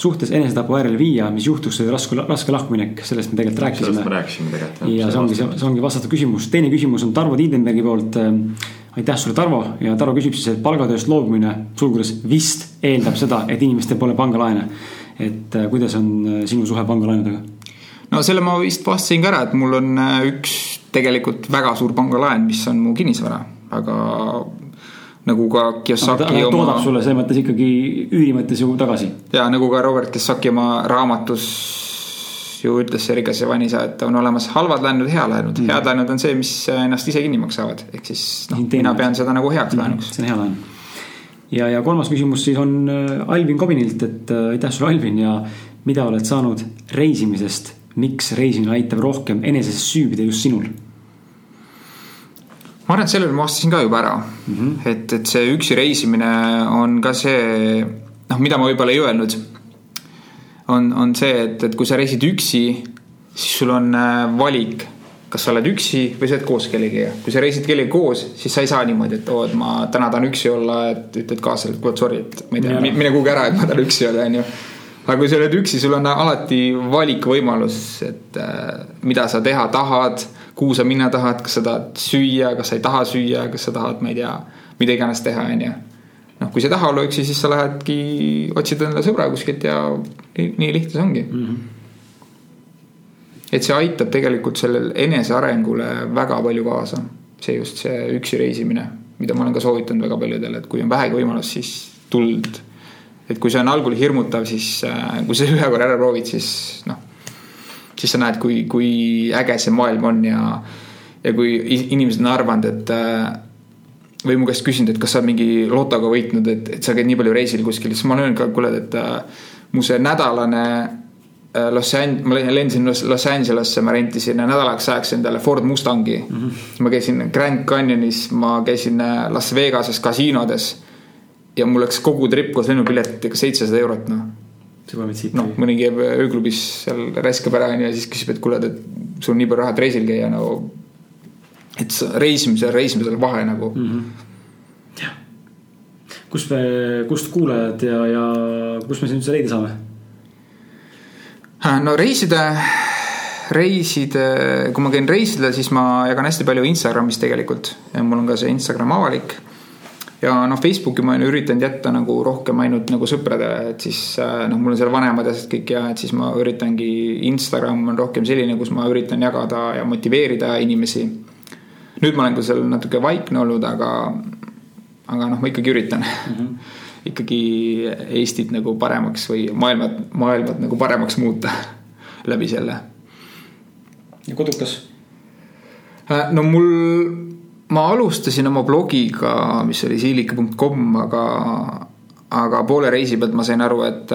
Speaker 2: suhtes enesetapu äärele viia, mis juhtuks, see raske, raske lahkuminek, sellest me tegelikult rääkisime.
Speaker 1: sellest me rääkisime tegelikult.
Speaker 2: ja see ongi, see ongi vastatud küsimus, teine küsimus on Tarvo Tiidenbergi poolt aitäh sulle, Tarvo ja Tarvo küsib siis, et palgatööst loobumine, sulgudes vist eeldab seda, et inimestel pole pangalaene. et äh, kuidas on äh, sinu suhe pangalaenudega?
Speaker 3: no selle ma vist vastasin ka ära, et mul on äh, üks tegelikult väga suur pangalaen, mis on mu kinnisvara, aga nagu ka Kiyosaki
Speaker 2: ta, oma. toodab sulle selles mõttes ikkagi üüri mõttes ju tagasi.
Speaker 3: ja nagu ka Robert Kiyosaki oma raamatus ju ütles see rikas ja vanisa, et on olemas halvad laenud hea laenud mm.. head laenud on see, mis ennast ise kinni maksavad, ehk siis noh, mina pean seda nagu heaks mm. laenuks.
Speaker 2: see on hea laen. ja, ja kolmas küsimus siis on äh, Alvin Kobinilt, et äh, aitäh sulle, Alvin ja mida oled saanud reisimisest miks reisimine aitab rohkem enesesse süübida just sinul?
Speaker 3: Ma arvan, et sellele ma vastasin ka juba ära mm. -hmm. et, et see üksi reisimine on ka see, noh, mida ma võib-olla ei öelnud. on, on see, et, et kui sa reisid üksi, siis sul on äh, valik kas sa oled üksi või sa oled koos kellegagi. kui sa reisid kellegagi koos, siis sa ei saa niimoodi, et oo, et ma täna tahan üksi olla, et ütled kaaslasele, et kuule, sorry, et ma ei tea, mine kuhugi ära, et ma tahan üksi olla, onju. aga kui sa oled üksi, sul on alati valikuvõimalus, et äh, mida sa teha tahad, kuhu sa minna tahad, kas sa tahad süüa, kas sa ei taha süüa, kas sa tahad, ma ei tea, mida iganes teha, onju. noh, kui sa ei taha olla üksi, siis sa lähedki, otsid endale sõbra kuskilt ja nii, nii lihtne see ongi mm. -hmm et see aitab tegelikult sellel enesearengule väga palju kaasa. see just see üksi reisimine, mida ma olen ka soovitanud väga paljudele, et kui on vähegi võimalus, siis tuld. et kui see on algul hirmutav, siis äh, kui sa ühe korra ära proovid, siis noh, siis sa näed, kui, kui äge see maailm on ja, ja kui inimesed on arvanud, et äh, või mu käest küsinud, et kas sa mingi lotoga võitnud, et, et sa käid nii palju reisil kuskil, siis ma olen öelnud ka, kuule, et äh, mu see nädalane Äh, Los An-, ma lendasin Los Angelesse, ma rentisin nädalaks ajaks endale Ford Mustangi mm. -hmm. ma käisin Grand Canyonis, ma käisin Las Vegases kasiinodes. ja mul läks kogu trip koos lennupiletiga seitsesada eurot, noh. Noh, mõni käib ööklubis seal räskab ära onju ja siis küsib, et kuule, et sul on nii palju raha, et reisil käia nagu. et reisimisel, reisimisel vahe nagu mm. -hmm
Speaker 2: kust me, kust kuulajad ja, ja kust me sind üldse leida saame?
Speaker 3: Äh, no reisida, reisida, kui ma käin reisidel, siis ma jagan hästi palju Instagramis tegelikult ja mul on ka see Instagram avalik. Ja noh, Facebooki ma olen üritanud jätta nagu rohkem ainult nagu sõpradele, et siis äh, noh, mul on seal vanemad ja asjad kõik ja et siis ma üritangi, Instagram on rohkem selline, kus ma üritan jagada ja motiveerida inimesi. nüüd ma olen ka seal natuke vaikne olnud, aga, aga noh, ma ikkagi üritan mm. -hmm ikkagi Eestit nagu paremaks või maailmat, maailmat nagu paremaks muuta läbi selle.
Speaker 2: ja kodukas?
Speaker 3: Äh, no mul, ma alustasin oma blogiga, mis oli siilike.com, aga, aga poole reisi pealt ma sain aru, et,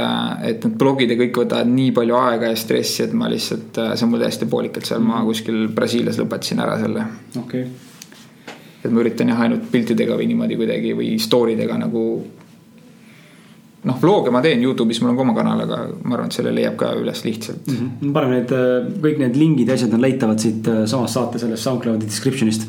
Speaker 3: et need blogid ja kõik võtavad nii palju aega ja stressi, et ma lihtsalt, see on mul täiesti poolikalt seal, ma kuskil Brasiilias lõpetasin ära selle.
Speaker 2: okei okay.
Speaker 3: et ma üritan jah, ainult piltidega või niimoodi kuidagi või story dega nagu noh, vlog'e ma teen Youtube'is, mul on ka oma kanal, aga ma arvan, et selle leiab ka üles lihtsalt
Speaker 2: mm. -hmm. paneme need, äh, kõik need lingid ja asjad on leitavad siit äh, samast saate sellest SoundCloudi description'ist.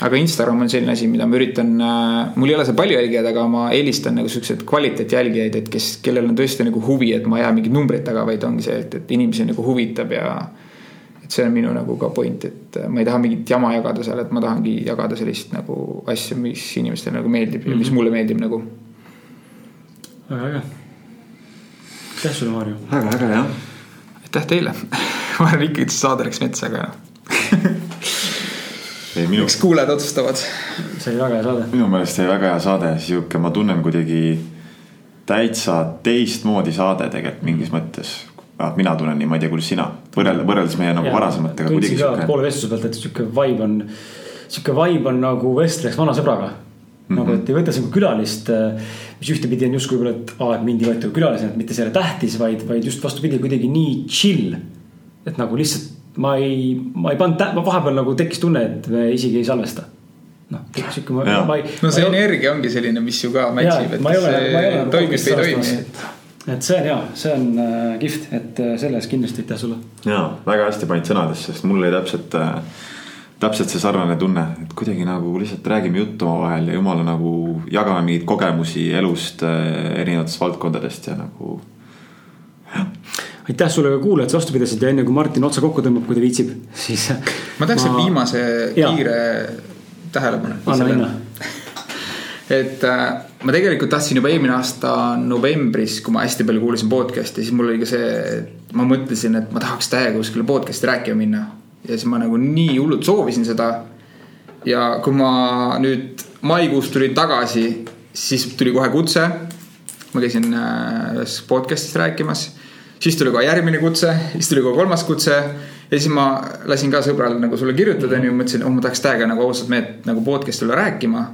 Speaker 3: Aga Instagram on selline asi, mida ma üritan, äh, mul ei ole seal palju jälgijaid, aga ma eelistan nagu siukseid kvaliteetjälgijaid, et kes, kellel on tõesti nagu huvi, et ma ei aja mingit numbrit taga, vaid ongi see, et, et inimesi nagu huvitab ja et see on minu nagu ka point, et ma ei taha mingit jama jagada seal, et ma tahangi jagada sellist nagu asju, mis inimestele nagu meeldib mm -hmm. ja mis mhm. mulle meeldib nagu
Speaker 2: väga äge. aitäh sulle, Maarju.
Speaker 1: väga äge jah.
Speaker 3: aitäh teile ma arvan ikkagi, et see saade läks metsa, aga minu... eks kuulajad otsustavad.
Speaker 2: see oli väga hea saade.
Speaker 1: minu meelest oli väga hea saade, sihuke, ma tunnen kuidagi täitsa teistmoodi saade tegelikult mingis mõttes ah,. mina tunnen nii, ma ei tea, kuidas sina, võrrelda, võrreldes meie nagu varasematega.
Speaker 2: tundsin ka poole vestluse pealt, et sihuke vibe on, sihuke vibe on nagu vestleks vana sõbraga Mm -hmm. nagu, et ei võta nagu külalist, äh, mis ühtepidi on justkui võib-olla, et aa, et mind ei võeta külalisena, et mitte see ei ole tähtis, vaid, vaid just vastupidi, kuidagi nii chill. et nagu lihtsalt ma ei, ma ei pannud, vahepeal nagu tekkis tunne, et me isegi ei salvesta noh, sihuke ma,
Speaker 3: ma ei. no see energia ongi selline, mis ju ka match ib, et
Speaker 2: ma ei ole, ma ei ole nagu toimib või ei toimi. et see on hea, see on äh, kihvt, et äh, selle eest kindlasti aitäh sulle.
Speaker 1: ja väga hästi panid sõnadesse, sest mul oli täpselt äh, täpselt see sarnane tunne, et kuidagi nagu lihtsalt räägime juttu omavahel ja jumala nagu jagame mingeid kogemusi elust äh, erinevatest valdkondadest ja nagu.
Speaker 2: Aitäh sulle ka kuulajad, vastu pidasid ja enne kui Martin otsa kokku tõmbab, kui ta viitsib, siis.
Speaker 3: ma tahaks ma... viimase kiire tähelepaneku.
Speaker 2: anna minna
Speaker 3: et äh, ma tegelikult tahtsin juba eelmine aasta novembris, kui ma hästi palju kuulasin podcast'i, siis mul oli ka see, et ma mõtlesin, et ma tahaks täiega kuskile podcast'i rääkima minna ja siis ma nagu nii hullult soovisin seda. ja kui ma nüüd maikuus tulin tagasi, siis tuli kohe kutse. ma käisin äh, ühes podcast'is rääkimas, siis tuli kohe järgmine kutse, siis tuli kohe kolmas kutse ja siis ma lasin ka sõbral nagu sulle kirjutada onju mm -hmm., mõtlesin, oh ma tahaks täiega nagu ausalt meelt nagu podcast'i tulla rääkima.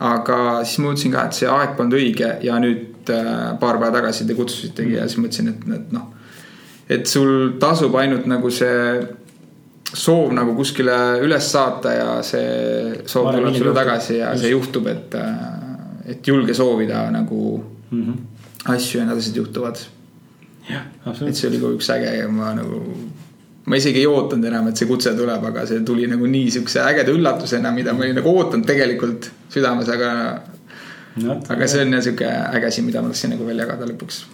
Speaker 3: aga siis ma mõtlesin ka, et see aeg polnud õige ja nüüd äh, paar päeva tagasi te kutsusitegi ja siis mõtlesin, et, et noh et sul tasub ainult nagu see soov nagu kuskile üles saata ja see soov tuleb sulle
Speaker 2: juhtub.
Speaker 3: tagasi ja
Speaker 2: Just.
Speaker 3: see juhtub, et, et julge soovida nagu
Speaker 2: mm. -hmm.
Speaker 3: asju ja need asjad juhtuvad
Speaker 2: jah,
Speaker 3: et
Speaker 2: absoluutselt.
Speaker 3: see oli ka üks äge ja ma nagu, ma isegi ei ootanud enam, et see kutse tuleb, aga see tuli nagu nii siukse ägeda üllatusena, mida ma olin nagu ootanud tegelikult südames, aga, aga see on jah sihuke äge asi, mida ma tahtsin nagu veel jagada lõpuks.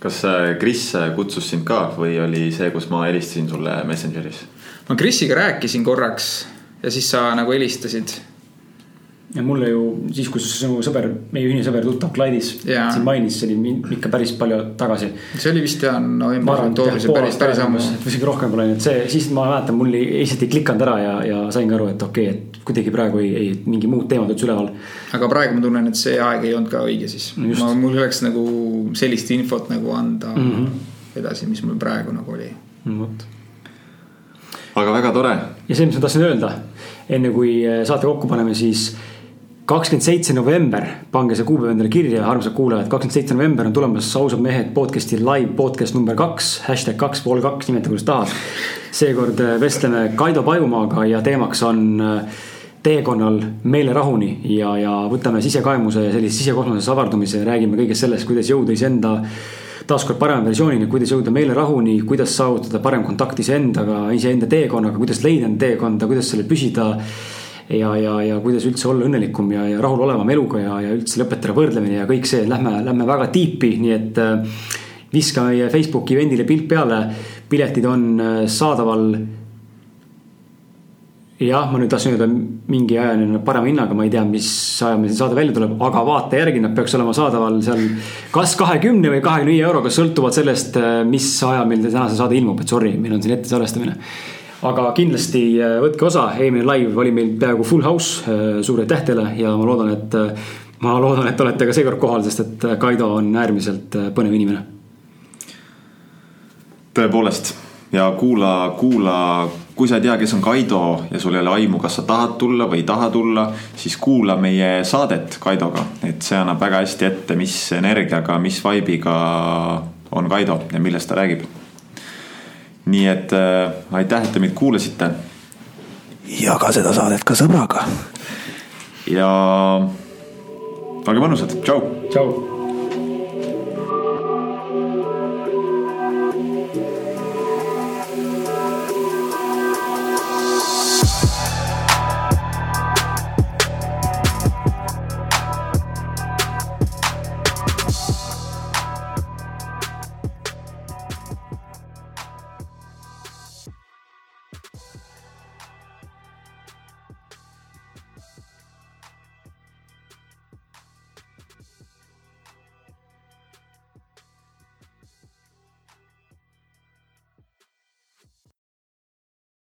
Speaker 1: kas äh, Kris kutsus sind ka või oli see, kus ma helistasin sulle Messengeris?
Speaker 3: ma Krisiga rääkisin korraks ja siis sa nagu helistasid.
Speaker 2: Ja mulle ju siis, kui sinu sõber, meie ühine sõber, tuttav
Speaker 3: Jaa.
Speaker 2: siin mainis, see oli ikka päris palju tagasi.
Speaker 3: see oli vist jah novembris, oktoobris ja päris, päris ammu.
Speaker 2: isegi rohkem pole, nii et see, siis ma mäletan, mul ei- lihtsalt ei klikanud ära ja, ja saingi aru, et okei okay,, et kuidagi praegu ei, ei, mingi muud teemad üldse üleval.
Speaker 3: aga praegu ma tunnen, et see aeg ei olnud ka õige siis. Ma, mul oleks nagu sellist infot nagu anda mm. -hmm. edasi, mis mul praegu nagu oli.
Speaker 2: vot.
Speaker 1: aga väga tore.
Speaker 2: ja see, mis ma tahtsin öelda, enne kui äh, saate kokku paneme, siis kakskümmend seitse november, pange see kuupäev endale kirja, armsad kuulajad, kakskümmend seitse november on tulemas ausad mehed podcast'i live podcast number kaks, hashtag kaks pool kaks, nimeta kuidas tahad. seekord äh, vestleme Kaido Pajumaaga ja teemaks on äh, teekonnal meelerahuni ja, ja võtame sisekaemuse sellise sisekosmoses avardumise räägime kõigest sellest, kuidas jõuda iseenda taaskord parema versioonini, kuidas jõuda meelerahuni, kuidas saavutada parem kontakt iseendaga, iseenda teekonnaga, kuidas leida enda teekonda, kuidas sellel püsida. ja, ja, ja kuidas üldse olla õnnelikum ja, ja rahulolevam eluga ja, ja üldse lõpetada võrdlemine ja kõik see, lähme, lähme väga tiipi, nii et äh, viska meie Facebooki event'ile pilk peale. piletid on äh, saadaval jah, ma nüüd tahtsin öelda mingi ajani parema hinnaga, ma ei tea, mis ajal meil see saade välja tuleb, aga vaata järgi, nad peaks olema saadaval seal kas kahekümne või kahekümne viie euroga, sõltuvalt sellest, mis ajal meil täna see saade ilmub, et sorry, meil on siin ette salvestamine. Aga kindlasti äh, võtke osa, eelmine live oli meil peaaegu full house, suur aitäh teile ja ma loodan, et ma loodan, et olete ka seekord kohal, sest et Kaido on äärmiselt äh, põnev inimene.
Speaker 1: tõepoolest ja kuula, kuula, kui sa ei tea, kes on Kaido ja sul ei ole aimu, kas sa tahad tulla või ei taha tulla, siis kuula meie saadet Kaidoga, et see annab väga hästi ette, mis energiaga, mis vibe'iga on Kaido ja millest ta räägib. Nii et äh, aitäh, et te meid kuulasite.
Speaker 4: Jaga seda saadet ka sõbraga.
Speaker 1: Ja olge mõnusad, tšau.
Speaker 2: Tšau